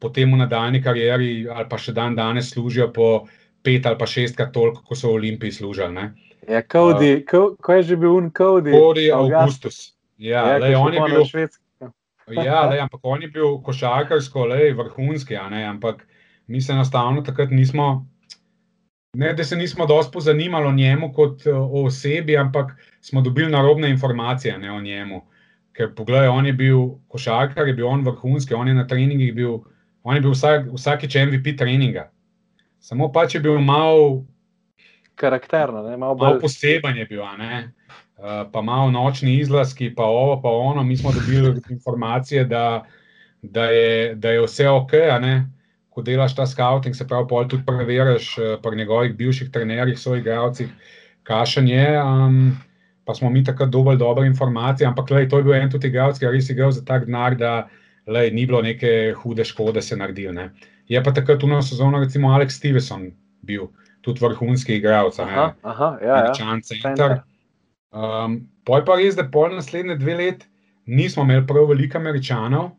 Speaker 3: potem v nadaljni karieri ali pa še dan danes služijo po pet ali pa šestkrat toliko, kot so v Olimpiji služili, ne.
Speaker 1: Ja, Cody, uh, ko je že bil un Cody?
Speaker 3: Cody Augustus. Ja,
Speaker 1: Ja,
Speaker 3: lej, on je bil,
Speaker 1: Švedski. (laughs)
Speaker 3: ja, lej, ampak on je bil košarkarsko, lej, vrhunski, ne, ampak mi se enostavno takrat nismo, ne, da se nismo dosti pozanimali o njemu kot eh, o osebi, ampak smo dobili narobne informacije, ne, o njemu. Ker pogledaj, on je bil košarkar, je bil on vrhunski, on je na treningih bil, on je bil vsak, vsakič MVP treninga. Samo pač je bil malo
Speaker 1: Karakterno, ne, malo
Speaker 3: malo
Speaker 1: bolj.
Speaker 3: poseben je bil, ne. Uh, pa malo nočni izlaski, pa ovo, pa ono. Mi smo dobili informacije, da, da, je, da je vse ok, ne. Ko delaš ta scouting, se pravi, pol tudi preveriš uh, pri njegovih bivših trenerjih, soigralcih, kakšen je. Um, pa smo mi takrat dobili dobre informacije, ampak lej, to je bil en tudi igralec, ki je res igral za tak denar, da lej, ni bilo neke hude škode se naredil. Ne. Je pa takrat tuno sezono, recimo Alex Stevenson bil tudi vrhunski igralec. a ne.
Speaker 1: Aha, aha, ja, ja.
Speaker 3: Američan center. Um, poj pa res, da pol naslednje dve let nismo imeli prav veliko američanov.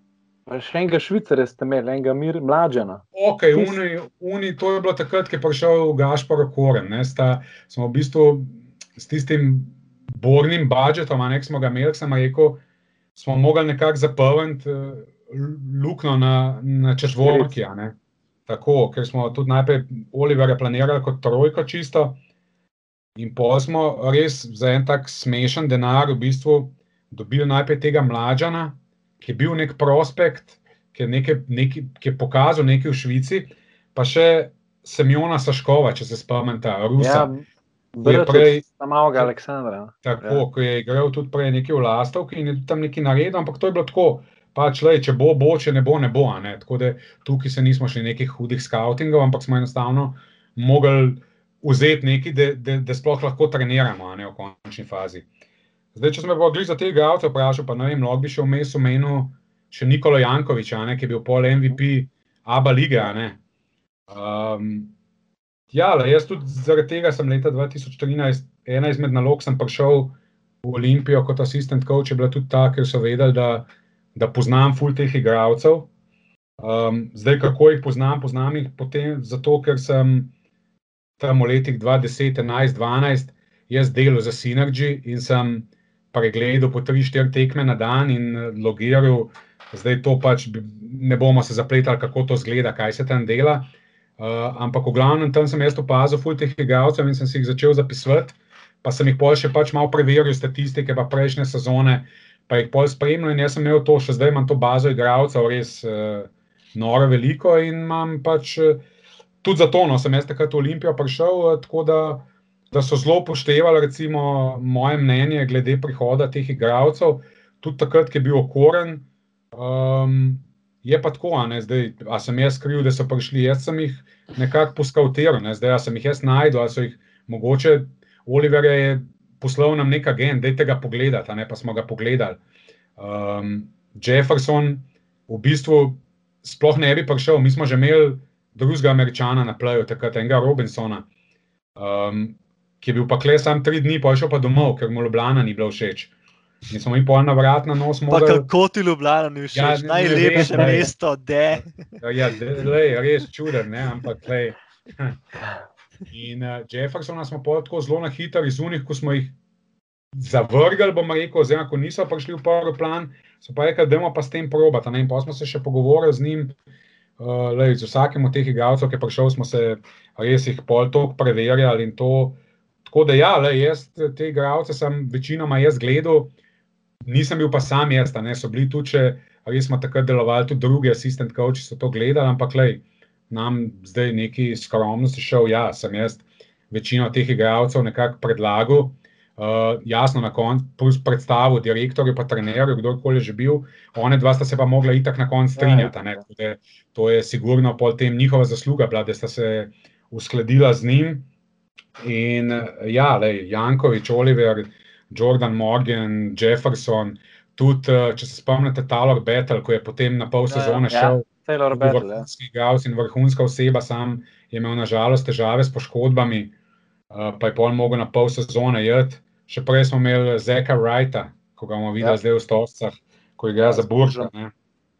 Speaker 1: Še enega švicarja ste imeli, enega mir mlađena.
Speaker 3: Ok, uni, uni, to je bilo takrat, ko je prišel Gašpor Koren. Ne, sta, smo v bistvu s tistim bornim budžetom, a ne smo ga imeli, sem rekel, smo mogli nekako zapolniti uh, luknjo na, na ne. Tako, ker smo tudi najprej Oliverja planirali kot trojko čisto. In pa smo res za en tak smešen denar v bistvu dobili najprej tega mlađana, ki je bil nek prospekt, ki je, nekaj, nekaj, ki je pokazal nekaj v Švici, pa še Semjona Saškova, če se spomnite, Rusa.
Speaker 1: Ja, bratec
Speaker 3: prej-
Speaker 1: samega Aleksandra.
Speaker 3: Tako,
Speaker 1: Ja.
Speaker 3: ko je igral tudi prej nekaj v Lastovki in je tam nekaj naredil, ampak to je bilo tako. Pač, lej, če bo, bo, če ne bo, ne bo. Ne? Tako da tukaj se nismo šli nekih hudih scoutingov, ampak smo enostavno mogli vzeti nekaj, da, sploh lahko treniramo ne, v končni fazi. Zdaj, če sem pa glih za te igralce vprašal, pa ne vem, lahko bi še vmes omenil še Nikola Jankoviča, a ne, ki je bil pol MVP Aba lige. Um, ja, le, jaz tudi zaradi tega sem leta 2013, ena izmed nalog, sem prišel v Olimpijo kot asistent coach, je bila tudi ta, ker so vedeli, da, da poznam ful teh igralcev. Um, zdaj, kako jih poznam, poznam jih potem zato, ker sem tam v letih 2010, 11, 12 jaz delal za Synergy in sem pregledal po 3-4 tekme na dan in eh, logiral. Zdaj to pač ne bomo se zapletali, kako to zgleda, kaj se tam dela. Uh, ampak v glavnem tam sem jaz opazil ful teh igralcev in sem si jih začel zapisovati, pa sem jih pol še pač malo preveril statistike, pa prejšnje sezone, pa jih pol spremljal in jaz sem imel to, še zdaj imam to bazo igralcev, res uh, noro veliko in imam pač uh, tudi zato, no, sem jaz takrat v Olimpijo prišel, uh, tako da, da so zelo upoštevali recimo moje mnenje glede prihoda teh igralcev, tudi takrat, ki je bil okoren. Um, je pa tako, a zdaj, a sem jaz kriv, da so prišli, jaz sem jih nekako poskavtiral, ne, zdaj, sem jih jaz najdel, a so jih mogoče, Oliver je poslal nam nek agent, dajte ga pogledati, ne, pa smo ga pogledali. Um, Jefferson v bistvu sploh ne bi prišel, mi smo že imeli drugega američana na plaju, takrat enega Robinsona, um, ki je bil pa kle sam tri dni, pa je šel pa domov, ker mu Ljubljana ni bila všeč. In smo mi pol na vrat na nos mogli.
Speaker 2: kako ti Ljubljana ni všeč,
Speaker 3: Ja,
Speaker 2: ja,
Speaker 3: ne- ne
Speaker 2: najlepše
Speaker 3: lej.
Speaker 2: mesto, de.
Speaker 3: Ja, de- lej, res čuden, ne, ampak lej. In uh, Jeffersona smo pa tako zelo na hitro iz unih, ko smo jih zavrgli, bomo rekel, oziroma ko niso prišli v prvi plan, so pa rekli, da pa s tem probata. Ne? In pa smo se še pogovorili z njim, uh, lej, z vsakim od teh igralcev, ki je prišel, smo se res jih pol tok preverjali in to. Tako da ja, lej, jaz te igralce sem večinoma jaz gledal, nisem bil pa sam jaz, ne so bili tudi, če res smo takrat delovali, tudi drugi asistent coachi so to gledali, ampak lej, nam zdaj neki skromnosti šel, ja, sem jaz večino teh igralcev nekako predlagal. Uh, jasno, na koncu predstavil direktorju, pa trenerju, kdorkoli že bil, one dva sta se pa mogla itak na koncu strinjati. a ne, tako da To je sigurno pol tem njihova zasluga, bila, da sta se uskladila z njim. In eh, ja, lej, Jankovič, Oliver, Jordan Morgan, Jefferson, tudi, uh, če se spomnite, Taylor Battle, ko je potem na pol
Speaker 2: Ja, ja.
Speaker 3: sezone
Speaker 1: Ja,
Speaker 3: šel.
Speaker 1: Taylor
Speaker 3: Bil
Speaker 1: Battle. Ja.
Speaker 3: vrhunski igralec in vrhunska oseba, sam je imel nažalost težave s poškodbami, uh, pa je pol mogel na pol sezone jeti. Še prej smo imeli Zeka Wrighta, ko ga bomo videli
Speaker 1: Ja.
Speaker 3: ja. zdaj v Stoscah, ko igra
Speaker 1: Ja,
Speaker 3: za Burža.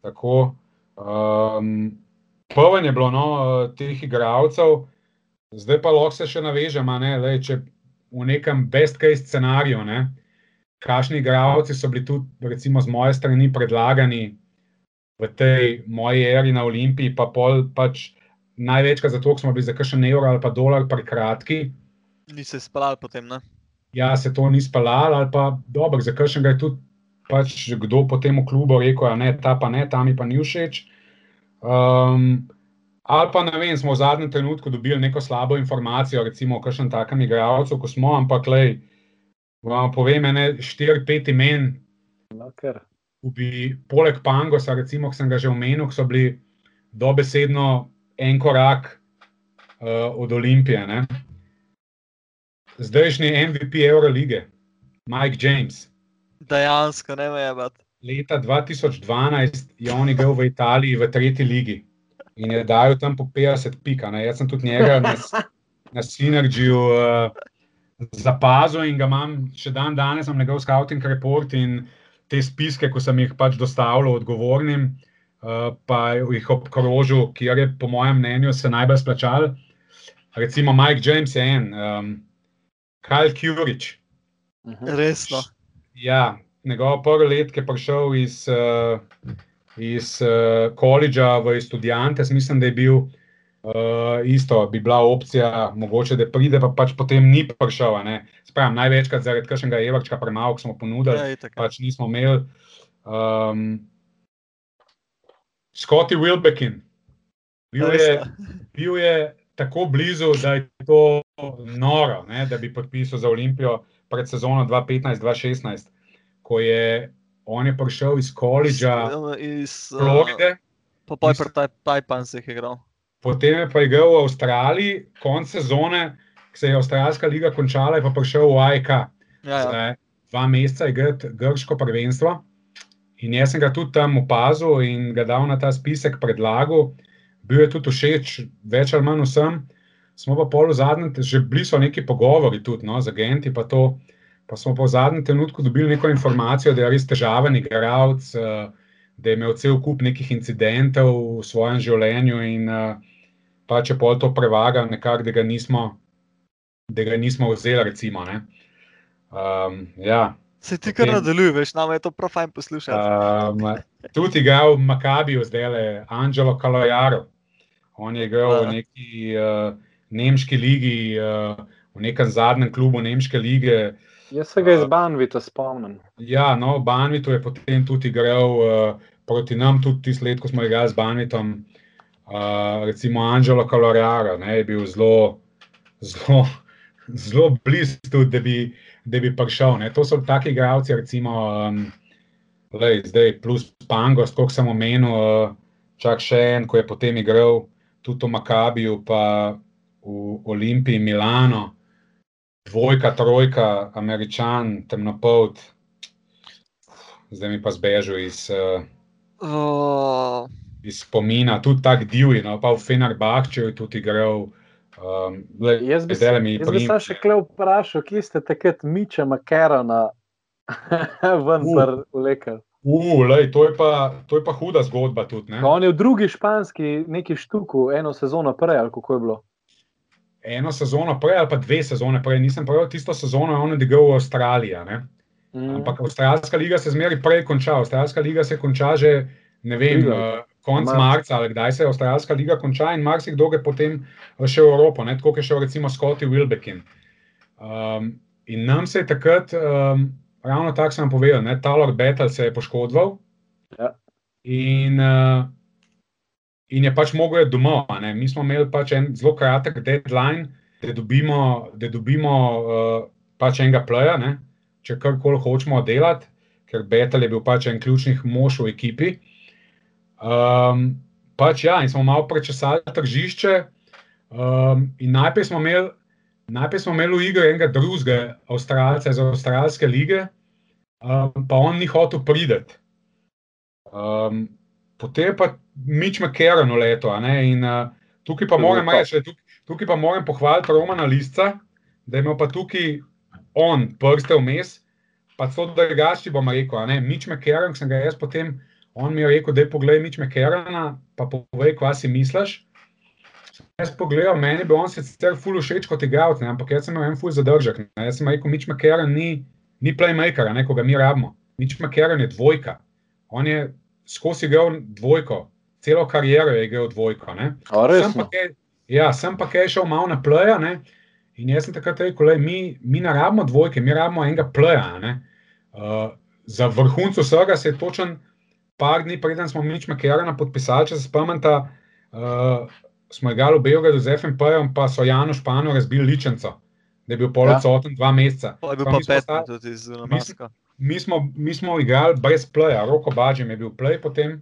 Speaker 3: Tako. Um, Prven je bilo no, uh, teh igralcev, zdaj pa lahko se še navežemo, ne, lej, če v nekem best case scenariju, ne, kakšni igralci so bili tudi, recimo, z moje strani predlagani v tej moji eri na Olimpiji, pa pol pač največkrat zato, ker smo bili za kakšen evro ali pa dolar prekratki.
Speaker 2: Ni se spalal potem, ne?
Speaker 3: Ja, se to ni spalal, ali pa dobro, za kakšnega je tudi pač kdo potem v klubu rekel, ne, ta pa ne, ta mi pa ni všeč. Um, ali pa ne vem, smo v zadnjem trenutku dobili neko slabo informacijo, recimo o kakšnem takem igralcu, ko smo, ampak lej, vam povem, ene 4-5 imen,
Speaker 1: No, ker.
Speaker 3: ki bi poleg Pangosa, recimo, ki sem ga že omenil, ki so bili dobesedno en korak uh, od Olimpije. Ne? Zdajšnji MVP Eurolige, Mike James.
Speaker 2: Dejansko ne me je bat.
Speaker 3: Leta 2012 je on igral v Italiji v tretji ligi in je dal tam po 50 pik. a ne. Jaz sem tudi njega na, na Synergyju uh, zapazil in ga imam še dan danes, imam njegov scouting report in te spiske, ko sem jih pač dostavljal odgovornim, uh, pa jih obkrožil, kjer je po mojem mnenju se najbolj splačal. Recimo Mike James je en, um, Kyle Kurič.
Speaker 1: Mhm.
Speaker 2: Resno.
Speaker 3: Ja, njegov prvi let, ki je prišel iz, uh, iz uh, koledža v Estudiantes, mislim, da je bil uh, isto, bi bila opcija, mogoče da pride, pa pač potem ni prišel. Spravim, največkrat zaradi kakšnega evrčka premalo, smo ponudili,
Speaker 2: Ja, itak.
Speaker 3: pač nismo imeli. Um, Scotty Wilbekin. Bil je,
Speaker 2: Resno.
Speaker 3: bil je tako blizu, da je to noro, ne, da bi podpisal za Olimpijo pred sezono 2015-2016, ko je on je prišel iz koledža
Speaker 2: Iz
Speaker 3: Floride,
Speaker 2: Pa pa je pri Tajpan se jih igral.
Speaker 3: potem je pa igral v Avstraliji, konec sezone, ko se je Avstralska liga končala, je pa prišel v AIK.
Speaker 2: Ja, ja.
Speaker 3: dva meseca igrati grško prvenstvo. In jaz sem ga tudi tam opazil in ga dal na ta spisek predlagal. Bil je tudi všeč, več ali manj vsem. Smo pa pol v zadnjem, že bili so neki pogovori tudi no, z agenti, pa, to, pa smo pa v zadnjem trenutku dobili neko informacijo, da je res težaven igralec, eh, da je imel cel kup nekih incidentov v svojem življenju in eh, pa če pol to prevaga, nekako, da ga nismo, da ga nismo vzeli, recimo. Ne. Um, ja.
Speaker 2: Se ti kar
Speaker 3: Potem-
Speaker 2: nadaljuj, veš, nam je to prav fajn poslušati.
Speaker 3: Um, tudi igral v Makabiju, zdaj le Angelo Kalojaro. On je igral v neki uh, nemški ligi, uh, v nekem zadnjem klubu nemške lige.
Speaker 1: Jaz se ga iz Banvita spomnim.
Speaker 3: Ja, no, Banvitu je potem tudi igral uh, proti nam, tudi tisti let, ko smo igrali z Banvitom. Uh, recimo Angelo Kalojaro je bil zelo, zelo, (laughs) zelo blizu, tudi, da bi, da bi prišel. Ne. To so taki igralci, recimo. Um, Lej, zdaj, plus Pangos, kot sem omenil, uh, čak še en, ko je potem igral tudi v Makabiju, pa v Olimpiji, Milano, dvojka, trojka, američan, temnopolt, zdaj mi pa zbežal iz, uh,
Speaker 2: Oh,
Speaker 3: iz spomina, tudi tako divji, no, pa v Fenerbahčeju je tudi igral. Um, lej,
Speaker 1: Jaz bi,
Speaker 3: zdajle mi
Speaker 1: jaz bi se še kle vprašal, kje ste takrat Miča Makerona (laughs) ven
Speaker 3: Uh.
Speaker 1: vlekel.
Speaker 3: Uh, lej, to, je pa, to je pa huda zgodba tudi. Ne?
Speaker 1: On je v drugi španski neki štuku, eno sezono prej, ali kako je bilo.
Speaker 3: Eno sezono prej, ali pa dve sezone prej, nisem prav tisto sezono, je on odigral v Avstraliji.
Speaker 1: Mm.
Speaker 3: Ampak Avstralska liga se zmeri prej konča. Avstralska liga se konča že, ne vem, uh, konc
Speaker 1: Marca.
Speaker 3: marca ali kdaj se Avstralska liga konča in marsikdo gre potem še v Evropo, ne? tako kot je šel recimo Scotty Wilbekin. Um, in nam se je takrat, um, ravno tako sem povedal, ne, Taylor Battle se je poškodoval.
Speaker 1: Ja.
Speaker 3: In, uh, in je pač mogel iti domov. Mi smo imeli pač en zelo kratek deadline, da dobimo, da dobimo uh, pač enega playa, ne, če karkoli hočemo delati, ker Betel je bil pač en ključnih mož v ekipi. Um, pač ja, in smo malo prečesali tržišče. Um, in najprej smo imeli. Najprej smo imeli v igri enega drugega Avstralca iz Avstralske lige, um, pa on ni hotel prideti. Um, potem pa Mič McCarran leto. In, uh, tukaj, pa moram reči, tukaj, tukaj pa moram pohvaliti Romana Lisca, da ima pa tukaj on prste vmes. Pa to drugače bom rekel. Mič McCarran, sem ga jaz potem, on mi je rekel, da je pogled Mič McCarrana, pa povej, kaj si misliš. Jaz pogledam, meni bi on sicer ful všeč kot igralec, ampak jaz sem imel en ful zadržek. Ne. Jaz sem rekel, Mič McCarran ni, ni playmaker, ne, ko ga mi rabimo. Mič McCarran je dvojka. On je skozi igral dvojko, celo kariero je igral dvojko. Sem pa, kaj, ja, sem pa kaj šel malo na playa. Ne. In jaz sem takrat rekel, da mi, mi ne rabimo dvojke, mi rabimo enega playa. Uh, za vrhuncu vsega se je točen par dni, preden smo Mič McCarrana podpisali, če se spomnite. Uh, smo igrali v Beogradu z FMP-jem, pa so Janu Španu razbili ličenco, da je bil polodsoten ja. dva meseca.
Speaker 2: To je bil pa pet let tudi z Maska.
Speaker 3: Mi smo, mi smo igrali brez playa, roko bažjem je bil play potem.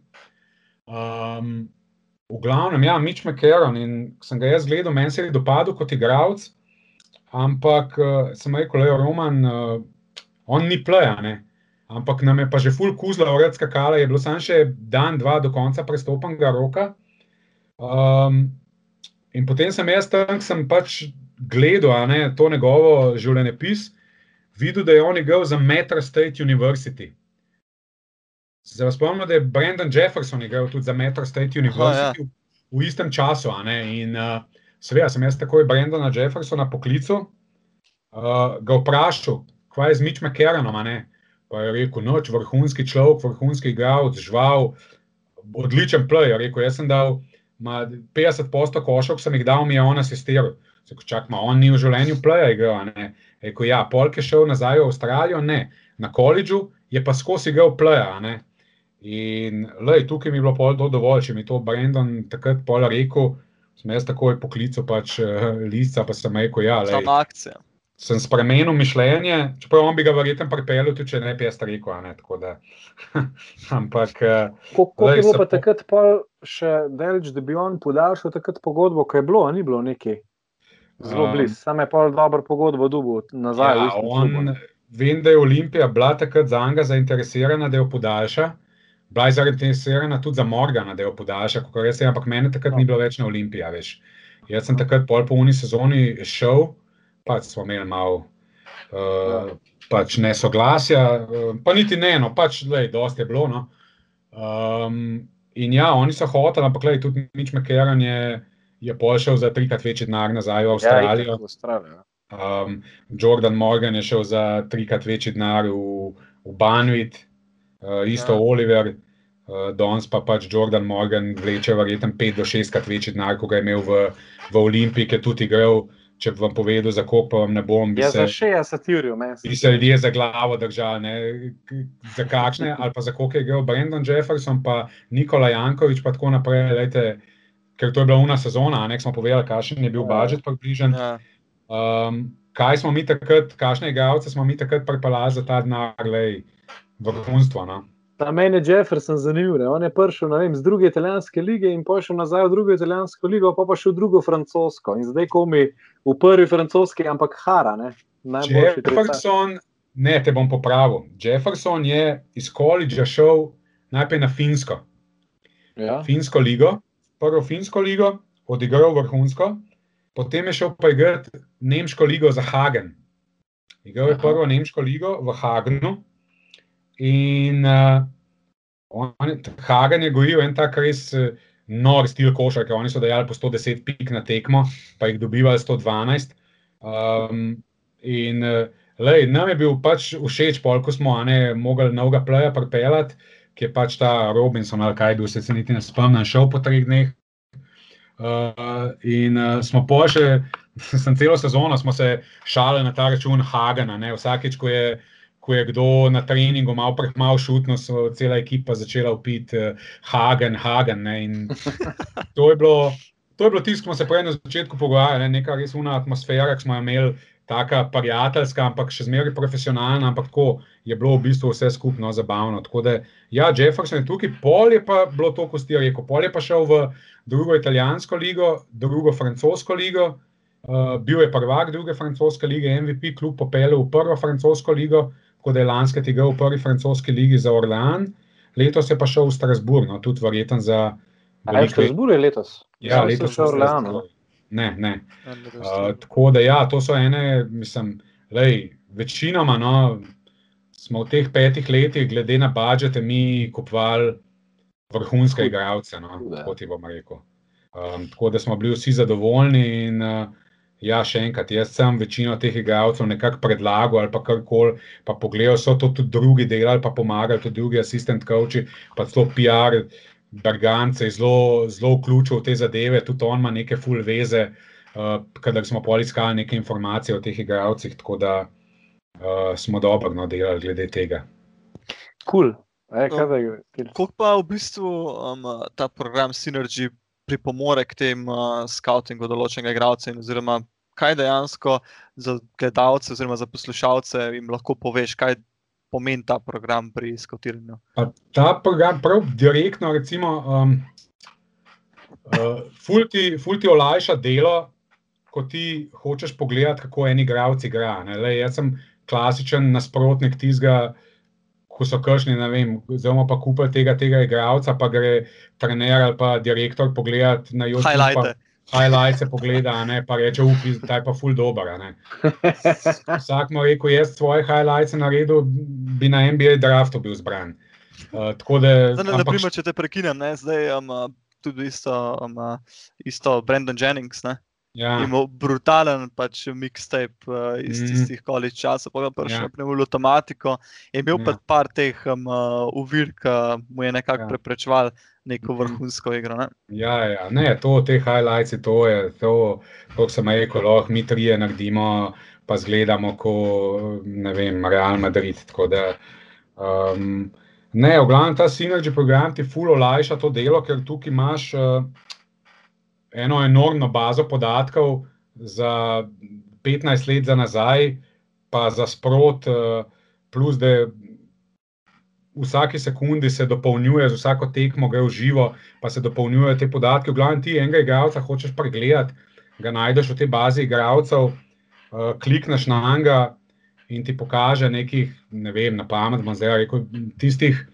Speaker 3: Um, v glavnem, ja, Mitch McCarron in sem ga jaz gledal, meni se je dopadel kot igralec, ampak uh, sem rekel, je Roman, uh, on ni playa, ne. Ampak nam je pa že full kuzla, uredska kala, je bilo samo še dan, dva do konca prestopanega roka. Um, in potem sem jaz tam, sem pač gledal ne, to njegovo življenjepis, videl, da je on igral za Metro State University. Zdaj spomnim, da je Brendan Jefferson igral tudi za Metro State University oh, ja. v, v istem času. In uh, seveda sem jaz takoj Brendana Jeffersona poklical, uh, ga vprašal, kaj je z Mitch McCarranom. Pa je rekel, noč, vrhunski človek, vrhunski igralec, žval, odličen play. Rekel, jaz sem dal 50 posto košov, sem jih dal, mi je on asistiral. Čak, ma, on ni v življenju playa igral. Eko, ja, Polk je šel nazaj v Avstralijo, ne. Na koledžu je pa skozi igral. Ne. In lej, tukaj mi je bilo pol do dovolj, če mi to Brendon takrat pol rekel, sem jaz takoj poklical pač uh, lista, pa sem rekel, ja, lej.
Speaker 2: Sama akcija
Speaker 3: sem spremenil mišljenje, čeprav on bi ga verjetno pripeljal, tudi če ne bi jaz rekel. Da, (laughs) ampak.
Speaker 1: Kako je bilo pa takrat, pa še delč, da bi on podaljšal takrat pogodbo, ko je bilo, ni bilo neki zelo um, blizu, sam je pa dobro pogodbo dubu nazaj.
Speaker 3: Ja, on, vem, da je Olimpija bila takrat za njega zainteresirana, da jo podaljša. Bila je zainteresirana tudi za Morgana, da jo podaljša, ampak mene takrat no. ni bilo več na Olimpiji. Jaz sem takrat pol po uni sezoni šel pač smo imeli malo uh, pač nesoglasja, uh, pa niti ne, no, pač le, dosti je bilo. No. Um, in ja, oni so hoteli, ampak le, tudi nič Mekeran je, je pošel za trikrat večji denar nazaj v ja, Avstralijo.
Speaker 1: Ja,
Speaker 3: um, Jordan Morgan je šel za trikrat večji denar v, v Banvit, uh, isto ja. Oliver. Uh, danes pa pač Jordan Morgan vleče verjetno 5 do 6 krat večji denar, kot ga je imel v, v Olimpiji, ki je tudi igral če bi vam povedal, za koliko vam ne bom.
Speaker 1: Ja, se, za 60 ur,
Speaker 3: bi se ljudje za glavo držali. Za kakšne, ali pa za koliko je igral Brendan Jefferson, pa Nikola Jankovič, pa tako naprej. Lejte, ker to je bila una sezona, nek smo povedali, kakšen je bil ja. budžet približen. Ja. Um, kaj smo mi takrat, kakšne igralce smo mi takrat pripeljali za ta denar, vrhunstvo. No?
Speaker 1: Ta meni je Jefferson zanimiv. On je prišel vem, z druge italijanske lige in pošel nazaj v drugo italijansko ligo, pa pa še v drugo francosko. In zdaj komi v prvi francoski, ampak Hara. Ne?
Speaker 3: Jefferson, ne, te bom popravil. Jefferson je iz koledža šel najprej na Finsko. Ja. Finsko ligo, prvo Finsko ligo, odigral vrhunsko, potem je šel pa igrati Nemško ligo za Hagen. Igral je prvo Nemško ligo v Hagenu. In uh, on, Hagen je gojil en tak res uh, nor stil košarke. Oni so dajali po 110 pik na tekmo, pa jih dobivali 112. Um, in uh, lej, nam je bil pač všeč, pol, ko smo ne mogli novega pleja pripeljati, ki je pač ta Robinson ali kaj bil, se niti ne spomnim, šel po treh dneh. Uh, in uh, smo pa še, (laughs) sem celo sezono, smo se šalili na ta račun Hagena. Ne? Vsakeč, ko je ko je kdo na treningu malo prehmal šutno, so cela ekipa začela upiti uh, Hagen, Hagen. (laughs) To je bilo, to je bilo tisto, ko smo se prej na začetku pogovarjali, ne? neka res una atmosfera, ki smo jo imeli. Taka prijateljska, ampak še zmeraj profesionalna, ampak tako je bilo v bistvu vse skupno zabavno. Tako da, ja, Jefferson je tukaj, pol je pa bilo to, kot ste rekli, pol je pa šel v drugo italijansko ligo, drugo francosko ligo, uh, bil je prvak druge francoske lige, MVP, kljub popelu v prvo francosko ligo, tako da je lanske tega v prvi francoski ligi za Orlan, letos je pa šel v Strasbourg, no, tudi verjeten za.
Speaker 1: A je Strasbourg je letos?
Speaker 3: Ja,
Speaker 1: Sam sem
Speaker 3: letos
Speaker 1: šel v.
Speaker 3: Strasbourg. Ne, ne.
Speaker 2: Ja,
Speaker 3: Uh, tako da, ja, to so ene, mislim, lej, večinoma no, smo v teh petih letih, glede na budžete, mi kupovali vrhunske
Speaker 1: Hud.
Speaker 3: igralce. No,
Speaker 1: Hude.
Speaker 3: tako ti bom rekel. Um, tako da smo bili vsi zadovoljni. In, uh, ja, še enkrat, jaz sem večino teh igralcev nekako predlagal ali pa karkoli, pa pogledal, so to tudi drugi delali, pa pomagali, tudi drugi asistent coachi, pa celo PR. Bergance je zelo, zelo vključil v te zadeve, tudi on ima neke full veze, uh, kadar smo pol iskali neke informacije o teh igralcih, tako da uh, smo dobro no, delali glede tega.
Speaker 1: Kul. E,
Speaker 2: No. Kako pa v bistvu um, ta program Synergy pripomore k tem uh, scoutingu določenega igralca, in oziroma kaj dejansko za gledalce oziroma za poslušalce jim lahko poveš, kaj pomeni ta program pri skautiranju?
Speaker 3: Pa ta program, prav direktno, recimo, um, uh, ful, ti, ful ti olajša delo, ko ti hočeš pogledati, kako en igralec igra. ne. Lej, jaz sem klasičen nasprotnik tistega, ko so kršni, ne vem, zelo pa kupili tega, tega igralca, pa gre trener ali pa direktor pogledati na YouTube. pa-
Speaker 2: Highlighte.
Speaker 3: highlights pogleda, ne, pa reče, upi, ta je pa ful dober. a ne." (laughs) Vsak mu reče, jaz svoje highlights naredil, bi na NBA draftu bil zbran. Uh, tako da,
Speaker 2: Zdaj, na,
Speaker 3: ampak
Speaker 2: naprimer, če te prekinem, ne, zdaj um, tudi isto, um, isto Brandon Jennings. Ne,
Speaker 3: ja,
Speaker 2: Imel brutalen pač mixtape uh, iz
Speaker 3: Mhm.
Speaker 2: tistih college časov, pa ga prišel
Speaker 3: Ja.
Speaker 2: v avtomatiko. Je imel ja. Pa par teh um, uh, uvir, ki mu je nekako
Speaker 3: Ja.
Speaker 2: preprečeval neko
Speaker 3: Mhm.
Speaker 2: vrhunsko igro. Ne?
Speaker 3: ja, ja, ne, to, te highlights, to je to, kot sem rekel, lahko mi trije naredimo, pa zgledamo, kot ne vem, Real Madrid. Tako Da, um, ne, v glavnem ta Synergy program ti ful olajša to delo, ker tukaj imaš uh, eno enormno bazo podatkov za 15 let za nazaj, pa za sprot, uh, plus da v vsaki sekundi se dopolnjuje, z vsako tekmo gre v živo, pa se dopolnjujejo te podatke. V glavnem ti enega igralca hočeš pregledati, ga najdeš v tej bazi igralcev, uh, klikneš na njega in ti pokaže nekih, ne vem, na pamet, zdaj rekel, tistih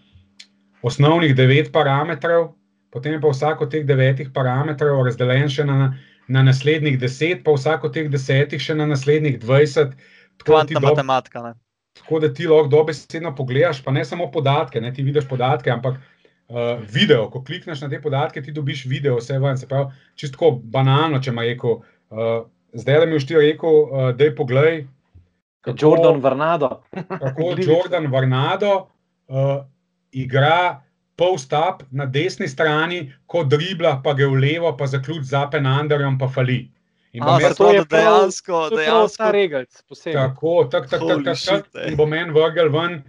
Speaker 3: osnovnih devet parametrov, potem je pa vsak od teh devetih parametrov razdeljen še na, na naslednjih deset, pa vsak od teh desetih še na naslednjih dvajset.
Speaker 2: Kvantna
Speaker 3: dob-
Speaker 2: matematika. Ne?
Speaker 3: tako da ti lahko dobesedno pogledaš, pa ne samo podatke, ne ti vidiš podatke, ampak uh, video. Ko klikneš na te podatke, ti dobiš video, vse ven. Se pravi, čisto banalno, če ima rekel. Uh, zdaj, da mi už ti rekel, uh, da je poglej.
Speaker 1: Jordan Varnado.
Speaker 3: Kako. (laughs) Jordan Varnado uh, igra post-up na desni strani, ko dribla, pa gre v levo, pa zaključ za penanderjem, pa fali. In
Speaker 2: A,
Speaker 3: bom jaz
Speaker 2: da
Speaker 1: prav-
Speaker 2: dejansko,
Speaker 1: To
Speaker 2: dejansko
Speaker 1: ta regalc, posebej.
Speaker 3: Tako, tako, tako, tako, tako.
Speaker 2: ej.
Speaker 3: In bo meni vrgel ven,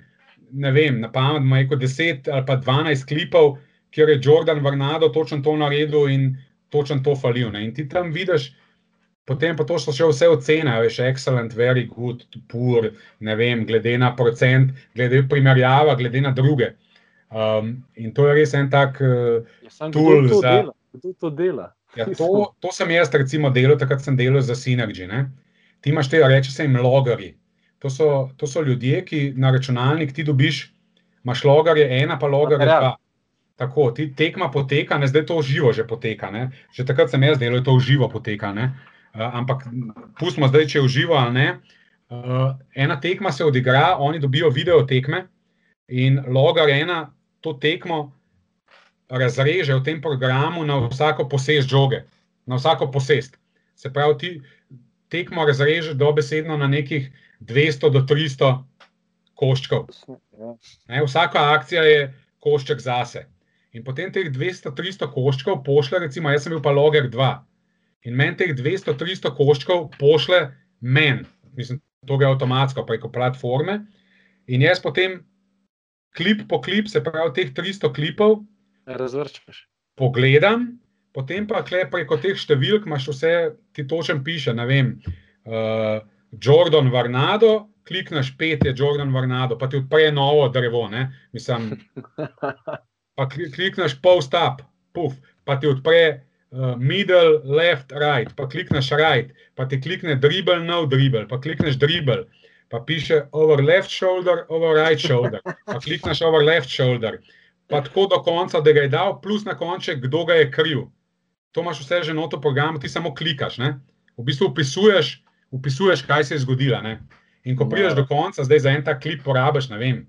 Speaker 3: ne vem, na pamet, ima neko 10 ali pa 12 klipov, kjer je Jordan Varnado točno to naredil in točno to falil. Ne. In ti tam vidiš, potem pa to so še vse ocene, veš, excellent, very good, poor, ne vem, glede na procent, glede primerjava, glede na druge. Um, in to je res en tak. Uh,
Speaker 1: Ja,
Speaker 3: tool
Speaker 1: to
Speaker 3: za-
Speaker 1: dela? Kdo to dela?
Speaker 3: Ja, to, to sem jaz, recimo, delal, takrat sem delal za Synergy. Ne? Ti imaš te, reče se jim logarji. To so, to so ljudje, ki na računalnik ti dobiš, imaš logarje ena, pa logarje dva. Tako, ti tekma poteka, ne, zdaj to živo že poteka. Ne? Že takrat sem jaz delal, to živo poteka. Ne? Uh, ampak pustimo zdaj, če je v živo ali ne. Uh, ena tekma se odigra, oni dobijo video tekme in logar ena to tekmo razreže v tem programu na vsako posest žoge, na vsako posest. Se pravi, ti tekmo razreže dobesedno na nekih 200 do 300 koščkov. Ne, vsaka akcija je košček zase. In potem teh 200-300 koščkov pošle, recimo, jaz sem bil pa loger 2. In meni teh 200-300 koščkov pošle meni, mislim, to gre avtomatsko preko platforme. In jaz potem klip po klip, se pravi, teh 300 klipov
Speaker 1: Razvrščaš.
Speaker 3: pogledam, potem pa preko teh številk imaš vse, ti točen piše, ne vem, uh, Jordan Varnado, klikneš pet je Jordan Varnado, pa ti odpre novo drevo, ne, mislim, (laughs) pa kli- klikneš post up, puf, pa ti odpre uh, middle, left, right, pa klikneš right, pa ti klikne dribble, no dribble, pa klikneš dribble, pa piše over left shoulder, over right shoulder. Pa klikneš over left shoulder. Pa tako do konca, da ga je dal, plus na koncu, kdo ga je kriv. To imaš vse že noto program, ti samo klikaš. Ne? V bistvu upisuješ, upisuješ, kaj se je zgodilo. Ne? In ko prideš do konca, zdaj za en ta klip porabiš, ne vem,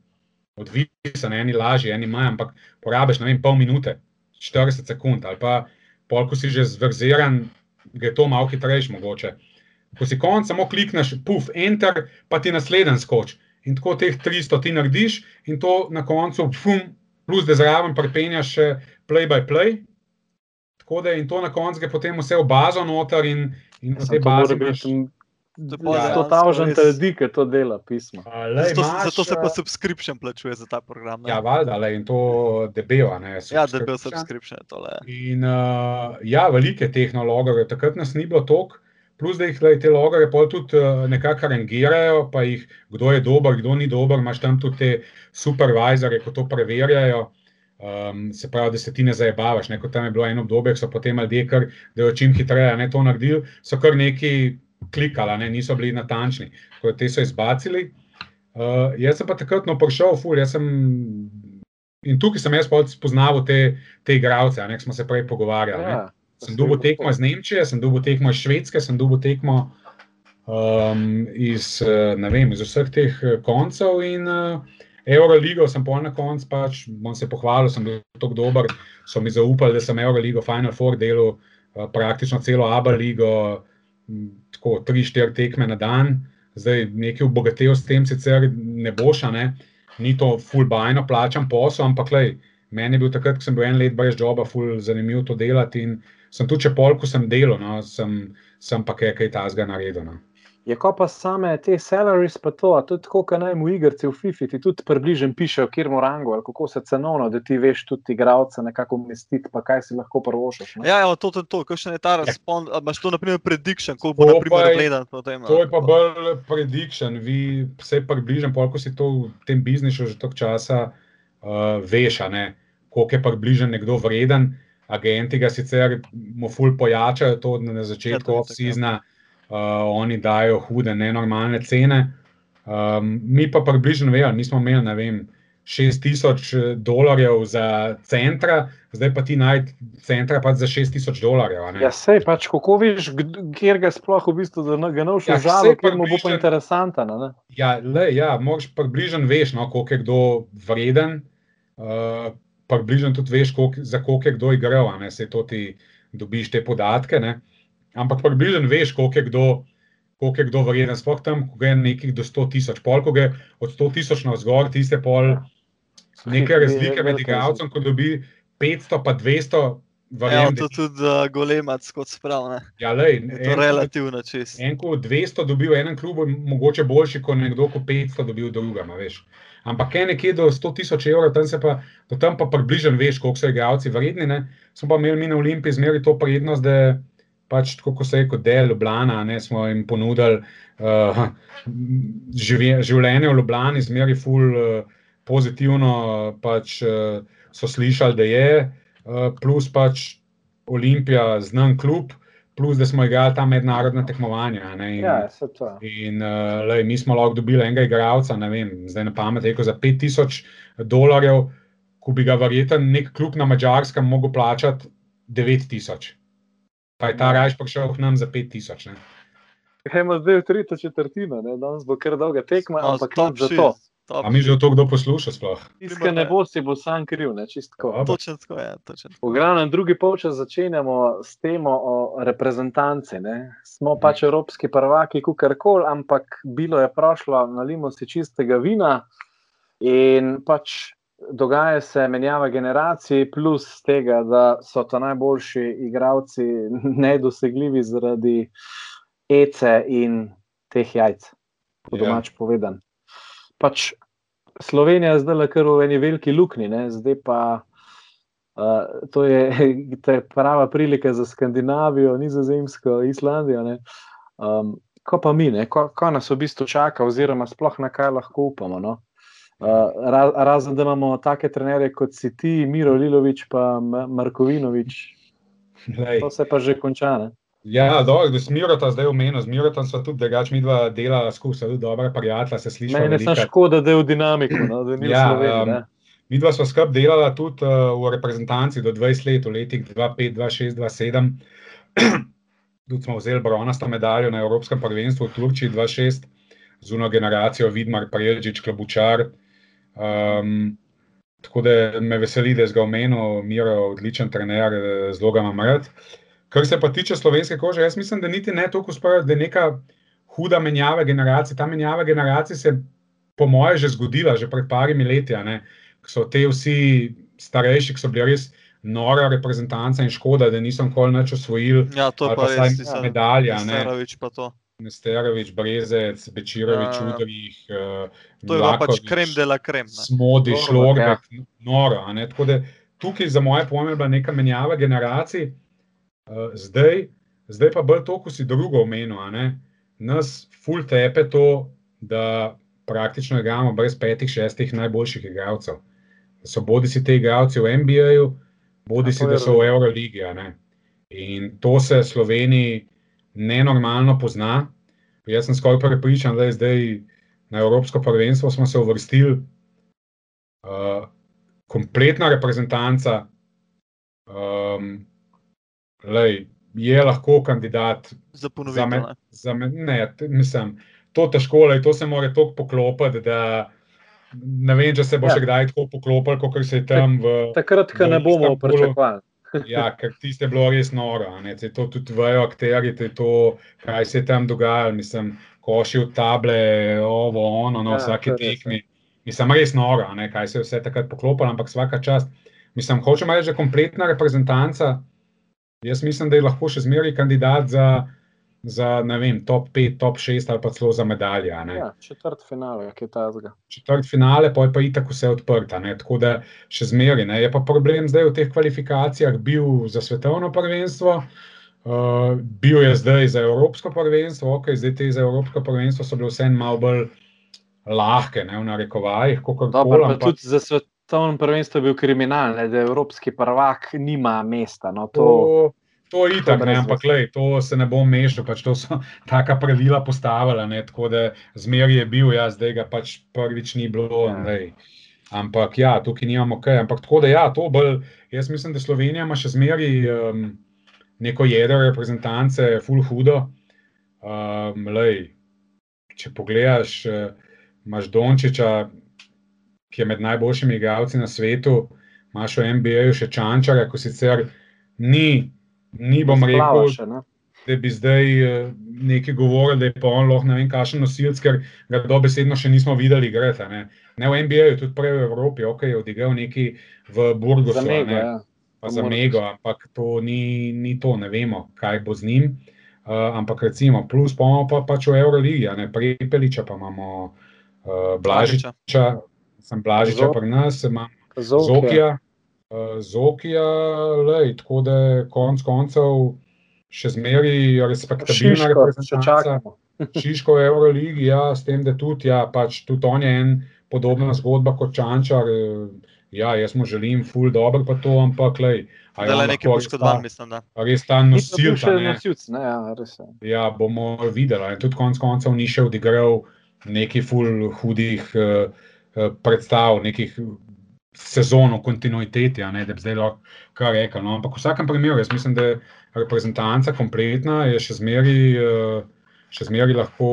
Speaker 3: odvisen, eni lažje, eni manj, ampak porabiš, ne vem, pol minute, 40 sekund ali pa pol, ko si že zverziran, gre to malo hitrejš mogoče. Ko si konc, samo klikneš, puf, enter, pa ti naslednji skoč. In tako teh 300 ti narediš, in to na koncu, fum, plus da zraven prepenjaš še play by play. Tako da in to na koncu gre potem vse v bazo noter in, in
Speaker 1: Ja,
Speaker 3: te baze. imaš-
Speaker 2: To
Speaker 3: Ja,
Speaker 1: To ta užen
Speaker 2: res-
Speaker 1: trdi, ki to dela pismo.
Speaker 3: A, lej,
Speaker 2: Zato,
Speaker 3: imaš,
Speaker 2: zato se pa
Speaker 3: eh,
Speaker 2: subscription plačuje za ta program. ne?
Speaker 3: Ja, valjda, le, in to debelo. Ne,
Speaker 2: ja da je bil
Speaker 3: subscription.
Speaker 2: subscription. Tole.
Speaker 3: In uh, ja, velike tehnologije, takrat nas ni bilo toliko, plus da jih lej, te logare pol tudi uh, nekako rangirajo, pa jih kdo je dober, kdo ni dober, imaš tam tudi te supervizore, ko to preverjajo. Um, se pravi, da se ti ne zabavaš. Ne, kot tam je bilo eno obdobje, so potem ljudje, kar, da je čim hitreje ne, to naredili, so kar neki klikali, ne, niso bili natančni. Tako da te so izbacili. Uh, jaz sem pa takrat no, prišel, ful, jaz sem. In tukaj sem jaz pol spoznal te, te igralce, ne, smo se prej pogovarjali. ne. Sem dobil tekmo iz Nemčije, sem dobil tekmo iz Švedske, sem dobil tekmo um, iz, eh, vem, iz vseh teh eh, koncev. In uh, Euroligo sem pol na koncu, pač, bom se pohvalil, sem bil tako dober. So mi zaupali, da sem Euroligo Final Four delal, uh, praktično celo Abu ligo, tako tri, štiri tekme na dan. Zdaj nekaj obogatev s tem sicer ne boš, a ne. Ni to full bajno plačan posel, ampak lej, meni je bil takrat, ko sem bil en let brez joba, full zanimivo to delati. In sem tudi, če pol, ko sem delal, no, sem, sem pa kaj, kaj tazga naredil. No.
Speaker 1: Je ko pa same te salaries, pa to, a to je tako, kot naj mu igrci v FIFA, ti tudi približno pišejo, kjer mu rango, ali kako se cenovno, da ti veš tudi igralca nekako umestiti, pa kaj si lahko prvošaš. ne?
Speaker 2: Ja, ja, to je to, kakšen je ta razpon. a Imaš to, na primer, prediction, koliko bo,
Speaker 3: To
Speaker 2: na primer,
Speaker 3: pa je-
Speaker 2: gledan potem.
Speaker 3: To je pa bolj prediction, vi se približam, pol, ko si to v tem biznisu že toliko časa uh, veš, a ne, koliko je približen nekdo vreden. Agenti ga sicer mu ful pojačajo to na začetku
Speaker 2: je
Speaker 3: off-seasona, uh, oni dajo hude, nenormalne cene. Um, mi pa približno vejo, mi smo imeli, ne vem, 6000 dolarjev za centra, zdaj pa ti najdeš centra pač za 6000 dolarjev. a ne.
Speaker 1: Ja, sej pač, kako veš, kjer ga sploh v bistvu, da ga boš
Speaker 3: Ja, saj
Speaker 1: ker mu bo pa interesanten. a ne?
Speaker 3: Ja, le, ja moraš približno veš, no, koliko je kdo vreden, uh, približno tudi veš, koliko, za koliko je kdo igral, ne se to ti dobiš te podatke. Ne? Ampak približno veš, koliko je kdo. Koliko je kdo vreden, sploh tam, ko je nekih do 100 tisoč, pol, ko je od 100 tisoč na vzgor, tiste pol, neke (laughs) razlike med igralcem, ko dobi 500 pa 200,
Speaker 2: Ja,
Speaker 3: verjamem,
Speaker 2: to tudi uh, golemac, kot spravne.
Speaker 3: ja, lej,
Speaker 2: Je to
Speaker 3: en-
Speaker 2: relativno čist.
Speaker 3: En, ko 200 dobi v enem klubu, je mogoče boljši, kot nekdo, ko 500 dobi v drugem. veš. Ampak je nekje do 100 tisoč evrov, tam se pa, do tam pa približno veš, koliko so igralci vredni. Ne? Smo pa imeli mi na Olimpiji zmeri to prednost, da pač tako, kot se je kot del Ljubljana, ne, smo jim ponudili uh, živje, življenje v Ljubljani, zmeri ful uh, pozitivno, pač uh, so slišali, da je, uh, plus pač Olimpija, znan klub, plus da smo igrali ta mednarodna tekmovanja. a Ne, in,
Speaker 1: Ja, se to.
Speaker 3: In uh, lej, mi smo lahko dobili enega igralca, ne vem, zdaj na pamet rekel za 5000 dolarjev, ko bi ga verjeten nek klub na Mačarskem mogel plačati 9000. Pa je ta rajš prišel k nam za 5000. ne.
Speaker 1: Gremo zdaj v tretjo četrtino, ne? danes bo kar dolga tekma,
Speaker 2: No,
Speaker 1: ampak
Speaker 2: top
Speaker 1: nič za to.
Speaker 2: Top
Speaker 3: A mi že to kdo posluša sploh?
Speaker 1: Tiskaj ne bo, si bo sam kriv, ne čistko.
Speaker 2: Točno tako je. Točno. tako.
Speaker 1: V glavnem, drugi polčas začenjamo s temo o reprezentanci. Ne? Smo pač evropski prvaki, kukorkoli, ampak bilo je prošlo, nalimo si čistega vina in pač dogaja se menjava generacij, plus tega, da so to najboljši igravci (laughs) nedosegljivi zaradi ECE in teh jajc, po
Speaker 3: Ja.
Speaker 1: domač povedan. Pač Slovenija zdaj le kar v eni veliki luknji, ne? zdaj pa. Uh, to, je, (laughs) to je prava prilika za Skandinavijo, Nizozemsko, Islandijo. ne. Um, ko pa mi, ne, ko, ko nas v bistvu čaka, oziroma sploh na kaj lahko upamo. No? Uh, ra, razen da imamo take trenere kot si ti, Miro Lilovič, pa Ma- Markovinovič,
Speaker 3: Lej,
Speaker 1: to se pa že konča. Ne?
Speaker 3: Ja, dobro, z Mirota zdaj omenil, z Mirotom sva tudi drugač mi dva dela skupaj, tudi dobra prijatelja, se sliši.
Speaker 1: Mene sem škoda, da je v dinamiku, no, da ni ja, Sloveniji. Um,
Speaker 3: mi dva sva skrb delala tudi uh, v reprezentanci do 20 let, v letih 2005, 2006, 2007. tudi smo vzeli bronasto medaljo na Evropskem prvenstvu v Turčiji 2006, zuno generacijo Vidmar, Preježič, Klobučar. Um, tako da me veseli, da je zgo omenil, Miro, odličen trener, zelo ga imam rad. Kar se pa tiče slovenske kože, jaz mislim, da niti ne toliko sporo, da je neka huda menjava generacij. Ta menjava generacij se, po mojem, že zgodila, že pred parimi leti. So te vsi starejši, ki so bili res nora reprezentanca in škoda, da niso nikoli več osvojili.
Speaker 2: Ja, to pa
Speaker 3: pa res, medalja.
Speaker 2: Nesterovič pa to.
Speaker 3: Nesterovič, Brezec, Bečirovič, ja, Udrih. Uh,
Speaker 2: to je pa pač krem dela krem.
Speaker 3: Smodi, šlorbek, ja. noro. Tako da tukaj za moje pojme je bila neka menjava generacij. Uh, zdaj, zdaj pa bolj to, ko si drugo omenil. Nas full tepe to, da praktično igramo brez petih, šestih najboljših igralcev. So bodi si te igralci v NBA-ju, bodi si, da so v Euroligi. In to se Sloveniji nenormalno pozna. Jaz sem skoraj prepričan, da je zdaj na Evropsko prvenstvo smo se uvrstili, uh, kompletna reprezentanca. Um, lej, je lahko kandidat
Speaker 2: za ponovitev.
Speaker 3: Za me, ne, mislim, to težko je, to se mora tako poklopiti. Da, ne vem, če se bo ja. še kdaj tako poklopil, kot se je tam. V,
Speaker 1: Takrat, ko ne bomo pričakovali. (laughs)
Speaker 3: ja, ker tiste je bilo res noro. Se to tudi vejo, akteri, to, kaj se je tam dogajalo. Mislim, koši v table, ovo, ono, na no, ja, vsaki tekmi. Mislim, res noro, ne, kaj se je vse takrat poklopilo, ampak vsaka čast. Mislim, hočemo reči, da je kompletna reprezentanca. Jaz mislim, da je lahko še zmeraj kandidat za, za vem, top 5, top 6 ali pa celo za medalje.
Speaker 1: Ja, četrt finale, kaj ta zga.
Speaker 3: Četrt finale, pa je pa itak vse odprta. Ne? Tako da še zmeraj. Je pa problem zdaj v teh kvalifikacijah bil za svetovno prvenstvo. Uh, bil je zdaj za Evropsko prvenstvo, ok, zdaj te za Evropsko prvenstvo so bile vse malo bolj lahke, ne v narekovajih.
Speaker 1: Dobro, pa tudi za svet, svetovnem prvenstvu je bil kriminal, ne, da evropski prvak nima mesta. No, to,
Speaker 3: to, to je itak, ne, ampak lej, to se ne bom mešal, pač to so (laughs) taka pravila postavila. Ne, tako da zmeri je bil, ja, zdaj ga pač prvič ni bilo. Ja. Ampak ja, tukaj nimamo kaj. Ampak tako da ja, to bolj, jaz mislim, da Slovenija ima še zmeri um, neko jedro reprezentance, full hudo. Um, lej, če pogledaš, uh, imaš Dončiča ki je med najboljšimi igralci na svetu, imaš v NBA-ju še čančare, ko sicer ni, ni bom rekel, še, da bi zdaj eh, nekaj govorili, da je pa on lahko ne vem, kakšen nosilc, ker ga dobesedno še nismo videli igrati. Ne. ne v NBA-ju, tudi prej v Evropi, ok, je odigral neki v Burgosu. Za mega, ja. Pa za mega, ampak to ni, ni to, ne vemo, kaj bo z njim. Uh, ampak recimo, plus pa imamo pa, pač v Euroligi, ne prepeliča, pa imamo uh, Blažiča, sem blažji, če pri nas imam Zokija. Zokija, lej, tako da je konec koncev še zmeraj respektabilna reprezentanca. (laughs) Šiško je v Euroligi, ja, s tem, da tudi, ja, pač tudi on je en podobna zgodba kot Čančar. Ja, jaz mu želim ful dobro pa to, ampak lej.
Speaker 2: Da ja, le nekaj poškodovan, mislim, da.
Speaker 3: Res ta nosilc.
Speaker 1: Ne, ja, res je.
Speaker 3: Ja, bomo videli. Tudi konec koncev ni še odigral nekih ful hudih uh, Eh, predstav, nekih sezon v kontinuiteti, ne, da bi zdaj lahko kar rekel. No. Ampak v vsakem primeru, jaz mislim, da je reprezentanca kompletna, je še zmeri, eh, še zmeri lahko.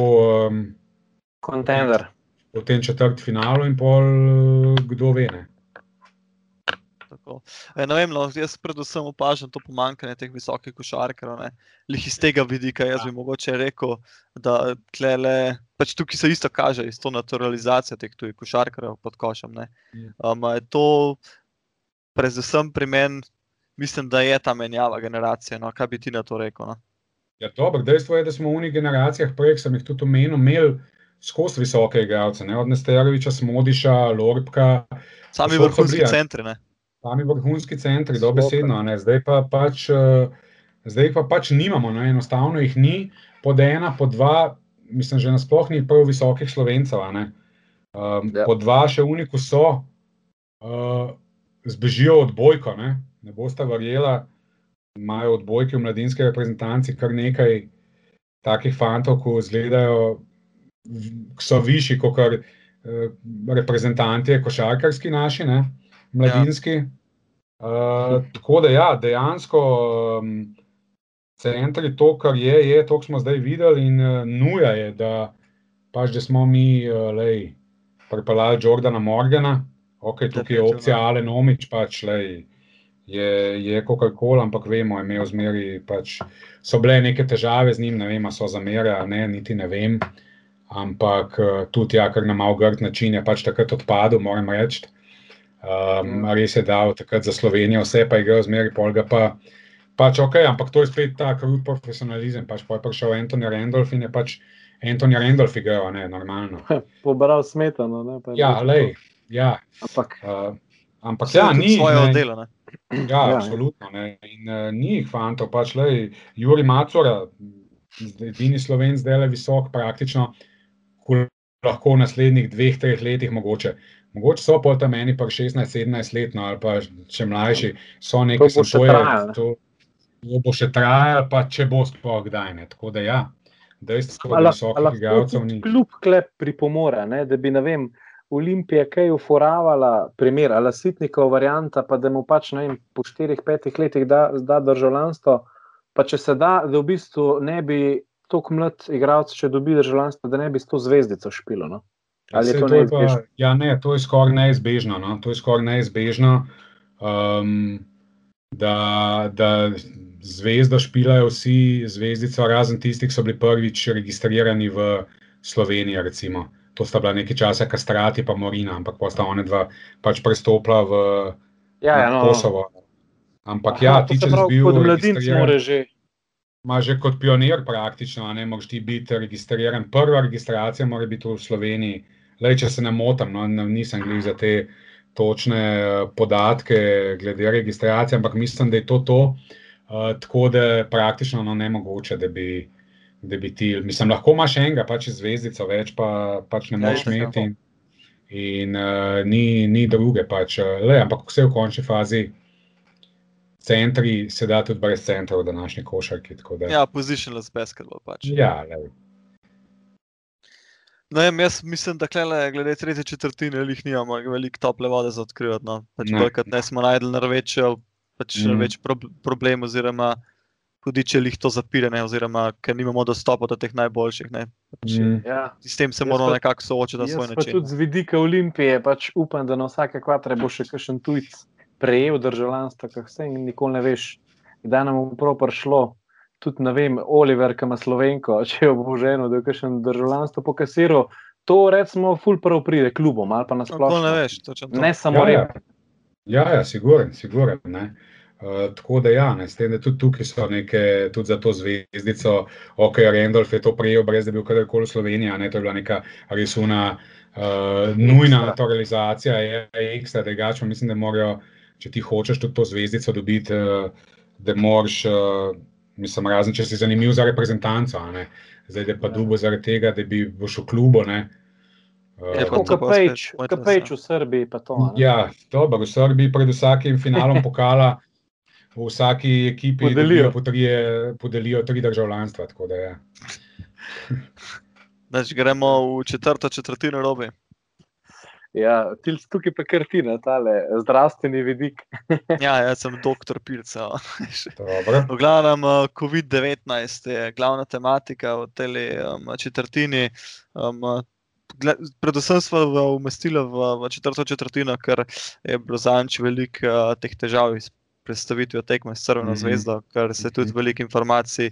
Speaker 1: Kontender.
Speaker 3: Um, v tem četrtem finalu in pol, eh, kdo ve. Ne.
Speaker 2: E, vem, no, jaz predvsem opažam to pomankanje teh visokih košarkarjev. Lih iz tega vidika, jaz ja. bi mogoče rekel, da tlele, pač tukaj se isto kaže, iz to naturalizacijo teh tujih košarkarjev pod košem. Um, to predvsem pri meni, mislim, da je ta menjava generacije. No? Kaj bi ti na to rekel? No?
Speaker 3: Ja, dobro, dejstvo je, da smo v unih generacijah, prej sem jih tudi omenil, imeli skozi visoke igralce, od Nesteroviča, Smodiša, Lorbka.
Speaker 2: Sami vrhunski centri. Ne?
Speaker 3: sami vrhunski centri, dobesedno. Zdaj pa pač, uh, zdaj pa pač nimamo, no, enostavno jih ni, pod ena, pod dva, mislim, že nasploh ni prav visokih slovencev. Um, ja. Po dva še uniku so, uh, zbežijo od bojka, ne, ne boste verjela. imajo odbojki v mladinski reprezentanci kar nekaj takih fantov, ki izgledajo, so višji kot kar uh, reprezentanti, košarkarski naši, ne, mladinski. Ja. Uh, tako da, ja, dejansko um, centri to, kar je, je to, kar smo zdaj videli, in uh, nuja je, da pač, da smo mi uh, lej, pripeljali Jordana Morgana, ok, tukaj je opcija Alen Omič, pač lej je, je Coca-Cola, ampak vemo, je imel zmeri, pač so bile neke težave z njim, ne vem, so zamere, ne, niti ne vem. Ampak eh, tudi, ja, kar na mal grd način je pač takrat odpadel, moram reči. Um, res je dal takrat za Slovenijo, vse pa je igral zmeri, polga pa. Pač ok, ampak to je spet ta krut profesionalizem. Pač pa je prišel Antoni Randolph in je pač Antoni Randolph igral, ne, normalno. (laughs)
Speaker 1: Pobral smetano, ne.
Speaker 3: Ja, lej, ja. Ampak. Uh, ampak
Speaker 2: ja,
Speaker 3: ni.
Speaker 2: Svoje oddelo, ne. (clears throat)
Speaker 3: Ja, ja, absolutno. Ne. In uh, ni jih fantov, pač le Juri Macora, edini sloven, zdaj le visok, praktično, lahko v naslednjih dveh, treh letih mogoče. Mogoče so pa tam meni pa 16-17 let, no, ali pa če mlajši, so
Speaker 1: to bo še trajalo.
Speaker 3: To, to bo še trajalo, pa če bo sploh kdaj. Ne. Tako da ja, dejstvo, da so
Speaker 1: igralcev ni. Kljub klep pripomore, ne, da bi ne vem. Olimpija, ki je uforavala, primer ali sitnikov varianta, pa da mu pač vem, po 4-5 letih da, da državljanstvo. Pa če se da, da v bistvu ne bi tako mlad igralec, če dobi državljanstvo, da ne bi s to zvezdico špilo. No?
Speaker 3: Ali je to neizbežno? Ja, ne, to je skoraj neizbežno. No? To je skoraj neizbežno, um, da, da zvezdo špilajo vsi zvezdico, razen tistih, ki so bili prvič registrirani v Sloveniji. Recimo to sta bila nekaj časa Kastrati in Morina, ampak pa sta ona dva pač prestopila v
Speaker 1: ja, ja, no,
Speaker 3: Kosovo. Ampak Aha, ja, ti če si bil
Speaker 1: kot mladinec, mora že.
Speaker 3: Ma že kot pionir praktično, ne moreš ti biti registriran. Prva registracija mora biti v Sloveniji. Lej, če se ne motim, no, nisem gledal za te točne eh, podatke glede registracije, ampak mislim, da je to to. Uh, tako da je praktično no, ne mogoče, da bi da bi ti, mislim, lahko imaš enega, pač zvezdico, več pa pač ne moreš imeti. In, in uh, ni, ni druge, pač, le, ampak vse v končni fazi. Centri se da tudi brez centra v današnji košarki. Da...
Speaker 2: Ja, positionless basketball. Pač.
Speaker 3: Ja, le.
Speaker 2: No, jaz mislim, da klele, glede tretje četrtine, jih nimamo veliko tople vode za odkrivati. No. Pač ne. ne smo najdel na večjo pač mm. več pro problem, oziroma tudi če jih to zapire, ne, oziroma ker nimamo dostopa do teh najboljših. Pač, mm. ja. S tem se moramo nekako soočiti na svoj način.
Speaker 1: Tudi z vidika Olimpije, pač upam, da na vsake kvatre bo še kakšen tujc prejel državljanstvo, kar vse in nikoli ne veš, kdaj nam bo prav prišlo. Tudi ne vem, Oliver, ki ima slovenko, (laughs) če jo bo ženo, da je kakšen državljanstvo po kasiru. To recimo, ful prav pride klubom ali pa nasplošno.
Speaker 2: Ne veš, točno.
Speaker 1: Ne samo
Speaker 3: ja, ja. ja, ja, siguren, siguren. Uh, tako da, ja, ne, tem, da tudi tukaj so neke, tudi za to zvezdico, ok, Randolph je to prejel, brez da bi bil kadarkoli v Sloveniji, ne, to je bila neka res una uh, nujna naturalizacija, je ekstra, drugače, mislim, da morajo, če ti hočeš tudi to zvezdico dobiti, uh, da moraš, uh, mislim, razen če si zanimiv za reprezentanco, ne, zdaj da pa ja. dubo zaradi tega, da bi šel v klubo, ne.
Speaker 1: Kot Pejč v Srbiji, pa to. Ne?
Speaker 3: Ja, dobro, v Srbiji pred vsakim finalom (laughs) pokala v vsaki ekipi podelijo, potrije, podelijo tri državljanstva. Da, ja.
Speaker 2: Dač, gremo v četrto četrtino robe.
Speaker 1: Ja, tukaj pa krtina, tale zdravstveni vidik.
Speaker 2: ja, jaz sem doktor Pirca. v glavnem, eh, COVID-19 je glavna tematika v tej um, četrtini. Um, predvsem smo umestili v, v četrto četrtino, ker je bilo zanč veliko uh, teh težav predstavitvijo tekme s Crveno mm -hmm. zvezdo, ker se je tudi mhm. veliko informacij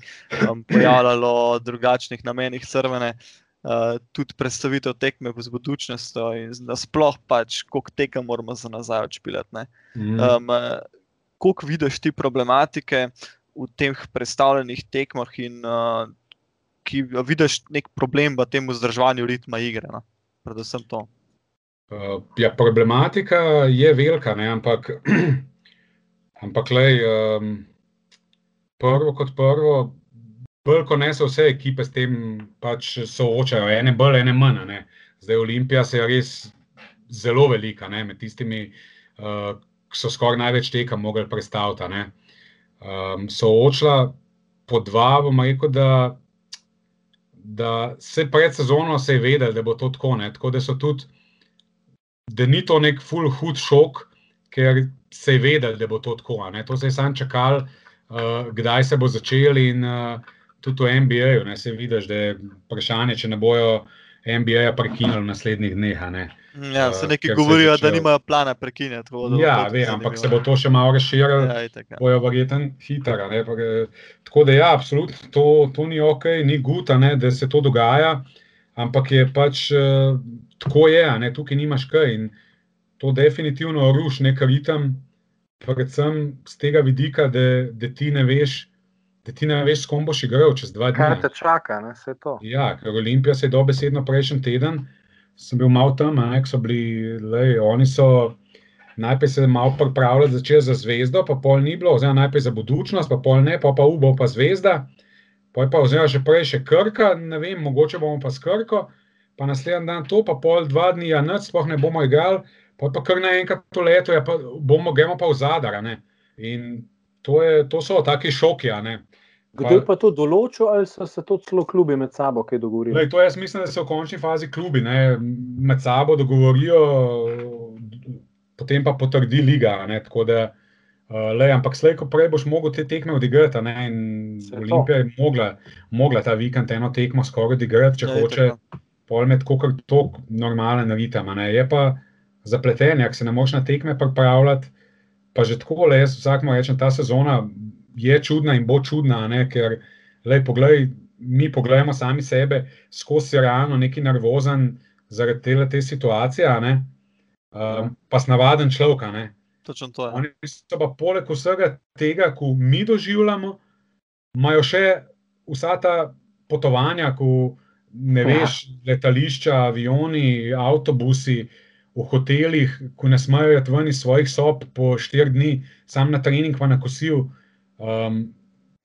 Speaker 2: um, pojavljalo o drugačnih namenih Crvene. Uh, tudi predstavitev tekme v zbudučnosti in nasploh pač, koliko tega moramo za nazaj odšpilati. Mm. Um, koliko vidiš ti problematike v teh predstavljenih tekmah in uh, ki vidiš nek problem v tem vzdrževanju ritma igre? No? Predvsem to.
Speaker 3: Uh, ja, problematika je velika, ne? ampak (clears throat) Ampak, lej, um, prvo kot prvo, bolj kot ne se vse ekipe s tem pač soočajo, ene bolj, ene manj. Ne. Zdaj Olimpija se je res zelo velika, ne, med tistimi, uh, ki so skoraj največ teka mogli predstaviti. um, soočila po dva, bom rekel, da, da se pred sezono se je vedelo, da bo to tako. Ne? Tako da so tudi, da ni to nek full hud šok, ker se je vedelo, da bo to tako. Ne? To se je sam čakal, uh, kdaj se bo začel in uh, tudi v NBA-ju se vidiš, da je vprašanje, če ne bojo. NBA prekinili v naslednjih dneh.
Speaker 2: Ja, se neki uh, govorijo, začel... da nimajo plana prekiniti.
Speaker 3: Ja, ve, ampak se bo to še malo razširilo, ja, ja. bojo verjetno hitro. Tako da, ja, absolutno to, to ni ok, ni guta, ne, da se to dogaja, ampak je pač uh, tako je, ne, tukaj nimaš kaj in to definitivno ruši nek ritem, predvsem z tega vidika, da, da ti ne veš. Da ti ne veš, s kom boš igral čez dva dni.
Speaker 1: Kaj te čaka, ne, vse to.
Speaker 3: Ja, ker Olimpija se je dobesedno prejšnji teden, sem bil malo tam, ne, so bili, lej, oni so najprej se malo pripravljali začeti za zvezdo, pa pol ni bilo, oziroma najprej za budučnost, pa pol ne, pa pa ubo pa zvezda, pa je pa oziroma že prej še krka, ne vem, mogoče bomo pa skrko, pa naslednji dan to, pa pol dva dni, ja, noč sploh ne bomo igrali, pa pa kar naenkrat to leto, ja, pa bomo, gremo pa v zadar, ne. In to, je, to so taki šoki, ne.
Speaker 1: Kdo je pa to določil, ali so se to celo klubi med sabo kaj dogovorili?
Speaker 3: Lej, to jaz mislim, da se v končni fazi klubi ne, med sabo dogovorijo, potem pa potrdi liga. Ne, da, uh, lej, ampak slej, ko prej boš mogel te tekme odigrati. Ne, Olimpija je mogla, mogla ta vikend eno tekmo skoraj odigrati, če hoče pol med kokr tok normalen ritem. Je pa zapleten, ker se ne moš na tekme pripravljati. Pa že tako, le jaz vsakmo rečem, ta sezona je čudna in bo čudna, ne? ker lej, poglej, mi pogledamo sami sebe, skozi realno neki nervozen zaradi te, te situacije, um, pa snavaden človek.
Speaker 2: Točno to je.
Speaker 3: Oni so pa poleg vsega tega, ko mi doživljamo, imajo še vsa ta potovanja, ko ne veš, letališča, avioni, avtobusi. V hotelih, ko ne smejo iti ven iz svojih sob po štirih dni, sam na trening, pa na kosil, Um,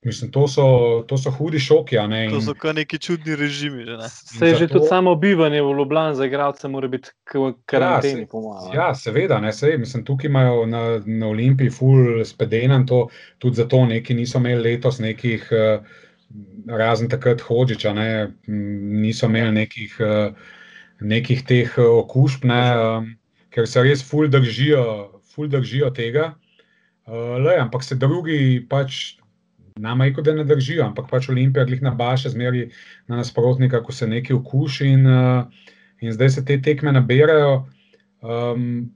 Speaker 3: mislim, to so, to so hudi šoki. Ne,
Speaker 2: to so kar neki čudni režimi. Že, ne?
Speaker 1: Se je že tudi samo bivanje v Ljubljani za igralce, mora biti karanteni, ja, po mojem.
Speaker 3: Ja, seveda, ne, sej, mislim, tukaj imajo na, na Olimpiji full spedenan, to, tudi zato neki niso imeli letos nekih, uh, razen takrat hočiča, ne, niso imeli nekih, uh, nekih teh okužb, ne, um, ker se res full držijo, full držijo tega. Uh, le, ampak se drugi pač nama reko, da ne držijo, ampak pač Olimpija glih na baše, zmeri na nasprotnika, ko se nekaj okuši in, uh, in zdaj se te tekme naberajo. Um,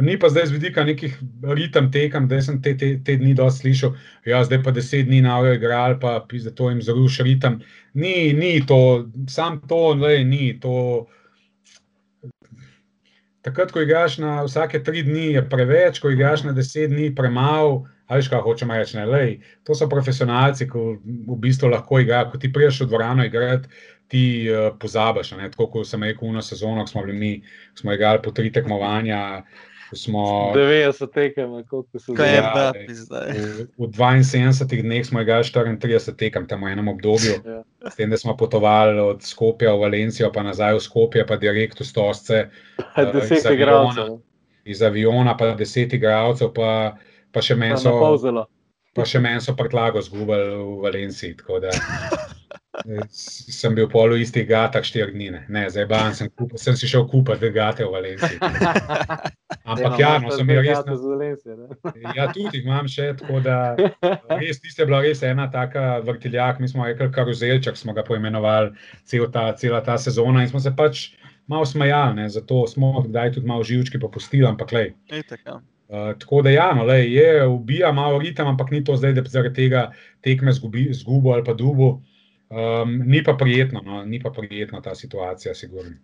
Speaker 3: ni pa zdaj z vidika nekih ritem tekem, da sem te, te, te dni dosti slišal, ja, zdaj pa deset dni na uro igral, pa pizde to jim zruši ritem. Ni, ni to, sam to, le, ni to. Takrat, ko igraš na vsake tri dni, je preveč, ko igraš na deset dni, premalo. Ali kaj hočemo reči, ne, lej, to so profesionalci, ki v bistvu lahko igrajo. Ko ti priješ v dvorano igrati, ti uh, pozabiš. Tako kot sem rekel, v sezono smo bili mi, smo igrali po tri tekmovanja, smo,
Speaker 1: 90 tekem, koliko so
Speaker 2: zdaj. Ja, v,
Speaker 3: v 72 dneh smo igrali 34 tekem, tam v enem obdobju. Ja. S tem, da smo potovali od Skopja v Valencijo, pa nazaj v Skopje, pa direkt v Stosce.
Speaker 1: Uh, iz, aviona,
Speaker 3: iz aviona, pa 10 igralcev, pa, pa še meni so. Pa še meni so prtlago zgubili v Valenciji. (laughs) sem bil polo istih gatah štiri dni, ne, zdaj ban, sem, sem si šel kupiti gate v Valenciji. Ampak ja, no, sem bil res. Ja, tudi jih imam še, tako da (laughs) res tiste bila res ena taka vrtiljak, mi smo rekli karuzelček, smo ga poimenovali cel ta, cela ta sezona in smo se pač malo smajali, ne, zato smo kdaj tudi malo živčki popustili, ampak lej. Uh, tako da, ja, no, lej, je, ubija malo ritem, ampak ni to zdaj, da zaradi tega tekme zgubo ali pa dubo. Um, ni pa prijetno, no, ni pa prijetno ta situacija, sigurno.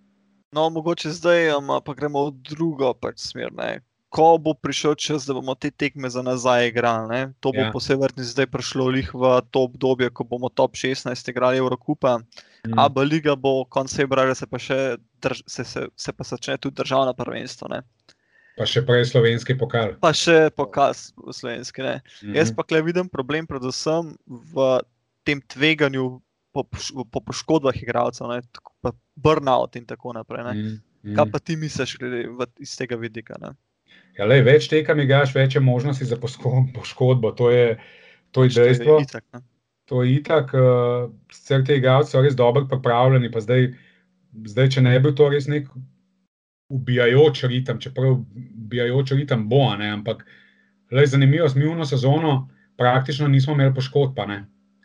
Speaker 2: No, mogoče zdaj um, pa gremo v drugo pač smer. Ne. Ko bo prišel čas, da bomo te tekme za nazaj igrali, ne. to bo ja. posebej zdaj prišlo v to obdobje, ko bomo top 16 igrali Evropa. Mm. Abu Leiga bo konec februarja, se pa še drž, se, se, se pa začne tudi državno prvenstvo. Ne.
Speaker 3: Pa še prej slovenski pokal.
Speaker 2: Pa še pokal slovenski. Mm -hmm. Jaz pa kle vidim problem, predvsem v tem tveganju po, po poškodbah igralcev, burnout in tako naprej. Mm, mm. Kaj pa ti misliš iz tega vidika?
Speaker 3: Ja, lej, več teka mi gaš, več je možnosti za poškodbo. To je, to je
Speaker 2: Pač to je
Speaker 3: dejstvo.
Speaker 2: itak, ne.
Speaker 3: To je itak, uh, sicer ti igralci so res dobro pripravljeni, pa zdaj, zdaj, če ne bi bil to res nek ubijajoč ritem, čeprav ubijajoč ritem bo, a ne, ampak lej, zanimivo, smiljno sezono praktično nismo imeli poškodb, ne,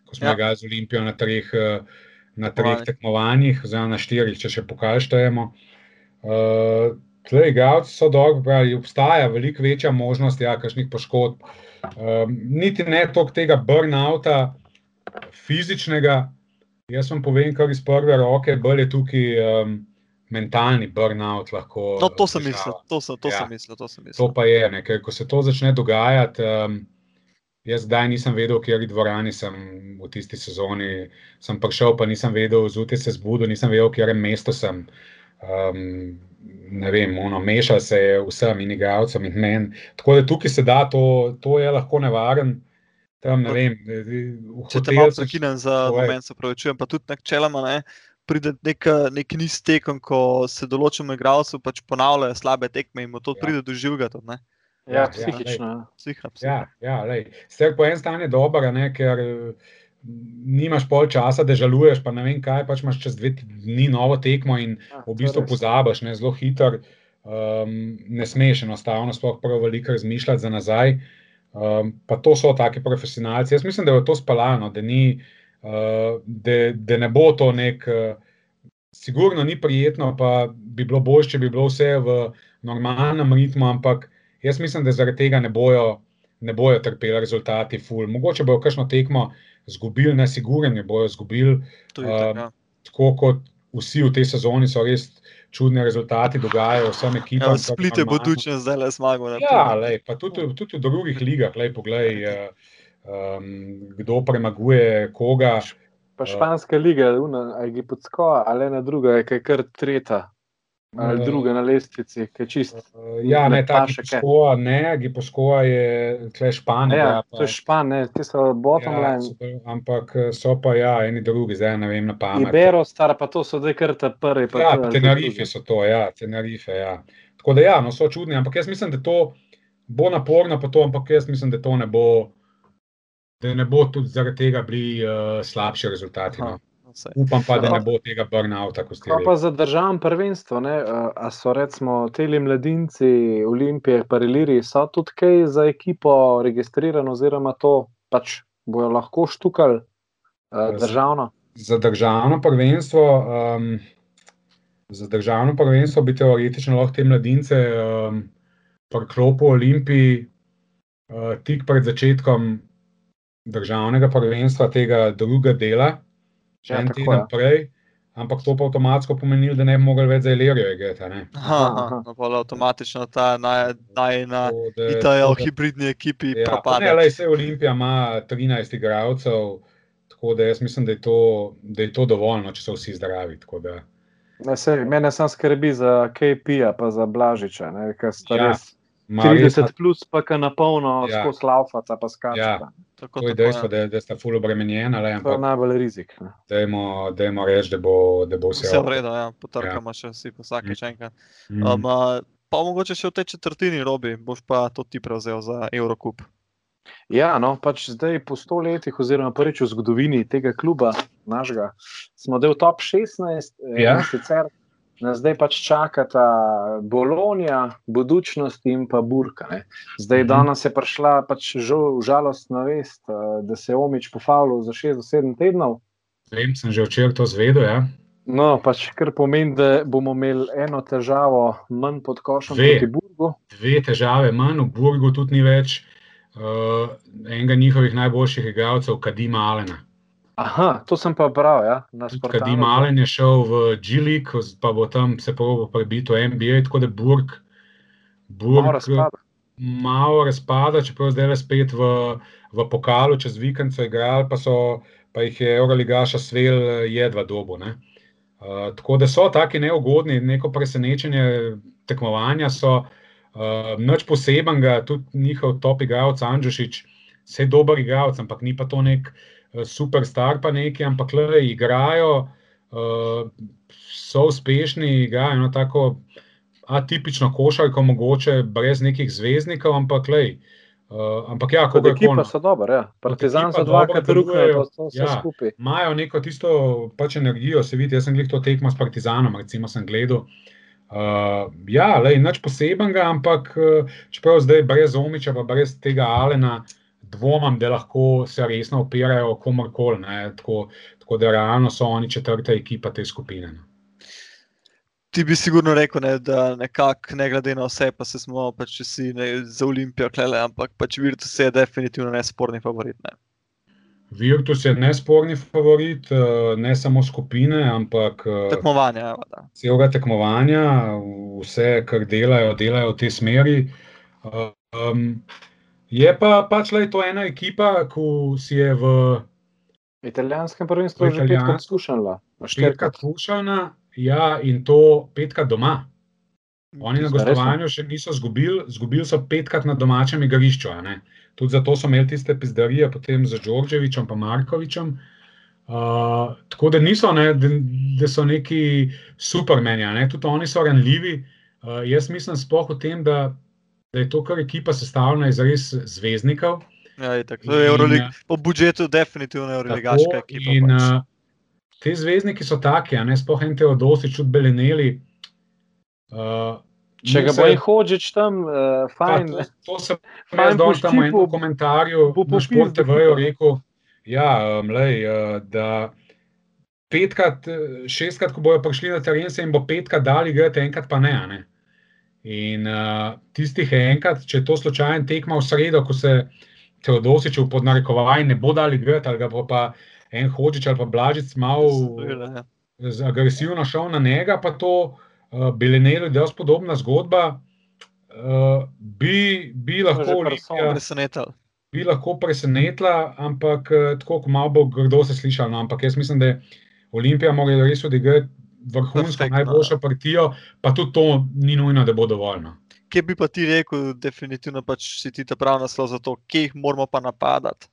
Speaker 3: ko smo
Speaker 2: Ja.
Speaker 3: igrali z Olimpijo na treh, eh, na treh
Speaker 2: Tekmovanjih.
Speaker 3: oziroma na štirih, če še pokal štejemo. Uh, Tle, igralci so dobro, pravi, obstaja veliko večja možnost, ja, kakšnih poškodb. Um, niti ne toliko tega burnouta, fizičnega. Jaz vam povem, kar iz prve roke, bolj je tukaj um, mentalni burnout. Lahko,
Speaker 2: No, to sem mislil, to sem, to
Speaker 3: Ja.
Speaker 2: sem mislil, to sem
Speaker 3: To
Speaker 2: mislil.
Speaker 3: pa je, ne, ker ko se to začne dogajati. Um, jaz zdaj nisem vedel, v kateri dvorani sem v tisti sezoni. Sem prišel, pa nisem vedel, zjutraj se zbudil, nisem vedel, v katerem mestu sem. Um, ne vem, ono, meša se je vsem in igravcem in meni. Tako da tukaj se da, to, to je lahko nevaren. Tam, ne vem,
Speaker 2: Če te malo prekinem za moment, se pravičujem, pa tudi načeloma ne. Pride nek, nek niz tekem, ko se določenemu igralcu pač ponavljajo slabe tekme in mu to
Speaker 3: Ja.
Speaker 2: pride do živega. Tudi, ne.
Speaker 1: Ja,
Speaker 3: Ja, ja,
Speaker 1: psihično. ja.
Speaker 2: Psiha, psiha.
Speaker 3: Ja, ja lej. Sicer po eni strani je dobro, a ne, ker eh, nimaš pol časa, da žaluješ, pa ne vem kaj, pač imaš čez dve dni novo tekmo in
Speaker 1: Ja,
Speaker 3: v bistvu pozabiš, ne, zelo hiter. Um, ne smeš enostavno, sploh prav veliko razmišljati za nazaj. Um, pa to so taki profesionalci. Jaz mislim, da je to spalano, da, ni, uh, da, da ne bo to nek. Uh, sigurno ni prijetno, pa bi bilo bolje, če bi bilo vse v normalnem ritmu, ampak jaz mislim, da zaradi tega ne bojo, ne bojo trpeli rezultati, ful. Mogoče bojo kakšno tekmo izgubili, ne sigurno ne bojo izgubili,
Speaker 2: je ja.
Speaker 3: tako kot vsi v tej sezoni so res čudni rezultati, dogajajo vsem ekipam.
Speaker 2: Ja,
Speaker 3: je
Speaker 2: Split je budučen, zdaj le zmagal. na
Speaker 3: Ja, lej, pa tudi, tudi v drugih ligah, lej, poglej, eh, um, kdo premaguje koga.
Speaker 1: Pa španska liga, una, a je Gipotsko, ali ena druga, je kaj kar tretja, ali
Speaker 3: Eh,
Speaker 1: druga na lestvici, ki je čist.
Speaker 3: Uh, ja, ne, ta. Giposkoa, ne, Giposkoa je tle Španija.
Speaker 1: Ja, to je špan, ne, ti so bottom
Speaker 3: ja,
Speaker 1: line.
Speaker 3: super, ampak eh, so pa ja, eni drugi, zdaj ne vem na pamet.
Speaker 1: Ibero, star pa to so zdaj kar ta prvi. pa
Speaker 3: Ja,
Speaker 1: ali
Speaker 3: Tenerife so to, ja, Tenerife. Ja. Tako da, ja, no, so čudni, ampak jaz mislim, da to bo naporno, pa to, ampak jaz mislim, da to ne bo, da ne bo tudi zaradi tega bili uh, slabši rezultati.
Speaker 2: Aha.
Speaker 3: No.
Speaker 2: No, saj.
Speaker 3: Upam pa, da ne bo tega burnouta,
Speaker 1: Pa, pa za državno prvenstvo, ne, a- so recimo teli mladinci Olimpije, Pariliri, so tudi kaj za ekipo registrirani, oziroma to pač bojo lahko štukali državno.
Speaker 3: Za državno prvenstvo, um, za državno prvenstvo bi teoretično lahko te mladince um, priklopil Olimpiji uh, tik pred začetkom državnega prvenstva, tega drugega dela,
Speaker 1: Ja,
Speaker 3: en
Speaker 1: tako,
Speaker 3: teden
Speaker 1: ja.
Speaker 3: prej, ampak to pa avtomatsko pomeni, da ne bi mogli več za Ilirijo igrati. a ne.
Speaker 2: Aha. No, pol avtomatično ta naj, naj na
Speaker 3: tako da-
Speaker 2: hibridni ekipi
Speaker 3: Ja, pa
Speaker 2: propade.
Speaker 3: ne, lej, saj Olimpija ima 13 igralcev, tako da jaz mislim, da je to, da je to dovolj, no, če so vsi zdravi. tako da-
Speaker 1: Ne, sej, mene sam skrbi za KP-ja, pa za Blažiča, ne, ker sta
Speaker 3: Ja,
Speaker 1: res
Speaker 3: ima res
Speaker 1: 30 plus, pa ka na polno
Speaker 3: Ja.
Speaker 1: skozi laufata, pa skačeta.
Speaker 3: Ja.
Speaker 2: Tako,
Speaker 3: To je dejstvo,
Speaker 2: ja.
Speaker 3: da, da sta ful obremenjena, le,
Speaker 1: To je najbolj rizik. Ne.
Speaker 3: dajmo, dajmo reči, da bo, da bo vse,
Speaker 2: Vse v redu, ja, potrkamo še vsi,
Speaker 3: Mm.
Speaker 2: vsakeč enkrat.
Speaker 3: Mm.
Speaker 2: Um, a, pa mogoče še v tej četrtini, Robi, boš pa to ti prevzel za Eurocup.
Speaker 1: Ja, no, pač zdaj po sto letih, oziroma prvič v zgodovini tega kluba, našega, smo del top 16, eh,
Speaker 3: Ja.
Speaker 1: in sicer nas zdaj pač čakata Bolonija, budučnost in pa Burka. Ne. Zdaj,
Speaker 3: Mhm.
Speaker 1: danes je prišla pač žal, žalostna vest, eh, da se je Omič pofavljal za 6 do 7 tednov.
Speaker 3: Vem, sem že včeraj to zvedel. Ja.
Speaker 1: No, pač kar pomeni, da bomo imeli eno težavo manj pod košem
Speaker 3: Dve.
Speaker 1: proti Burgu.
Speaker 3: Dve težave manj, v Burgu tudi ni več uh, enega njihovih najboljših igralcev, Kadima Alena.
Speaker 1: Aha, to sem pa bral, ja, na
Speaker 3: Tudi
Speaker 1: sportalu.
Speaker 3: Kadim Alen je šel v G-League, pa bo tam se probo prebiti v NBA, tako da Burg,
Speaker 1: Malo
Speaker 3: Burg
Speaker 1: razpada.
Speaker 3: malo razpada, čeprav zdaj le spet v, v pokalu, čez vikend so igrali, pa, so, pa jih je Euroligaša svel eh, jedva dobo. Ne? Uh, tako da so taki neugodni, neko presenečenje tekmovanja so. Uh, Noč posebenega, tudi njihov top igralec Anžušič, vse dober igralec, ampak ni pa to nek uh, superstar, pa neki, ampak le igrajo, uh, so uspešni, igrajo eno tako atipično košarko, mogoče brez nekih zvezdnikov, ampak lej, Uh, ampak ja, kako
Speaker 1: ekipa so dobre, ja. Partizan
Speaker 3: ekipa
Speaker 1: so dvakrat
Speaker 3: delujejo,
Speaker 1: to so vse
Speaker 3: ja.
Speaker 1: skupaj.
Speaker 3: imajo neko tisto pač energijo, se vidi. Jaz sem glih to tekmo s Partizanom, recimo, sem gledal. Uh, ja, le nič posebenega, ampak uh, čeprav zdaj brez Omiča, pa brez tega Alena, dvomim, da lahko se resno opirajo komorkoli. ne, Tako, tako da realno so oni četrta ekipa te skupine. no.
Speaker 2: Ti bi sigurno rekel, ne, da nekako, ne glede na vse, pa se smo pač vsi ne, za Olimpijo klele, ampak pač Virtus je definitivno nesporni favorit. Ne.
Speaker 3: Virtus je nesporni favorit, uh, ne samo skupine, ampak uh,
Speaker 2: Tekmovanja.
Speaker 3: Celega tekmovanja, vse, kar delajo, delajo v tej smeri. Um, je pa pač le to ena ekipa, ki si je v
Speaker 1: V italijanskem prvenstvu je že petkrat skušala. Štirikrat.
Speaker 3: slušana, ja, in to petkrat doma. Oni na gostovanju še niso izgubili, izgubili so petkrat na domačem igrišču. Tudi zato so imeli tiste pizdarije potem z Đorđevičem in Markovičem. Uh, tako da niso, ne, da, da so neki supermeni, ne. tudi oni so ranljivi. Uh, jaz mislim sploh o tem, da, da je to kar ekipa sestavljena iz res zvezdnikov.
Speaker 2: Ja, itak, to je Eurolig,
Speaker 3: eh,
Speaker 2: po budžetu definitivno Euroligaška
Speaker 3: Tako,
Speaker 2: ekipa.
Speaker 3: In,
Speaker 2: pač.
Speaker 3: uh, te zvezdniki so taki, a ne sploh en Teodosič, tudi Beleneli. Uh,
Speaker 1: Če ga bo in hočič tam, uh, fajn.
Speaker 3: To, to sem (laughs) jaz danes tam v enem komentarju
Speaker 1: bo
Speaker 3: na
Speaker 1: popil
Speaker 3: Sport TV-ju rekel, ja, um, lej, uh, da petkrat, eh, šestkrat, ko bojo prišli na teren, se jim bo petkrat dali igrati, enkrat pa ne. a ne. In uh, tistih enkrat, če je to slučajen tekma v sredo, ko se Teodosiču pod narekovaj ne bo dali igrati, ali ga bo pa en hočič ali pa blažic malo
Speaker 2: ja.
Speaker 3: agresivno šel na njega, pa to uh, Belenelu je dosti podobna zgodba. Uh, bi, bi lahko Olimpija.
Speaker 2: Presenetal.
Speaker 3: bi lahko presenetila, ampak eh, tako malo bo grdo se slišalo. No, ampak jaz mislim, da je Olimpija mora res odigrati vrhunsko,
Speaker 2: Perfektno,
Speaker 3: najboljšo partijo, pa tudi to ni nujno, da bo dovolj. No.
Speaker 2: Kje bi pa ti rekel, definitivno pač si ti ta prav naslov za to, kje jih moramo pa napadati?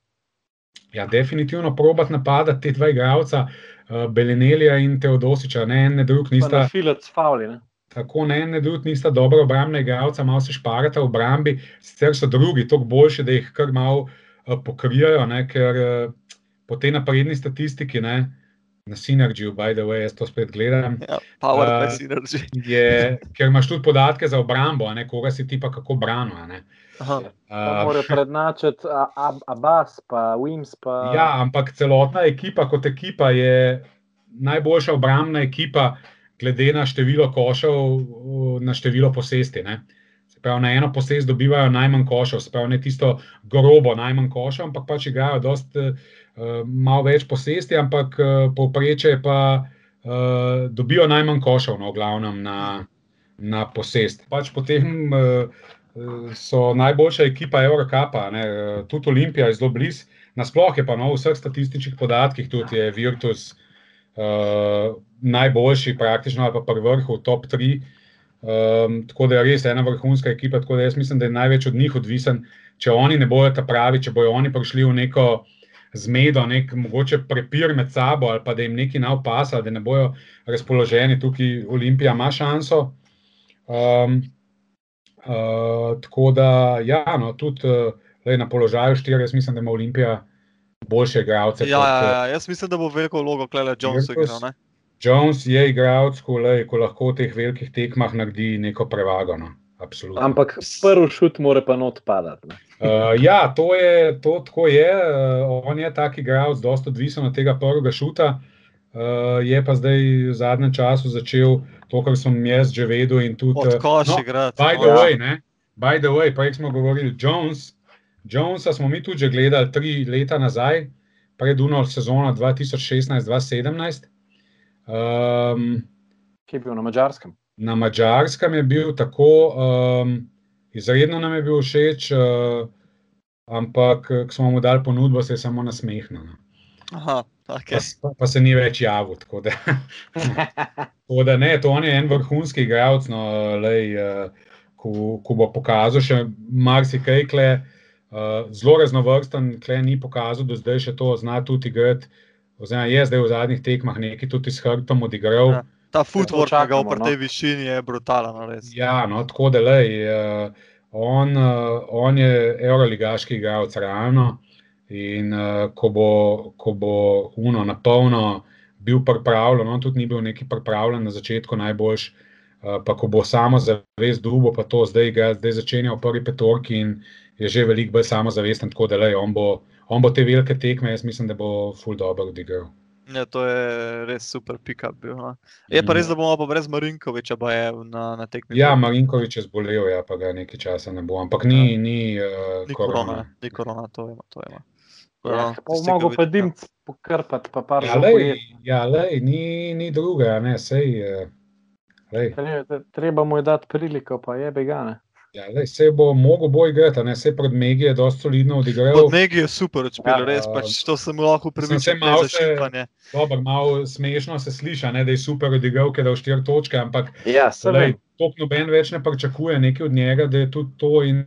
Speaker 3: Ja, definitivno probati napadati te dva igralca, uh, Belenelija in Teodosiča, ne en, ne drug nista.
Speaker 1: na filec fauli. Ne?
Speaker 3: Tako ne, ne drug nista dobro obrambna igralca, malo se šparata v obrambi, sicer so drugi toliko boljši, da jih kar malo uh, pokrijajo, ne, ker uh, po tej napredni statistiki, ne, na Synergy, by the way, jaz to spet gledam,
Speaker 2: Ja, power uh, synergy. (laughs)
Speaker 3: je, ker imaš tudi podatke za obrambo, a ne, koga si ti pa kako brano. a ne.
Speaker 2: Aha.
Speaker 1: Uh, Morajo prednačiti A- A- Abbas, pa Wims. Pa...
Speaker 3: Ja, ampak celotna ekipa kot ekipa je najboljša obrambna ekipa, glede na število košev, na število posesti. Ne. Se pravi, na eno posest dobivajo najmanj košev, se pravi, ne tisto grobo najmanj košev, ampak pač igrajo dost, uh, malo več posesti, ampak uh, povprečje pa uh, dobijo najmanj košev, no, glavnem na, na posest. Pač potem uh, so najboljša ekipa uh, tudi Olimpija je zelo blizu. Nasploh je pa no, v vseh statističnih podatkih tudi je Virtus uh, najboljši, praktično ali pa pri vrhu, top 3. Um, tako da je res ena vrhunska ekipa. Tako da jaz mislim, da je največ od njih odvisen, če oni ne bojo ta pravi, če bojo oni prišli v neko zmedo, nek mogoče prepir med sabo ali pa da jim nekaj nav pasa, da ne bojo razpoloženi, tukaj Olimpija ima šanso. Um, uh, tako da, ja, no, tudi uh, na položaju štiri, jaz mislim, da ima Olimpija boljše igralce.
Speaker 2: Ja,
Speaker 3: kot,
Speaker 2: ja,
Speaker 3: eh,
Speaker 2: ja, jaz mislim, da bo veliko vlogo Klele
Speaker 3: Virtus.
Speaker 2: igral. ne.
Speaker 3: Jones je igralec, ko, ko lahko v teh velikih tekmah naredi neko prevago. No. Absolutno.
Speaker 1: Ampak prvi šut mora pa not padati. ne.
Speaker 3: Uh, ja, to je to, tako je. Uh, on je tak igralec, dosta odvisen od tega prvega šuta. Uh, je pa zdaj v zadnjem času začel to, kar sem jaz že vedel. in Tudi,
Speaker 2: Od
Speaker 3: eh,
Speaker 2: koš
Speaker 3: no,
Speaker 2: igrati.
Speaker 3: By the
Speaker 2: Ja.
Speaker 3: way, ne, by the way, prej smo govorili, Jones. Jonesa smo mi tudi že gledali tri leta nazaj, pred Uno sezono 2016-2017. Um,
Speaker 1: Ki je bil na mačarskem.
Speaker 3: na Mačarskem je bil tako, um, izredno nam je bil všeč, uh, ampak ko smo mu dali ponudbo, se je samo nasmehnil. no.
Speaker 2: Aha, okay.
Speaker 3: pa, pa se ni več javil. Tako da, (laughs) tako da ne, to on je en vrhunski igralec, no, lej, uh, ko, ko bo pokazal še marsikaj, kle, uh, zelo raznovrsten, kle ni pokazal, do zdaj še to zna tudi igrati. Oziroma, je zdaj v zadnjih tekmah nekaj tudi s hrbtom odigral.
Speaker 2: Ja. Ta footwork, ki ga v
Speaker 1: no.
Speaker 2: tej višini je brutalen. no, res.
Speaker 3: Ja, no, tako da lej, uh, On, uh, on je euroligaški igralec, realno. In uh, ko, bo, ko bo Uno na polno bil pripravljen, on tudi ni bil neki pripravljen na začetku najboljš, uh, pa ko bo samo zavest dubo, pa to zdaj, ga, zdaj začenja v prvi petorki in je že veliko bolj samozavesten, tako da le, on, bo, on bo te velike tekme, jaz mislim, da bo full dobro odigral.
Speaker 2: Ja, to je res super bil. No. Je pa res, da bomo pa brez Marinkoviča na, na tekmi.
Speaker 3: Ja, Marinkovič je zbolel, ja, pa ga nekaj časa ne bo. Ampak ni, ja. ni, uh,
Speaker 2: ni korona. Ni korona, to ima. To ima.
Speaker 1: Ja, Mogoče pa dim pokrpati, pa par
Speaker 3: ja, lej, ja, lej, ni, ni druga, ne, sej.
Speaker 1: Uh, treba mu je dati priliko, pa je begane.
Speaker 3: Ja, lej, se bo mogel boj igrati, ne se pred Megi je dosti solidno odigral.
Speaker 2: Pod Megi je super odšpil, ja, res pač to sem lahko
Speaker 3: prepričal. Malo se dobro, malo smešno se sliša, ne, da je super odigral, ker je dal štiri točke, ampak
Speaker 1: ja,
Speaker 3: to noben več ne pričakuje nekaj od njega, da je tudi to in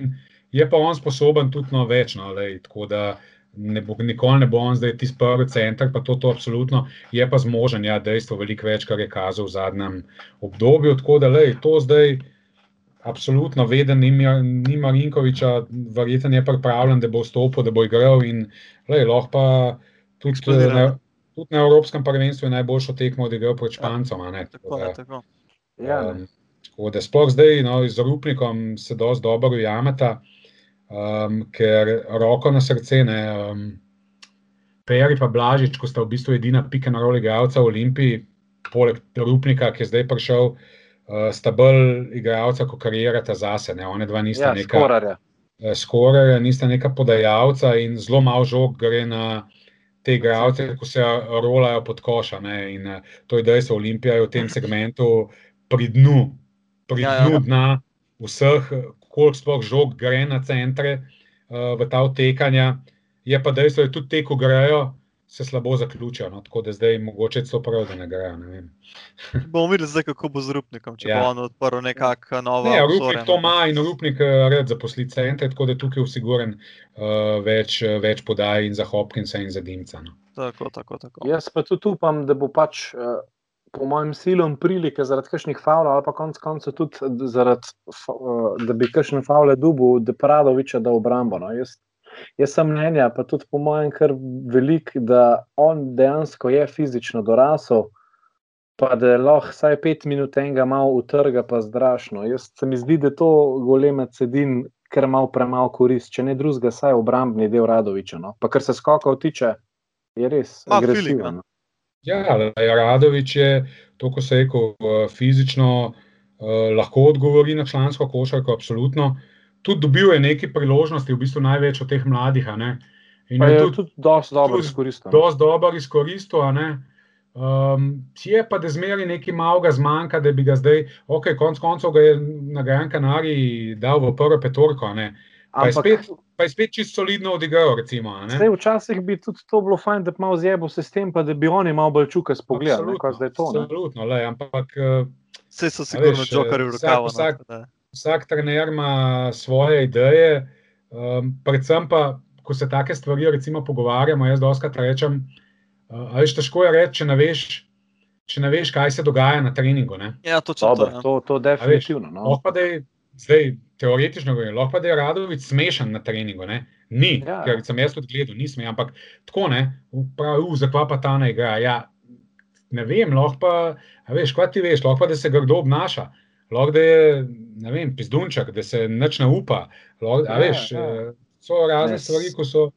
Speaker 3: je pa on sposoben tudi no več, no, lej, tako da ne bo, nikoli ne bo on zdaj tisti prvi center, pa to, to absolutno je pa zmožen, ja, dejstvo veliko več, kar je kazal v zadnjem obdobju, tako da lej, to zdaj absolutno veden, ni Marinkoviča, verjetno je pripravljen, da bo vstopil, da bo igral. In lej, lahko pa tudi na, tudi na Evropskem prvenstvu je najboljšo tekmo odigral pred Špancem. Ja, tako, tako. Ja, um, tako da sploh zdaj no, z Rupnikom se dosti dobro ujameta, um, ker roko na srce. Ne, um, Peri pa Blažič, ko sta v bistvu edina pika na roli igralca v Olimpiji, poleg Rupnika, ki je zdaj prišel, uh, sta bolj igralca, kot karirata zase. Ne? One dva nista ja, neka
Speaker 1: skorarja.
Speaker 3: Uh, skorarja, nista neka podajalca in zelo malo žog gre na te igralce, ko se rolajo pod koša. Ne? In uh, to je dejstvo, Olimpija je v tem segmentu pri dnu, pri ja, ja. dnu ja, ja. dna vseh, koliko sploh žog gre na centre uh, v ta vtekanja. Je pa dejstvo, da tudi te, ko grejo, se slabo zaključijo. No? Tako da zdaj mogoče so prav, da ne grejo. (laughs)
Speaker 2: Bomo videli, zdaj, kako bo z Rupnikom, če ja. bo on odprl nekakšno novo.
Speaker 3: Ne, Rupnik to ima in Rupnik eh, red zaposli centre, tako da tukaj je usiguren uh, več, eh, več podaj in za Hopkinsa in za Dimca. No?
Speaker 2: Tako, tako, tako.
Speaker 1: Jaz pa tudi upam, da bo pač. Uh, Po mojem silom prilike zaradi kakšnih faulov, ali pa konec koncev tudi zaradi, da bi kakšne faule dubu, da Pradoviča da obrambo. No. Jaz Jaz sem mnenja, pa tudi po mojem, kar velik, da on dejansko je fizično dorasel, pa da lahko vsaj pet minut enega malo utrga, pa zdrašno. Jaz se mi zdi, da to goleme cedin, ker malo premalo korist, če ne drugega, saj obrambni del Radoviča. No? Pa kar se skokov tiče, je res agresiven.
Speaker 3: Ja, Radovič je, to, ko se je rekel, eh, fizično uh, lahko odgovori na člansko košarko, absolutno. Tudi dobil je nekaj priložnosti, v bistvu največ od teh mladih.
Speaker 1: In je, je tudi, tudi dosti dobro izkoristil.
Speaker 3: Dosti dobro izkoristil. Um, je pa, da zmeri nekaj malega zmanjka, da bi ga zdaj, ok, konc koncev ga je na Gran Canariji dal v prvo petorko. Pa je, spet, pa je spet čisto solidno odigral. Recimo,
Speaker 1: zdaj, včasih bi tudi to bilo fajn, da bi malo zjebo se s tem, pa da bi oni malo bolj čukali s pogledom.
Speaker 3: Absolutno, le, ampak.
Speaker 2: Vse so sigurno čokari v rokavu. Vsak,
Speaker 3: no, vsak trener ima svoje ideje, um, predvsem pa, ko se take stvari recimo, pogovarjamo, jaz doskrat rečem, uh, ali je težko je reči, če ne veš. Če ne veš, kaj se dogaja na treningu. Ne?
Speaker 2: Ja, to je to,
Speaker 1: ja. to, to definitivno. No.
Speaker 3: Lahko da je zdaj teoretično govoriti, lahko da je Radovič smešen na treningu. Ne? Ni, ja. ker sem jaz tudi gledal, nisem, ampak tako ne, pravi, zakva pa ta ne igra. Ja, ne vem, lahko pa, veš, kaj ti veš, lahko pa da se ga kdo obnaša lahko da je vem, pizdunčak, da se neč ne upa. Lahko, ja, veš, ja. Eh, so razne ne, stvari, ko so.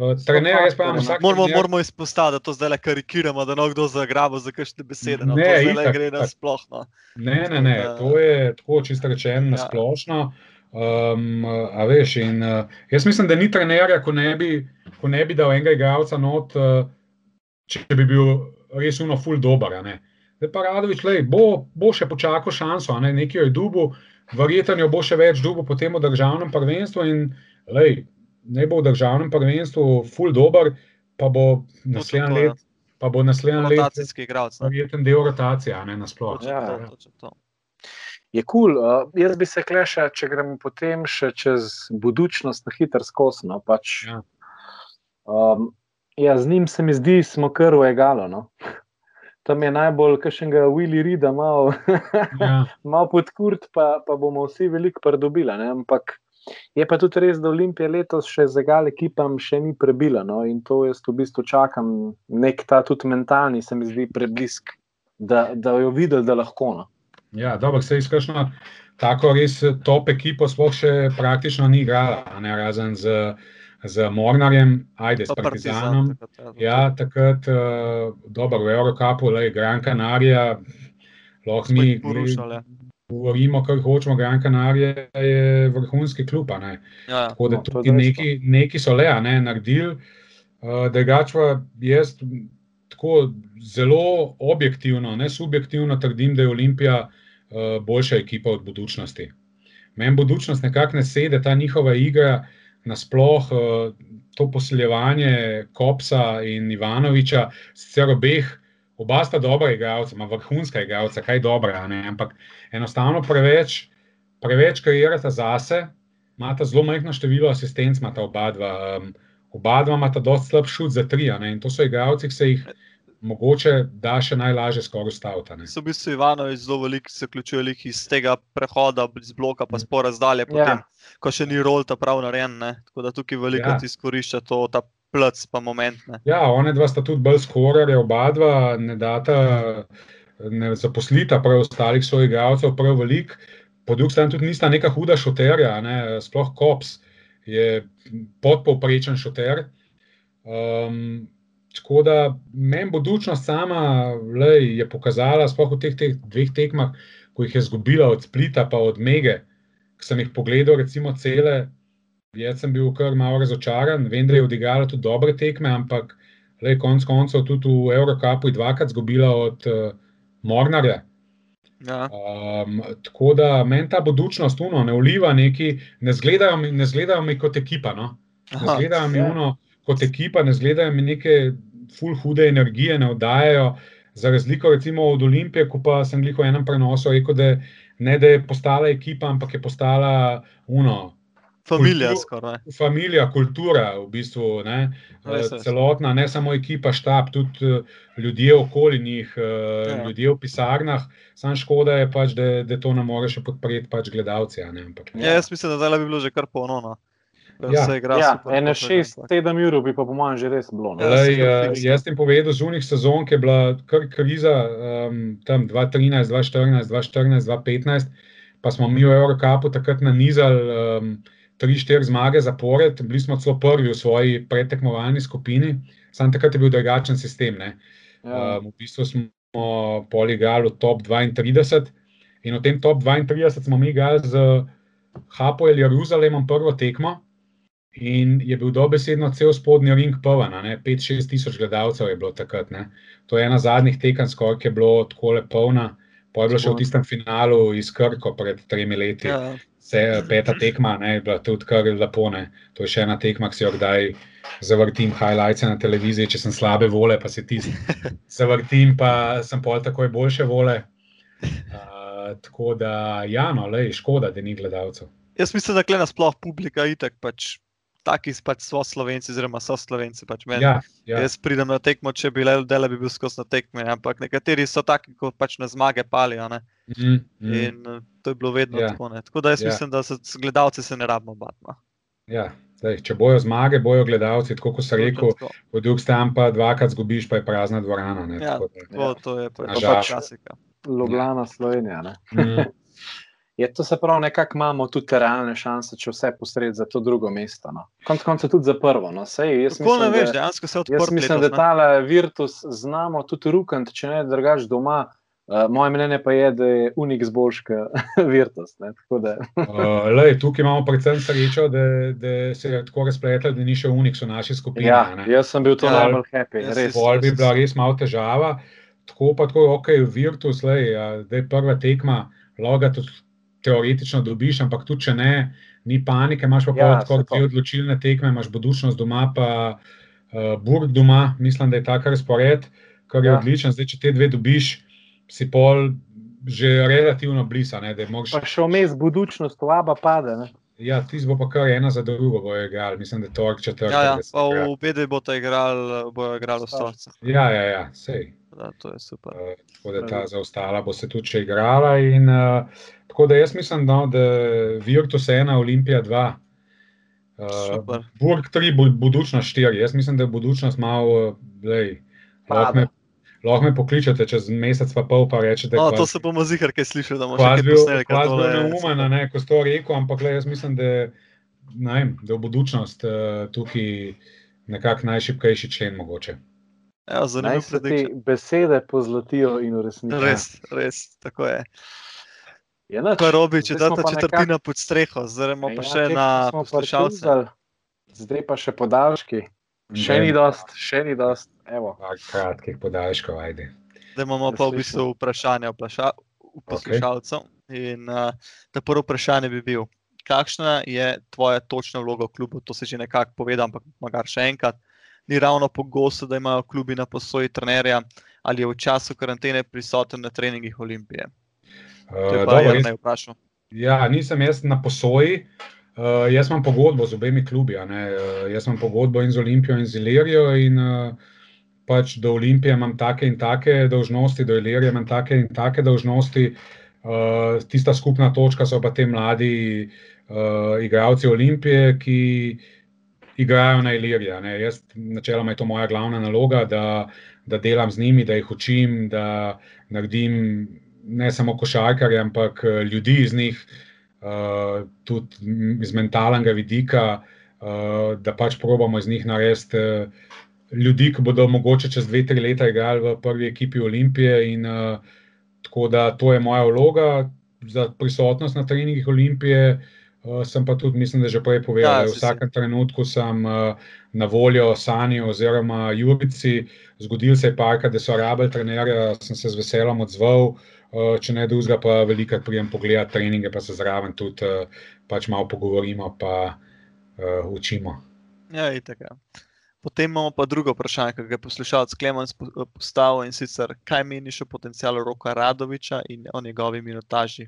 Speaker 3: Uh, trener,
Speaker 2: moramo, trener... moramo izpostaviti, da to zdaj le karikiramo, da lahko kdo zagrabo za kakšne besede. No,
Speaker 3: ne,
Speaker 2: to itak, gre na splošno.
Speaker 3: Ne, ne, ne, to je tako čisto rečeno na ja. splošno. Um, a veš, in, uh, jaz mislim, da ni trenerja, ko ne bi, ko ne bi dal enega igralca not, uh, če bi bil res uno full dober. Uh, Zdaj pa Radovič, lej, bo, bo še počakal šanso, ne? nekaj je dubu, verjetno bo še več dubu po tem državnem prvenstvu. In, lej, ne bo v državnem prvenstvu, full dober, pa bo naslednji let. Ja. Pa bo naslednji let,
Speaker 2: rotacijski igralec.
Speaker 3: Verjetno del rotacije, ne nasplošno. Ja,
Speaker 1: ja. Je kul, cool. uh, jaz bi se klešal, če gremo potem še čez budučnost na hitro skozi. No, pač, ja. Um, ja, z njim se mi zdi, smo kar v egalu. No tam je najbolj kašnega Willy Rida, malo (laughs) ja. mal pod kurt, pa, pa bomo vsi veliko pridobili. Ampak Je pa tudi res, da Olimpija letos še z egal ekipam še ni prebila. No? In to jaz v bistvu čakam, nek ta tudi mentalni, se mi zdi preblisk, da, da jo videl, da lahko. No?
Speaker 3: Ja, dobro, se izkušnja. Tako res top ekipo, sploh še praktično ni igrala, ne, razen z, z Mornarjem, ajde s Partizanom. Ja, takrat, uh, dobro, v Eurocapu, le Gran Canaria, lahko mi govorimo, kar hočemo, Gran Canaria je vrhunski klub. Ja, Tako da no, tukaj neki, neki so le, ne, naredili. Uh, Drugač pa jaz tako zelo objektivno, ne subjektivno trdim, da je Olimpija uh, boljša ekipa od budučnosti. Meni budučnost nekako ne sedi, ta njihova igra, nasploh uh, to posiljevanje Kopsa in Ivanoviča, sicer obeh oba sta dobra igralca, ima vrhunska igralca, kaj dobra, ne? ampak enostavno preveč, preveč karirata zase, imata zelo majhno število asistenc, imata oba dva. Um, oba dva imata dosti slab šut za tri, ne? in to so igralci, ki se jih. Mogoče da še najlažje skoraj ustaviti.
Speaker 2: So v bistvu Ivanovi zelo veliki, se vključujejo iz tega prehoda, iz bloka, pa spora zdalje, potem, ja. ko še ni rol ta prav narejen. Tako da tukaj veliko ja. izkorišča to, ta plc, pa moment. Ne.
Speaker 3: Ja, one dva sta tudi bolj skorere, oba dva ne data, ne zaposlita prav ostalih svojih igralcev, prav velik. Po drugi strani tudi nista neka huda šoterja, ne. sploh Kops je podpovprečen šoter. Um, tako da meni budučnost sama lej, je pokazala, sploh v teh, teh dveh tekmah, ko jih je zgubila od Splita pa od Mege, ki sem jih pogledal, recimo cele. Jaz sem bil kar malo razočaran, vem, da je odigrala tudi dobre tekme, ampak le konec koncev tudi v Evropi je dvakrat zgubila od uh, Mornarja. Ja. Um, tako da meni ta budučnost uno, ne uliva neki, ne zgledajo mi, ne zgledajo mi kot ekipa. No? Ne zgledajo mi ja. uno kot ekipa, ne zgledajo mi neke full hude energije, ne oddajajo. Za razliko recimo od Olimpije, ko pa sem jih v enem prenosu rekel, da ne da je postala ekipa, ampak je postala uno.
Speaker 2: Familija, skoraj.
Speaker 3: Familija, kultura, v bistvu, ne, celotna, ne samo ekipa, štab, tudi eh, ljudje okoli njih, eh, ja. ljudje v pisarnah. Sam škoda je, pač, da, da to ne moreš podpreti, pač gledalci. Ne, ampak,
Speaker 2: ja, jaz mislim, da bi bilo že kar ponovno.
Speaker 1: Ja, ja, ene šest, sedem ur bi pa po mojem že res bilo.
Speaker 3: No. Lej, uh, jaz sem povedal, zunih sezon, ki je bila kar kriza, um, tam 2013, 2014, 2014, 2015, pa smo mi v Evropi takrat nanizali. Um, tri, štiri zmage zapored, bili smo celo prvi v svoji pretekmovalni skupini, samo takrat je bil drugačen sistem. Ja. Um, v bistvu smo poligali v top 32 in v tem top 32 smo mi igrali z Hapoel Jeruzalemom prvo tekmo. In je bil dobesedno cel spodnji ring poln, 5-6 tisoč gledalcev je bilo takrat. Ne. To je ena zadnjih tekem, skoraj je bilo tako le polna. Pa je bilo še v tistem finalu iz Krko pred tremi leti. Ja. Se, peta tekma, ne, je bila tudi kar lepo. Ne. To je še ena tekma, ki si jo kdaj zavrtim, highlights na televiziji, če sem slabe vole, pa se ti (laughs) zavrtim, pa sem pol takoj boljše vole. Uh, tako da, ja, no, le, škoda, da ni gledalcev.
Speaker 2: Jaz mislim, da je nasplošno publika itek pač taki pač so slovenci, oziroma so slovenci. Pač ja, ja. Jaz pridem na tekmo, če bi le delo, bi bil skozi na tekme, ampak nekateri so taki, kot pač na zmage palijo. Mm, mm. In uh, to je bilo vedno ja. tako. Ne? Tako da jaz ja. mislim, da se gledalci se ne rabimo batma.
Speaker 3: Ja. Zdaj, če bojo zmage, bojo gledalci, tako kot se reče, po drugi strani pa dvakrat zgubiš, pa je prazna dvorana.
Speaker 2: Ja, tako, da, to, to je pač klasika.
Speaker 1: Ljubljana, Slovenija. Mm. Je to se pravi, nekako imamo tudi realne šanse, če vse posred za to drugo mesto. No. Konec konca tudi za prvo. No. Sej,
Speaker 2: Tako ne veš, dejansko se odpira.
Speaker 1: Jaz mislim, letos, da tale virtus znamo tudi rukant, če ne drugač doma. Uh, moje mnenje pa je, da je unik zboljška (laughs) virtus.
Speaker 3: uh, (laughs) lej, tukaj imamo predvsem srečo, da, da se je tako razpletel, da ni še unik v naši skupini.
Speaker 1: Ja, jaz sem bil to ja, najbolj happy.
Speaker 3: Bolj bi bila res malo težava. Tako pa tako, ok, virtus, lej, da je prva tekma, loga tudi teoretično dobiš, ampak tudi če ne, ni panike, imaš pa ja, kot dve odločilne tekme, imaš budučnost doma, pa uh, Burg doma, mislim, da je tako razpored, kar je ja. odličen. Zdaj, če te dve dobiš, si pol že relativno blizu.
Speaker 1: Pa še vmes budučnost, laba pade. Ne?
Speaker 3: Ja, ti bo pa kar ena za drugo, bojo igrali, mislim, da je to četrti.
Speaker 2: Ja, ja, pa v obedve bo ta igral, bojo igrali ostrovce.
Speaker 3: Ja, ja, ja, sej.
Speaker 2: Da, to je super.
Speaker 3: Uh, tako da ta zaostala bo se tudi še igrala. In, uh, tako da jaz mislim, no, da Virtus 1, Olimpija 2. Uh, Burg 3, budučnost 4. Jaz mislim, da je budučnost malo, lej, lahko me, lahko me pokličete čez mesec, pa pol, pa rečete.
Speaker 2: No, to se bomo zihar, kaj slišali, da bomo
Speaker 3: še kaj posneli. Kaj je neumeno, ne, ko ste to rekel, ampak le, jaz mislim, da, ne, da je budučnost uh, tukaj nekako najšipkejši člen mogoče.
Speaker 2: Ja, Zanimivo
Speaker 1: je, da ti besede pozlatijo in uresničijo.
Speaker 2: Res, res, tako je.
Speaker 1: Je
Speaker 2: Tako je robi, če ta četrtina nekak... pod streho, zdaj pa ja, še na poslušalce.
Speaker 1: Zdaj pa še podaljški. Še ni dost, še ni dost.
Speaker 3: Kratkih podaljškov, ajde.
Speaker 2: Zdaj imamo pa v bistvu vprašanje v poslušalcev. In uh, ta prvo vprašanje bi bil, kakšna je tvoja točna vloga v klubu? To se že nekako povedal, ampak magar še enkrat. Ni ravno pogosto, da imajo klubi na posoji trenerja ali je v času karantene prisoten na treningih Olimpije. Uh, dobro, jaz,
Speaker 3: ja, nisem jaz na posoji. Uh, jaz imam pogodbo z obemi klubi. Uh, jaz imam pogodbo in z Olimpijo in z Ilirijo. In, uh, pač do Olimpije imam take in take dožnosti, do Ilirije imam take in take dožnosti. Uh, tista skupna točka so pa te mladi uh, igralci Olimpije, ki igrajo na Iliriji. Jaz, načeloma, je to moja glavna naloga, da, da delam z njimi, da jih učim, da naredim ne samo košarkarje, ampak eh, ljudi iz njih, uh, tudi iz mentalnega vidika, uh, da pač probamo iz njih narediti uh, ljudi, ki bodo mogoče čez dve, tri leta igrali v prvi ekipi Olimpije. In, uh, tako da to je moja vloga za prisotnost na treningih Olimpije. Uh, sem pa tudi, mislim, da že prej povedal, ja, da v vsakem trenutku sem uh, na voljo Sani oziroma Jurici. Zgodil se je parka, da so rabili trenerja, sem se z veseljem odzval. Uh, če ne drugega, pa veliko prijem pogledati treninge, pa se zraven tudi uh, pač malo pogovorimo, pa uh, učimo.
Speaker 2: Ja, tako. Ja. Potem imamo pa drugo vprašanje, ki ga je poslušalec Klemens postavil in sicer, kaj meniš o potencijalu Roka Radoviča in o njegovi minutaži?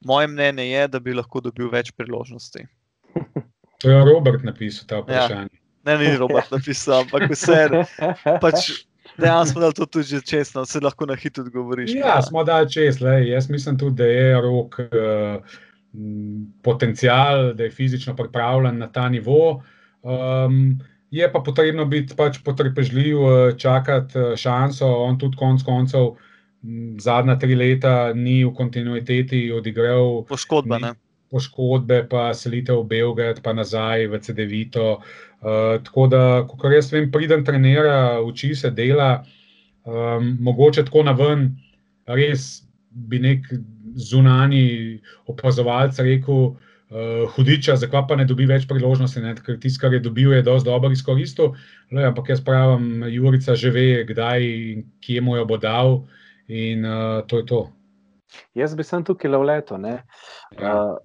Speaker 2: Moje mnenje je, da bi lahko dobil več priložnosti. (laughs)
Speaker 3: To je Robert napisal ta ja. vprašanje. Ja.
Speaker 2: Ne, ni Robert napisal, ampak vse. Pač Dejansko smo dali to tudi že čez, no, se lahko na hitro odgovoriš.
Speaker 3: Ja, smo dali čez. Le. Jaz mislim tudi, da je rok uh, potencial, da je fizično pripravljen na ta nivo. Um, je pa potrebno biti pač potrpežljiv, eh, čakati eh, šanso. On tudi konec koncev zadnja tri leta ni v kontinuiteti odigral.
Speaker 2: Poškodbe. Ni,
Speaker 3: poškodbe, pa selitev v Belgrad, pa nazaj v CD-vito. Uh, Eh, tako da, ko jaz vem, pridem trenera, uči se dela, um, mogoče tako na ven, res bi nek zunani opazovalec rekel, uh, hudiča, zakaj pa ne dobi več priložnosti, ne? ker tisto, kar je dobil, je dosti dobro izkoristil. Le, ampak jaz pravim, Jurica že ve, kdaj in kje mu jo bo dal, in uh, to je to.
Speaker 1: Jaz bi sem tukaj le v leto. Ja.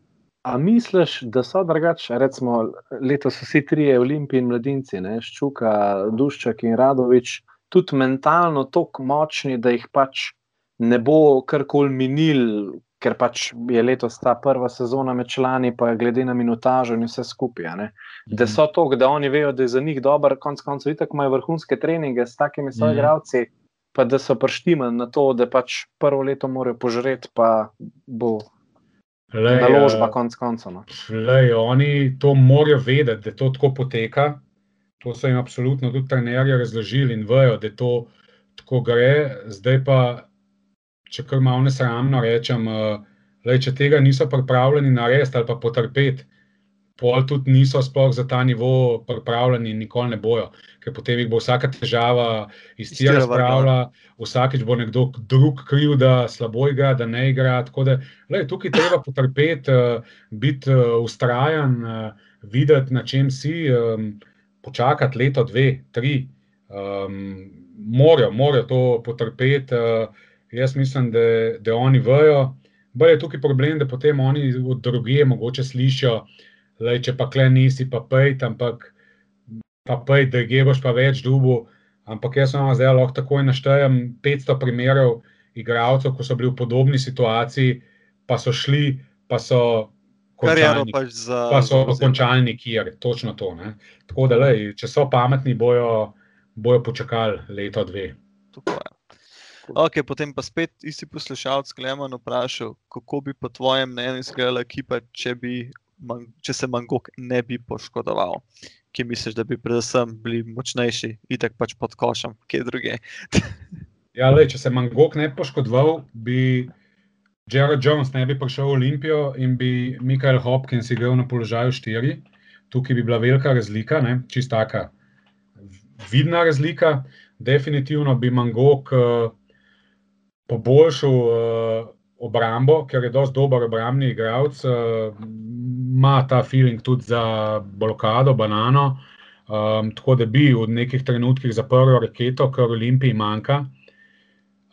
Speaker 1: A misliš, da so drugače, recimo, letos so vsi trije olimpijci in mladinci, ne, Ščuka, Duščak in Radovič, tudi mentalno tako močni, da jih pač ne bo karkoli minil, ker pač je letos ta prva sezona med člani, pa glede na minutažo in vse skupaj. Ne, da so to, da oni vejo, da je za njih dober, konc koncev, itak imajo vrhunske treninge s takimi svojimi mhm. igravci, pa da so prštimani na to, da pač prvo leto morajo požreti, pa bo. Naložba, konc koncev. No.
Speaker 3: Oni to morajo vedeti, da to tako poteka. To so jim absolutno tudi trenerji razložili in vejo, da to tako gre. Zdaj pa, če kar malo nesramno rečem, uh, lej, če tega niso pripravljeni narediti ali pa potrpeti, pol tudi niso sploh za ta nivo pripravljeni in nikoli ne bojo, ker potem jih bo vsaka težava iz tega razpravljala, vsakeč bo nekdo drug kriv, da slabo igra, da ne igra. Da, lej, tukaj treba potrpeti, uh, biti ustrajen, uh, videti, na čem si, um, počakati leto, dve, tri. Um, morajo, morajo to potrpeti. Uh, jaz mislim, da, da oni vejo. Bolje je tukaj problem, da potem oni od druge mogoče slišijo, Lej, če pa kle nisi, pa pej, ampak pa pej, da geboš pa več dubu. Ampak jaz vam zdaj lahko takoj naštejem 500 primerov igralcev, ko so bili v podobni situaciji, pa so šli, pa so
Speaker 2: Karijero pač za.
Speaker 3: Pa so
Speaker 2: za
Speaker 3: končalni kjer, točno to. Ne? Tako da, lej, če so pametni, bojo, bojo počakali leto, dve.
Speaker 2: Tako je. Okay, potem pa spet isti poslušalec Klemen vprašal, kako bi po tvojem mnenju izgledala ekipa, če, bi, če se Mangok ne bi poškodoval. Ki misliš, da bi predvsem bili močnejši, itek pač pod košem, kje druge. (laughs)
Speaker 3: Ja, lej, če se Mangok ne bi poškodoval, bi Jared Jones ne bi prišel v Olimpijo in bi Mikael Hopkins igral na položaju štiri. Tukaj bi bila velika razlika, ne? čist taka vidna razlika. Definitivno bi Mangok uh, poboljšal uh, obrambo, ker je dosti dober obrambni igralec, uh, ima ta feeling tudi za blokado, banano. Um, tako da bi v nekih trenutkih zaprl raketo, kar Olimpiji manjka.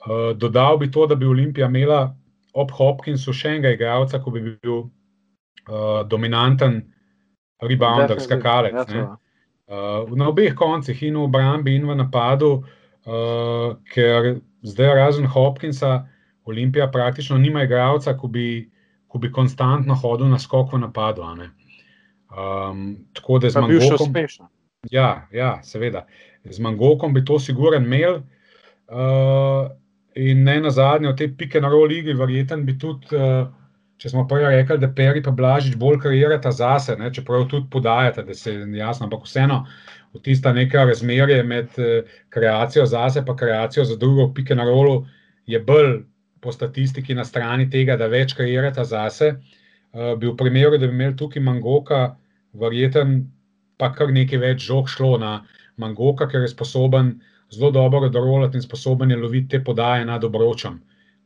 Speaker 3: Uh, dodal bi to, da bi Olimpija imela ob Hopkinsu še enega igralca, ko bi bil uh, dominanten rebounder, skakalec.
Speaker 1: ja,
Speaker 3: ne. Uh, na obeh koncih, in v obrambi, in v napadu, uh, ker zdaj razen Hopkinsa, Olimpija praktično nima igralca, ko bi, ko bi konstantno hodil na skok v napadu. Um, tako da z
Speaker 1: Pa bil še
Speaker 3: Mangokom.
Speaker 1: uspešen.
Speaker 3: Ja, ja, seveda. Z Mangokom bi to sigurno imel. Uh, in ne na zadnje, v tej pike na roli igri, verjeten bi tudi, uh, če smo prej rekli, da Peri pa Blažič bolj kreirata zase, ne, čeprav tudi podajata, da se je jasno, ampak vseeno v tista neka razmerje med uh, kreacijo zase in kreacijo za drugo pike na rolu je bolj po statistiki na strani tega, da več kreirata zase. Uh, bi v primeru, da bi imeli tukaj Mangoka, verjeten pa kar nekaj več žog šlo na Mangoka, ker je sposoben zelo dobro odrolati in sposoben je loviti te podaje nad obročem.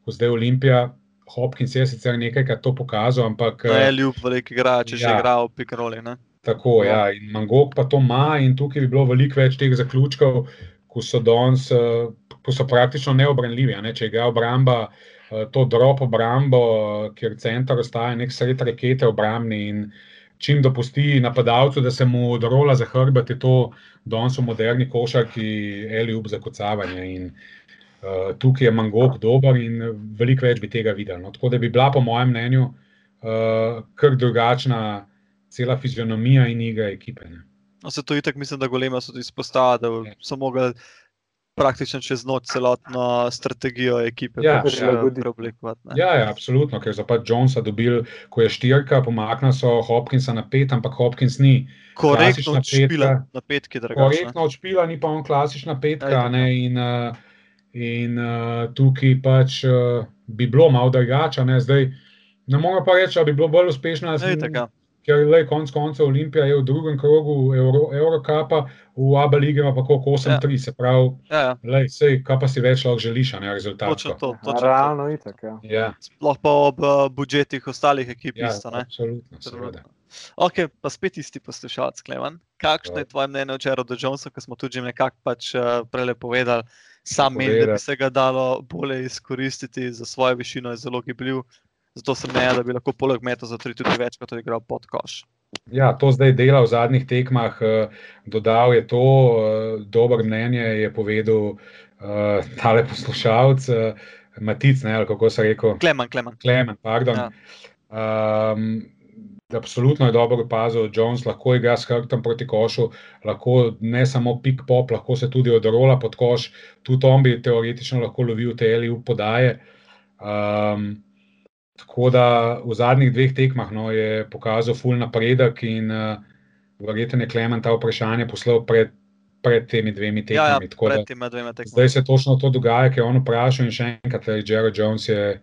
Speaker 3: Ko zdaj Olimpija, Hopkins je sicer nekajkrat to pokazal, ampak
Speaker 2: Ne,
Speaker 3: eh,
Speaker 2: ljub, velik igrač, če že
Speaker 3: Ja.
Speaker 2: igra v pikaroli.
Speaker 3: Tako,
Speaker 1: Ja.
Speaker 3: ja, in Mangok pa to ima in tukaj bi bilo veliko več teh zaključkov, ko so danes, eh, ko so praktično neobranljivi, ne, če igra obramba. eh, To drop obrambo, eh, kjer center ostaja nek sred rakete obrambni in čim dopusti napadalcu, da se mu odrola za hrbet, je to danes v moderni košarki Eliub za kocavanje. In, uh, tukaj je Mangok dober in veliko več bi tega videli. No. Tako da bi bila, po mojem mnenju, uh, kar drugačna cela fizionomija in igra ekipe. Ne.
Speaker 2: No, se to itak mislim, da golema so izpostavili, da
Speaker 3: Ja.
Speaker 2: so mogli praktično čez noč celotno strategijo ekipe
Speaker 3: Ja,
Speaker 2: pač,
Speaker 1: ja.
Speaker 2: eh, preoblikovati.
Speaker 3: Ja, ja, absolutno, ker so pač Jonesa dobili, ko je štirka, pomaknili so Hopkinsa na pet, ampak Hopkins ni
Speaker 2: Korektno odšpila na petki, drugače.
Speaker 3: korektno odšpila, ni pa on klasična petka. Ne, in uh, in uh, tukaj pač uh, bi bilo malo drugače. ne. Zdaj, Ne moremo pa reči, da bi bilo bolj uspešno,
Speaker 2: Ne, itak, ja.
Speaker 3: Ker le konec koncev Olimpija je v drugem krogu Euro, Eurocapa, v Abu Leigi ima pa koliko 8-3, se pravi,
Speaker 2: Ja, ja,
Speaker 3: lej, sej, kaj pa si več lahko želiš, a ne rezultat.
Speaker 2: točno to. Točno to.
Speaker 1: Realno itak. Ja.
Speaker 3: Ja,
Speaker 2: Sploh pa ob uh, budžetih ostalih ekip
Speaker 3: ja
Speaker 2: isto. ne.
Speaker 3: absolutno, seveda.
Speaker 2: Ok, pa spet isti poslušalec, Klemen. Kakšno je
Speaker 3: Ja.
Speaker 2: tvoje mnenje o Jaredu Jonesu, ki smo tudi že nekako pač, uh, prej povedali? Sam menim, da bi se ga dalo bolje izkoristiti za svojo višino, je zelo gibljiv. Zato sem mnenja, da bi lahko poleg meta za tri tudi večkrat igral pod koš.
Speaker 3: Ja, to zdaj dela v zadnjih tekmah, eh, dodal je to, eh, dobro mnenje je povedal uh, tale poslušalec, uh, Matic, ne, ali kako se rekel,
Speaker 2: Klemen, Klemen.
Speaker 3: Klemen, pardon.
Speaker 2: Ja.
Speaker 3: Um, absolutno je dobro opazil, Jones lahko igra s hrbtom proti košu, lahko ne samo pik-pop, lahko se tudi odrola pod koš, tudi on bi teoretično lahko lovil te LU podaje. Um, tako da v zadnjih dveh tekmah no, je pokazal full napredek in uh, verjetno je Klemen ta vprašanje poslal pred, pred temi dvemi
Speaker 2: Ja, ja,
Speaker 3: tekmami. tako da-
Speaker 2: pred tema dvema tekmama.
Speaker 3: Zdaj se točno to dogaja, ker je on vprašal in še enkrat, da je Jared Jones je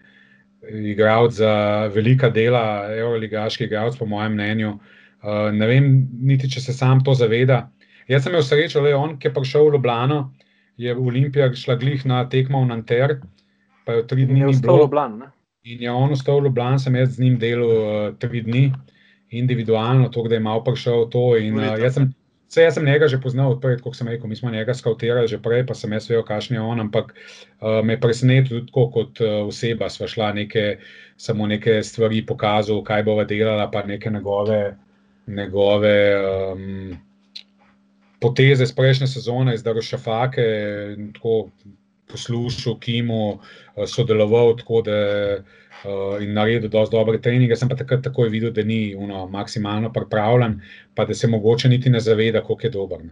Speaker 3: igralec za velika dela, euroligaški igralec, po mojem mnenju. Uh, ne vem, niti če se sam to zaveda. Jaz sem imel srečo, da je on, ki je prišel v Ljubljano, je v Olimpija šla glih na tekmo v Nanter, pa je v tri dni ni bilo.
Speaker 1: Ljubljana.
Speaker 3: In je on ostal v Ljubljani, sem jaz z njim delal uh, tri dni, individualno, to, da je malo prišel to. In, uh, jaz, sem, vse, jaz sem njega že poznal odprej, kot sem rekel, mi smo njega skautirali že prej, pa sem jaz vedel, kakšen je on, ampak uh, me je presenetil tudi tako kot uh, oseba. Sva šla neke, samo neke stvari pokazal, kaj bova delala, pa neke njegove, njegove um, poteze iz prejšnje sezone, iz Darošafake. in tako poslušal, Kimu, uh, sodeloval tako, da uh, in naredil dosti dobre treninge. Sem pa takrat takoj videl, da ni uno, maksimalno pripravljen, pa da se mogoče niti ne zaveda, koliko je dober.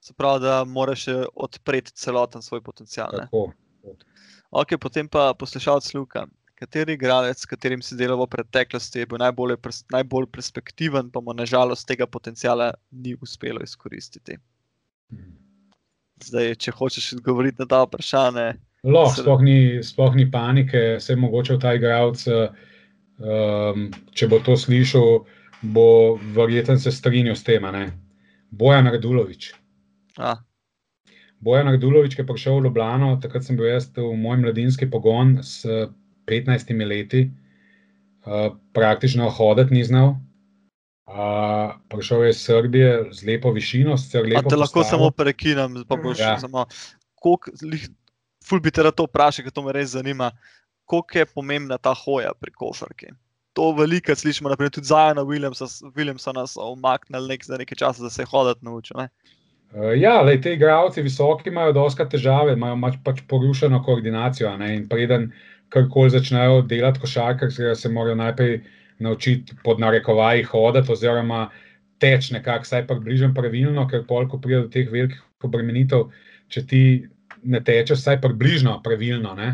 Speaker 2: Se pravi, da moraš odpreti celoten svoj potencial.
Speaker 3: Tako.
Speaker 2: Ok, potem pa poslušalec Luka. Kateri igralec, s katerim si delal v preteklosti, je bil najbolj, najbolj perspektiven, pa mu nažalost tega potencijala ni uspelo izkoristiti? Zdaj, če hočeš odgovoriti na ta vprašanje.
Speaker 3: Lahko, sploh, sploh ni panike, se je mogoče ta igralec, um, če bo to slišal, bo verjetno se strinjal s tem. Bojan Radulovič. Bojan Radulovič, ki je prišel v Ljubljano, takrat sem bil jaz v moj mladinski pogon s 15 leti, uh, praktično hoditi ni znal. Uh, prišel je iz Srbije z lepo višino, celo lepo.
Speaker 2: Te lahko samo prekinem, pa boš ja. samo. Ful bi te rad vprašal, ker to me res zanima. Kako je pomembna ta hoja pri košarki? To veliko slišimo, naprimer, tudi Zajana Williamsa, Williamsa nas omaknili nek, za nekaj časa, da se je hoditi naučil.
Speaker 3: Uh, ja, le te igralci visoki imajo dosta težave, imajo pač porušeno koordinacijo. Ne, in preden karkoli začnejo delati košarkarske, se morajo najprej naučiti pod narekovaji hoditi oziroma teči nekako, vsaj pa bližnjem pravilno, ker pol, ko pride do teh velikih obremenitev, če ti ne tečeš vsaj približno pravilno, ne,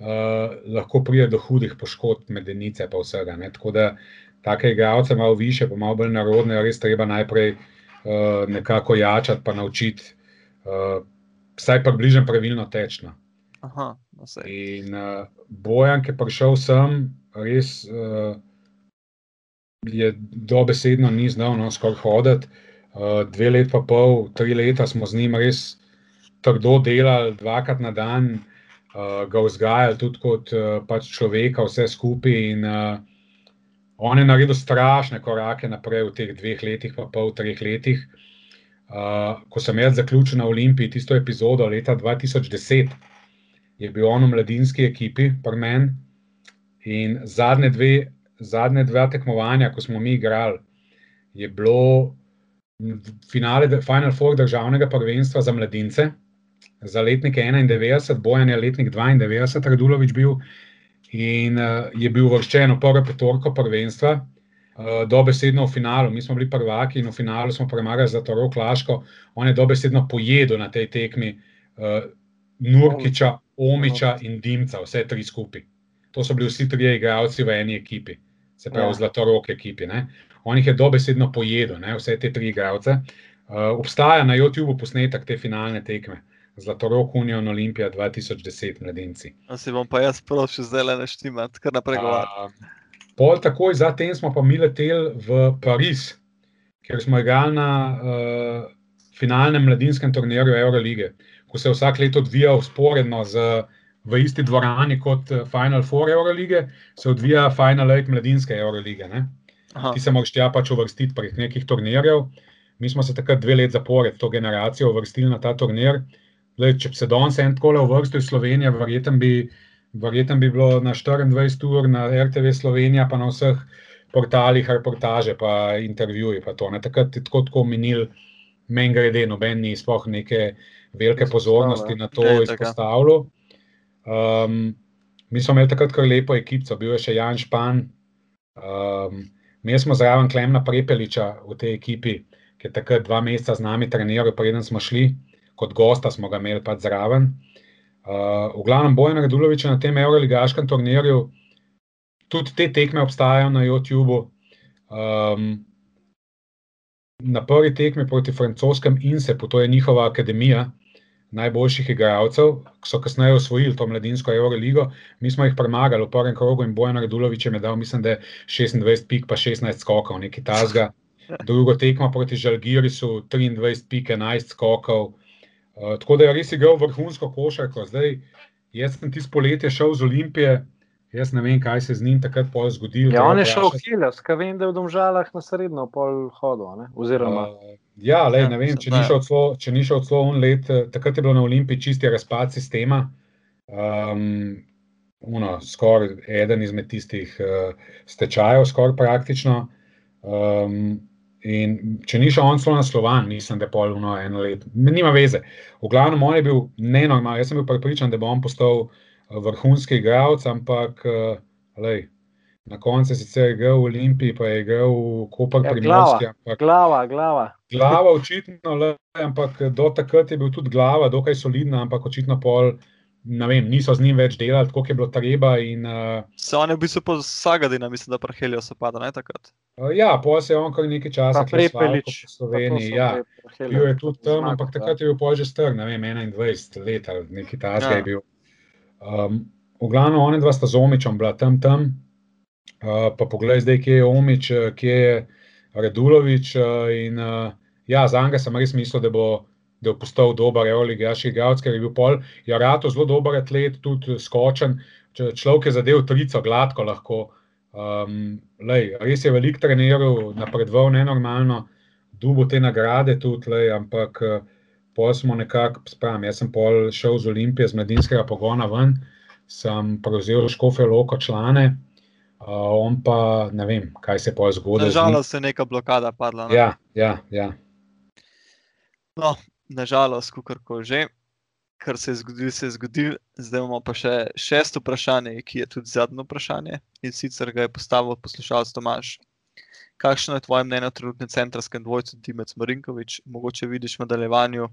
Speaker 3: uh, lahko pride do hudih poškodb medenice pa vsega. Ne. Tako da take igralce malo više, pa malo bolj narodne, res treba najprej uh, nekako jačati pa naučiti uh, vsaj približno pravilno tečno.
Speaker 2: Aha,
Speaker 3: In uh, Bojan, ki je prišel sem, res uh, je dobesedno ni znal no, skoraj hoditi. Uh, dve leti, pa pol, tri leta smo z njim res trdo delali, dvakrat na dan, uh, ga vzgajali tudi kot uh, pač človeka, vse skupaj. In, uh, on je naredil strašne korake naprej v teh dveh letih, pa pol, treh letih. Uh, ko sem jaz zaključil na Olimpiji tisto epizodo leta 2010 je bil on v mladinski ekipi, prmen. In zadnje dve, zadnje dve tekmovanja, ko smo mi igrali, je bilo finale, Final Four državnega prvenstva za mladince, za letnike 91, Bojan je letnik 92, Radulovič bil in uh, je bil vrščen v prvo petorko prvenstva. Uh, dobesedno v finalu, mi smo bili prvaki in v finalu smo premagali za Toro Klaško. On je dobesedno pojedel na tej tekmi uh, Nurkiča, Omiča in Dimca, vse tri skupaj. To so bili vsi trije igralci v eni ekipi, se pravi, ja. zlato roke ekipi. Ne? On jih je dobesedno pojedel, ne? vse te tri igralce. Uh, obstaja na YouTubu posnetek te finalne tekme, Zlato roko Union Olimpija 2010, mladinci.
Speaker 2: Si bom pa jaz prosil, zdaj le neštimati, kar naprej govorim.
Speaker 3: Uh, pol takoj zatem smo pa mi leteli v Pariz, ker smo igrali na uh, finalnem mladinskem turnirju Eurolige ko se vsak leto odvija usporedno z, v isti dvorani kot eh, Final Four Eurolige, se odvija Final Eight mladinske Eurolige. Ti se moraš tja pač uvrstiti prek nekih turnirjev. Mi smo se takrat dve leti zapored to generacijo uvrstili na ta turnir. Lej, če se danes en tako uvrstil iz Slovenije, verjetno bi, verjeten bi bilo na 24 ur na RTV Slovenija, pa na vseh portalih reportaže, pa intervjuji. Pa to, takrat je tako, tako minil, meni grede, noben ni sploh neke velike pozornosti na to izpostavljal. Um, mi smo imeli takrat kar lepo ekipo, bil je še Jan Špan. Um, mi smo zraven Klemna Prepeliča v tej ekipi, ki je takrat dva meseca z nami treniral, preden smo šli, kot gosta smo ga imeli pač zraven. Uh, v glavnem Bojan Radulovič na tem Euroligaškem turnirju, tudi te tekme obstajajo na YouTubu. Um, na prvi tekmi proti francoskem Insepu, to je njihova akademija, najboljših igralcev, ki so kasneje osvojili to mladinsko Euroligo. Mi smo jih premagali v prvem krogu in Bojan Radulovič je dal, mislim, da je 26 pik, pa 16 skokov, nekaj tasga. Drugo tekmo proti Žalgirisu, 23 pik, 11 skokov. Uh, tako da je res igral vrhunsko košarko. Zdaj, jaz sem tisto poletje šel z Olimpije. Jaz ne vem, kaj se z njim takrat zgodilo.
Speaker 1: Ja, on je šel v Kiljus, kaj vem, da je v Domžalah na srednjo pol hodil. Oziroma... Uh,
Speaker 3: Ja, lej, ne vem, če ni šel celo en let, eh, takrat je bilo na Olimpiji čisti razpad sistema. Um, Skoraj eden izmed tistih uh, stečajev, skoraj praktično. Um, in če ni še on zelo naslovan, mislim, da je pol eno eno leto. Nima veze. V glavnem, on je bil nenormalen. Jaz sem bil pripričan, da bo on postal uh, vrhunski igralec, ampak uh, lej, na koncu je sicer igral v Olimpiji, pa je igral v Koper
Speaker 1: Ja,
Speaker 3: Primorski.
Speaker 1: glava,
Speaker 3: Ampak
Speaker 1: glava, glava.
Speaker 3: Glava očitno, le, ampak do takrat je bil tudi glava, dokaj solidna, ampak očitno pol. Ne vem, niso z njim več delali, tako je bilo treba. In, uh,
Speaker 2: Se on je v bistvu po Sagadina, mislim, da prehelijo se pada, ne takrat.
Speaker 3: uh, ja, pol se je on kar nekaj časa
Speaker 1: Prepelič.
Speaker 3: po Sloveniji. Ja, bil je tudi tam, ampak takrat je bil pol že star, ne vem, 21 let ali nekaj tasga
Speaker 2: Ja.
Speaker 3: je bil. Um, v glavnem, one dva sta z Omičem bila tam tam. Uh, pa poglej zdaj, kje je Omič, uh, kje je Radulovič. Uh, in uh, ja, za njega sem res mislil, da bo, da bo postal dober eoligaški igralec, ker je bil pol Jarato zelo dober atlet, tudi skočen. Če človek je zadev trico, gladko lahko. Um, lej, res je velik treniral, napredoval nenormalno, dubo te nagrade tudi, lej, ampak pol smo nekako, spravim, jaz sem pol šel z Olimpije, z mladinskega pogona ven, sem prevzel škofe loko člane, uh, on pa ne vem, kaj se je pol zgodilo.
Speaker 2: Nažalost je neka blokada padla. ne.
Speaker 3: Ja, ja, ja.
Speaker 2: No, nažalost, kako že. Kar se je zgodilo, se je zgodilo. Zdaj imamo pa še šesto vprašanje, ki je tudi zadnje vprašanje. In sicer ga je postavil poslušalec Tomaš. Kakšno je tvoje mnenje o trenutnem centrskem dvojcu Dimec Marinkovič? Mogoče vidiš v nadaljevanju,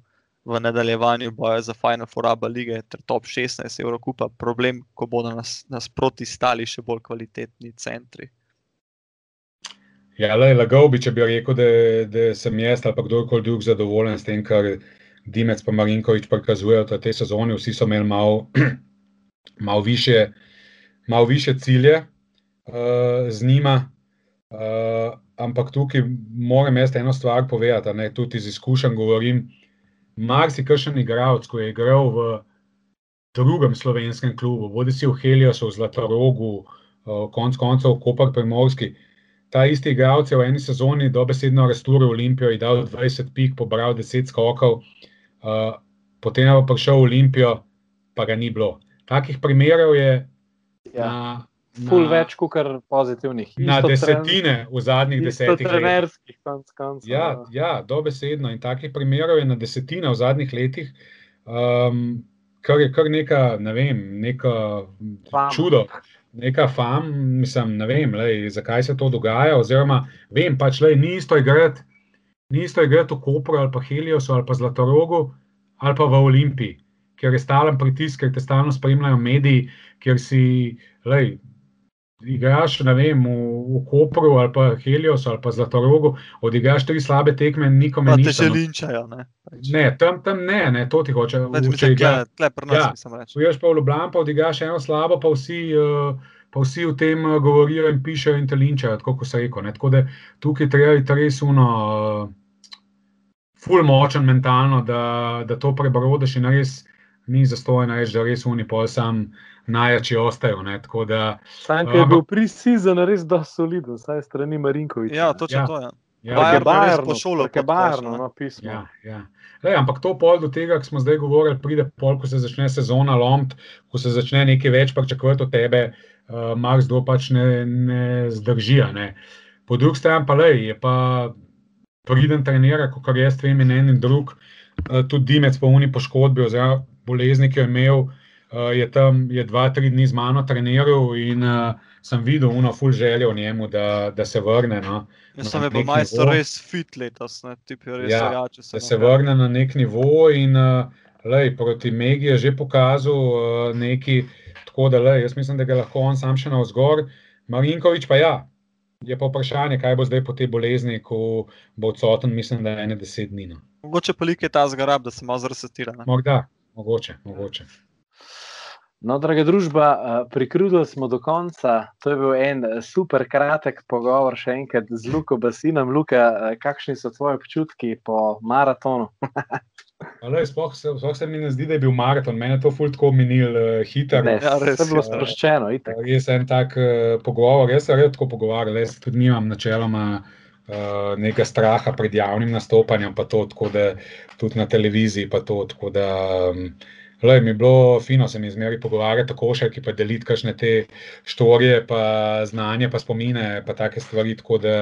Speaker 2: v nadaljevanju boja za Final Four Aba lige ter top 16 Evrokupa problem, ko bodo nas, nasproti stali še bolj kvalitetni centri.
Speaker 3: Ja, lej, lagal bi, če bi rekel, da, da sem jaz ali pa kdorkoli drug zadovoljen s tem, kar Dimec pa Marinkovič prikazujejo v tej sezoni. Vsi so imeli malo, (clears throat) malo, više, malo više cilje uh, z njima. Uh, ampak tukaj moram jaz eno stvar povedati, ne tudi iz izkušenj govorim. Marsikšen igralec, ko je igral v drugem slovenskem klubu, bodi si v Heliosu, v Zlatorogu, uh, konc koncev v Koper Primorski, ta isti igralec je v eni sezoni dobesedno razturil Olimpijo, je dal 20 pik, pobral 10 skokov, uh, potem je pa prišel v Olimpijo, pa ga ni bilo. Takih primerov je
Speaker 1: Ja.
Speaker 3: na, Na,
Speaker 1: več kot pozitivnih.
Speaker 3: na
Speaker 1: Isto
Speaker 3: desetine v zadnjih desetih letih.
Speaker 1: trenerskih, konc koncev.
Speaker 3: Ja, ja, dobesedno. In takih primerov je na desetine v zadnjih letih, um, kar je kar neka, ne vem, neka
Speaker 1: Fama.
Speaker 3: čudo, neka fam, mislim, ne vem, lej, zakaj se to dogaja. Oziroma, vem pač, lej, ni isto igrati, ni isto igrati v Kopru ali pa Heliosu ali pa Zlatorogu ali pa v Olimpiji, ker je stalen pritisk, ker te stalno spremljajo mediji, ker si, lej, igraš, ne vem, v, v Kopru ali pa Heliosu ali pa Zlatorogu, odigraš tri slabe tekme in nikome
Speaker 2: Pa te še
Speaker 3: no.
Speaker 2: linčajo. Ne, Pač.
Speaker 3: Ne, tam, tam ne, ne, to ti hoče. Če igra-
Speaker 2: tle, tle pri nas,
Speaker 3: Ja. pa v Ljubljani, pa odigraš eno slabo, pa vsi, uh, pa vsi o tem uh, govorijo in pišejo in te linčajo, tako kot se reko. Ne? Tako da tukaj treba biti res uno, uh, ful močen mentalno, da, da to prebrodiš in res ni zastojno reči, da res uni pol sam najjači ostajo. Ne? Tako da,
Speaker 1: Sam, ki je
Speaker 3: Ampak-
Speaker 1: bil pre-season res dosti soliden, saj strani Marinkoviča.
Speaker 2: Ja, točno
Speaker 3: Ja.
Speaker 2: to je.
Speaker 3: ja,
Speaker 2: Bayern
Speaker 1: je tako je
Speaker 2: pod koš,
Speaker 1: Bayernu,
Speaker 2: ne.
Speaker 1: no, pismo.
Speaker 3: Ja, ja. Lej, ampak to pol do tega, ko smo zdaj govorili, pride pol, ko se začne sezona lomt, ko se začne nekaj več pričakovati od tebe, uh, Mars do pač ne, ne zdrži. a Ne. Po drugi strani pa lej, je pa priden trener, kot jaz vem, in en in drug, uh, tudi Dimec po uni poškodbi oziroma bolezni, ki jo je imel, uh, je tam je dva, tri dni z mano treniral in uh, sem videl uno ful željo v njemu, da, da se vrne. No. Na
Speaker 2: da je bil majster res fit letos, ne, tip je res
Speaker 3: Ja,
Speaker 2: zagačil
Speaker 3: da se
Speaker 2: ne.
Speaker 3: vrne na nek nivo. In, uh, lej, proti Megi je že pokazal uh, neki, tako da lej, jaz mislim, da ga lahko on sam še navzgor. Marinkovič pa ja. Je pa vprašanje, kaj bo zdaj po tej bolezni, ko bo odsoten, mislim, da je ene deset dni. No.
Speaker 2: Mogoče pa lik je ta zgarab, da se malo zresetira. ne.
Speaker 3: Morda, mogoče, mogoče.
Speaker 1: No, draga družba, eh, prikrudili smo do konca. To je bil en eh, super kratek pogovor, še enkrat z Luko Basinom. Luka, eh, kakšni so tvoji občutki po maratonu? (laughs)
Speaker 3: Lej, sploh, se, sploh se mi ne zdi, da je bil maraton, meni je to ful tako minil uh, hiter.
Speaker 1: Ne,
Speaker 2: Ja, res,
Speaker 1: vse je bilo sproščeno. itak.
Speaker 3: Res en tak uh, pogovor, jaz se redko pogovarjam, jaz tudi nimam načeloma uh, nekega straha pred javnim nastopanjem, pa to tako, da tudi na televiziji, pa to tako, da um, Lej, mi je bilo fino, se mi zmeri pogovarjati o košarki, pa deliti kakšne te štorije, pa znanje, pa spomine, pa take stvari. Tako da,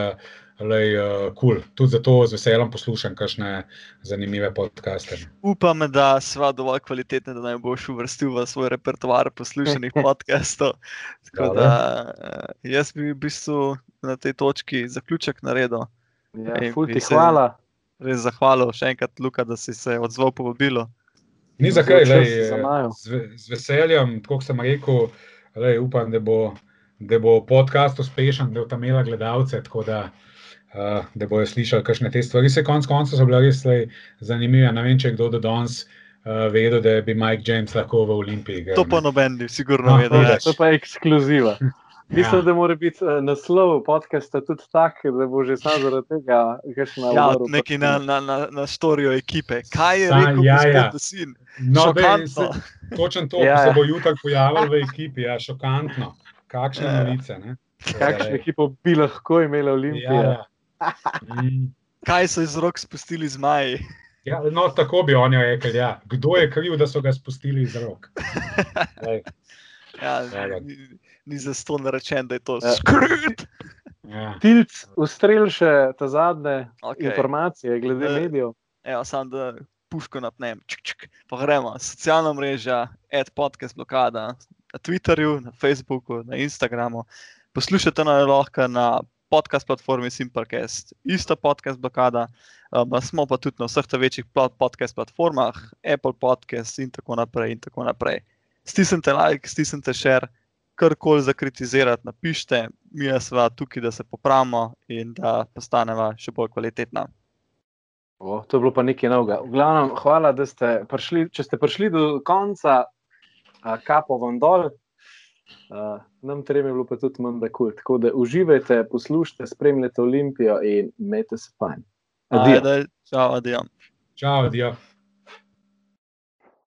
Speaker 3: lej, uh, cool. Tudi zato z veseljem poslušam kakšne zanimive podcaste.
Speaker 2: Upam, da sva dovolj kvalitetna, da naj boš uvrstil v svoj repertoar poslušanih (laughs) podcastov. Tako da, uh, jaz bi v bistvu na tej točki zaključek naredil.
Speaker 1: Ja,
Speaker 2: Ej,
Speaker 1: ful ti hvala.
Speaker 2: Res zahvalil še enkrat, Luka, da si se odzval povabilo.
Speaker 3: Ni
Speaker 1: Za
Speaker 3: kaj, lej,
Speaker 1: za Majo.
Speaker 3: z, ve- z veseljem, kot sem rekel, lej, upam, da bo, da bo podcast uspešen, da bo tam imela gledalce, tako da, uh, da bojo slišali kakšne te stvari. Se konc koncev so bile res lej, zanimive. Ne vem, če je kdo do danes uh, vedel, da bi Mike James lahko v Olimpiji. igral,
Speaker 2: To pa
Speaker 3: ne.
Speaker 2: noben ni, sigurno
Speaker 3: No,
Speaker 2: vedel.
Speaker 3: vidiš.
Speaker 2: Ja.
Speaker 1: To pa je ekskluziva. Mislim,
Speaker 3: Ja.
Speaker 1: da mora biti eh, naslov podcasta tudi tak, da bo že sam zaradi tega kakšna
Speaker 2: Ja,
Speaker 1: Laura
Speaker 2: neki
Speaker 1: pa-
Speaker 2: na, na, na, na storijo ekipe. Kaj je
Speaker 3: Sa-
Speaker 2: rekel,
Speaker 3: ja, ja. No, dej,
Speaker 2: Šokantno.
Speaker 3: se- Točno to,
Speaker 1: Ja,
Speaker 3: ja,
Speaker 1: ja.
Speaker 3: se bo jutri pojavil v ekipi, ja, šokantno. Kakšne
Speaker 2: Ja.
Speaker 3: novice. ne.
Speaker 1: Kakšno ekipo bi lahko imela Olimpija?
Speaker 3: Ja, ja. Mm.
Speaker 2: Kaj so iz rok spustili zmaji?
Speaker 3: Ja, no, tako bi oni rekli. Ja. Kdo je kriv, da so ga spustili iz rok? (laughs) Lej,
Speaker 2: Ja,
Speaker 3: Ja,
Speaker 2: ni, za to narečen, da je to
Speaker 1: Ja.
Speaker 2: skrt.
Speaker 3: Ja.
Speaker 1: Tilc, ustrel še ta zadnje
Speaker 2: Okay.
Speaker 1: informacije glede
Speaker 2: Eh,
Speaker 1: medijev.
Speaker 2: Evo, sam da puško napnem. Čik, čik. Pa gremo. Socialna mreža, ad podcast blokada na Twitterju, na Facebooku, na Instagramu. Poslušate nas lahko na podcast platformi Simplecast, isto podcast blokada. Um, smo pa tudi na vseh teh večjih podcast platformah, Apple Podcast in tako naprej. In tako naprej. Stisnite like, stisnite share, karkoli za kritizirati, napišite, mi smo tukaj, da se popravimo in da postaneva še bolj kvalitetna.
Speaker 1: O, to je bilo pa nekaj novega. V glavnem, hvala, da ste prišli. Če ste prišli do konca, a, kapo vam dol. Uh, nam trem je bilo pa tudi manj da kul. Tako da uživajte, poslušajte, spremljate Olimpijo in imejte se fajn. Adijo.
Speaker 2: Ajde, čau, adijo.
Speaker 3: Čau, adijo.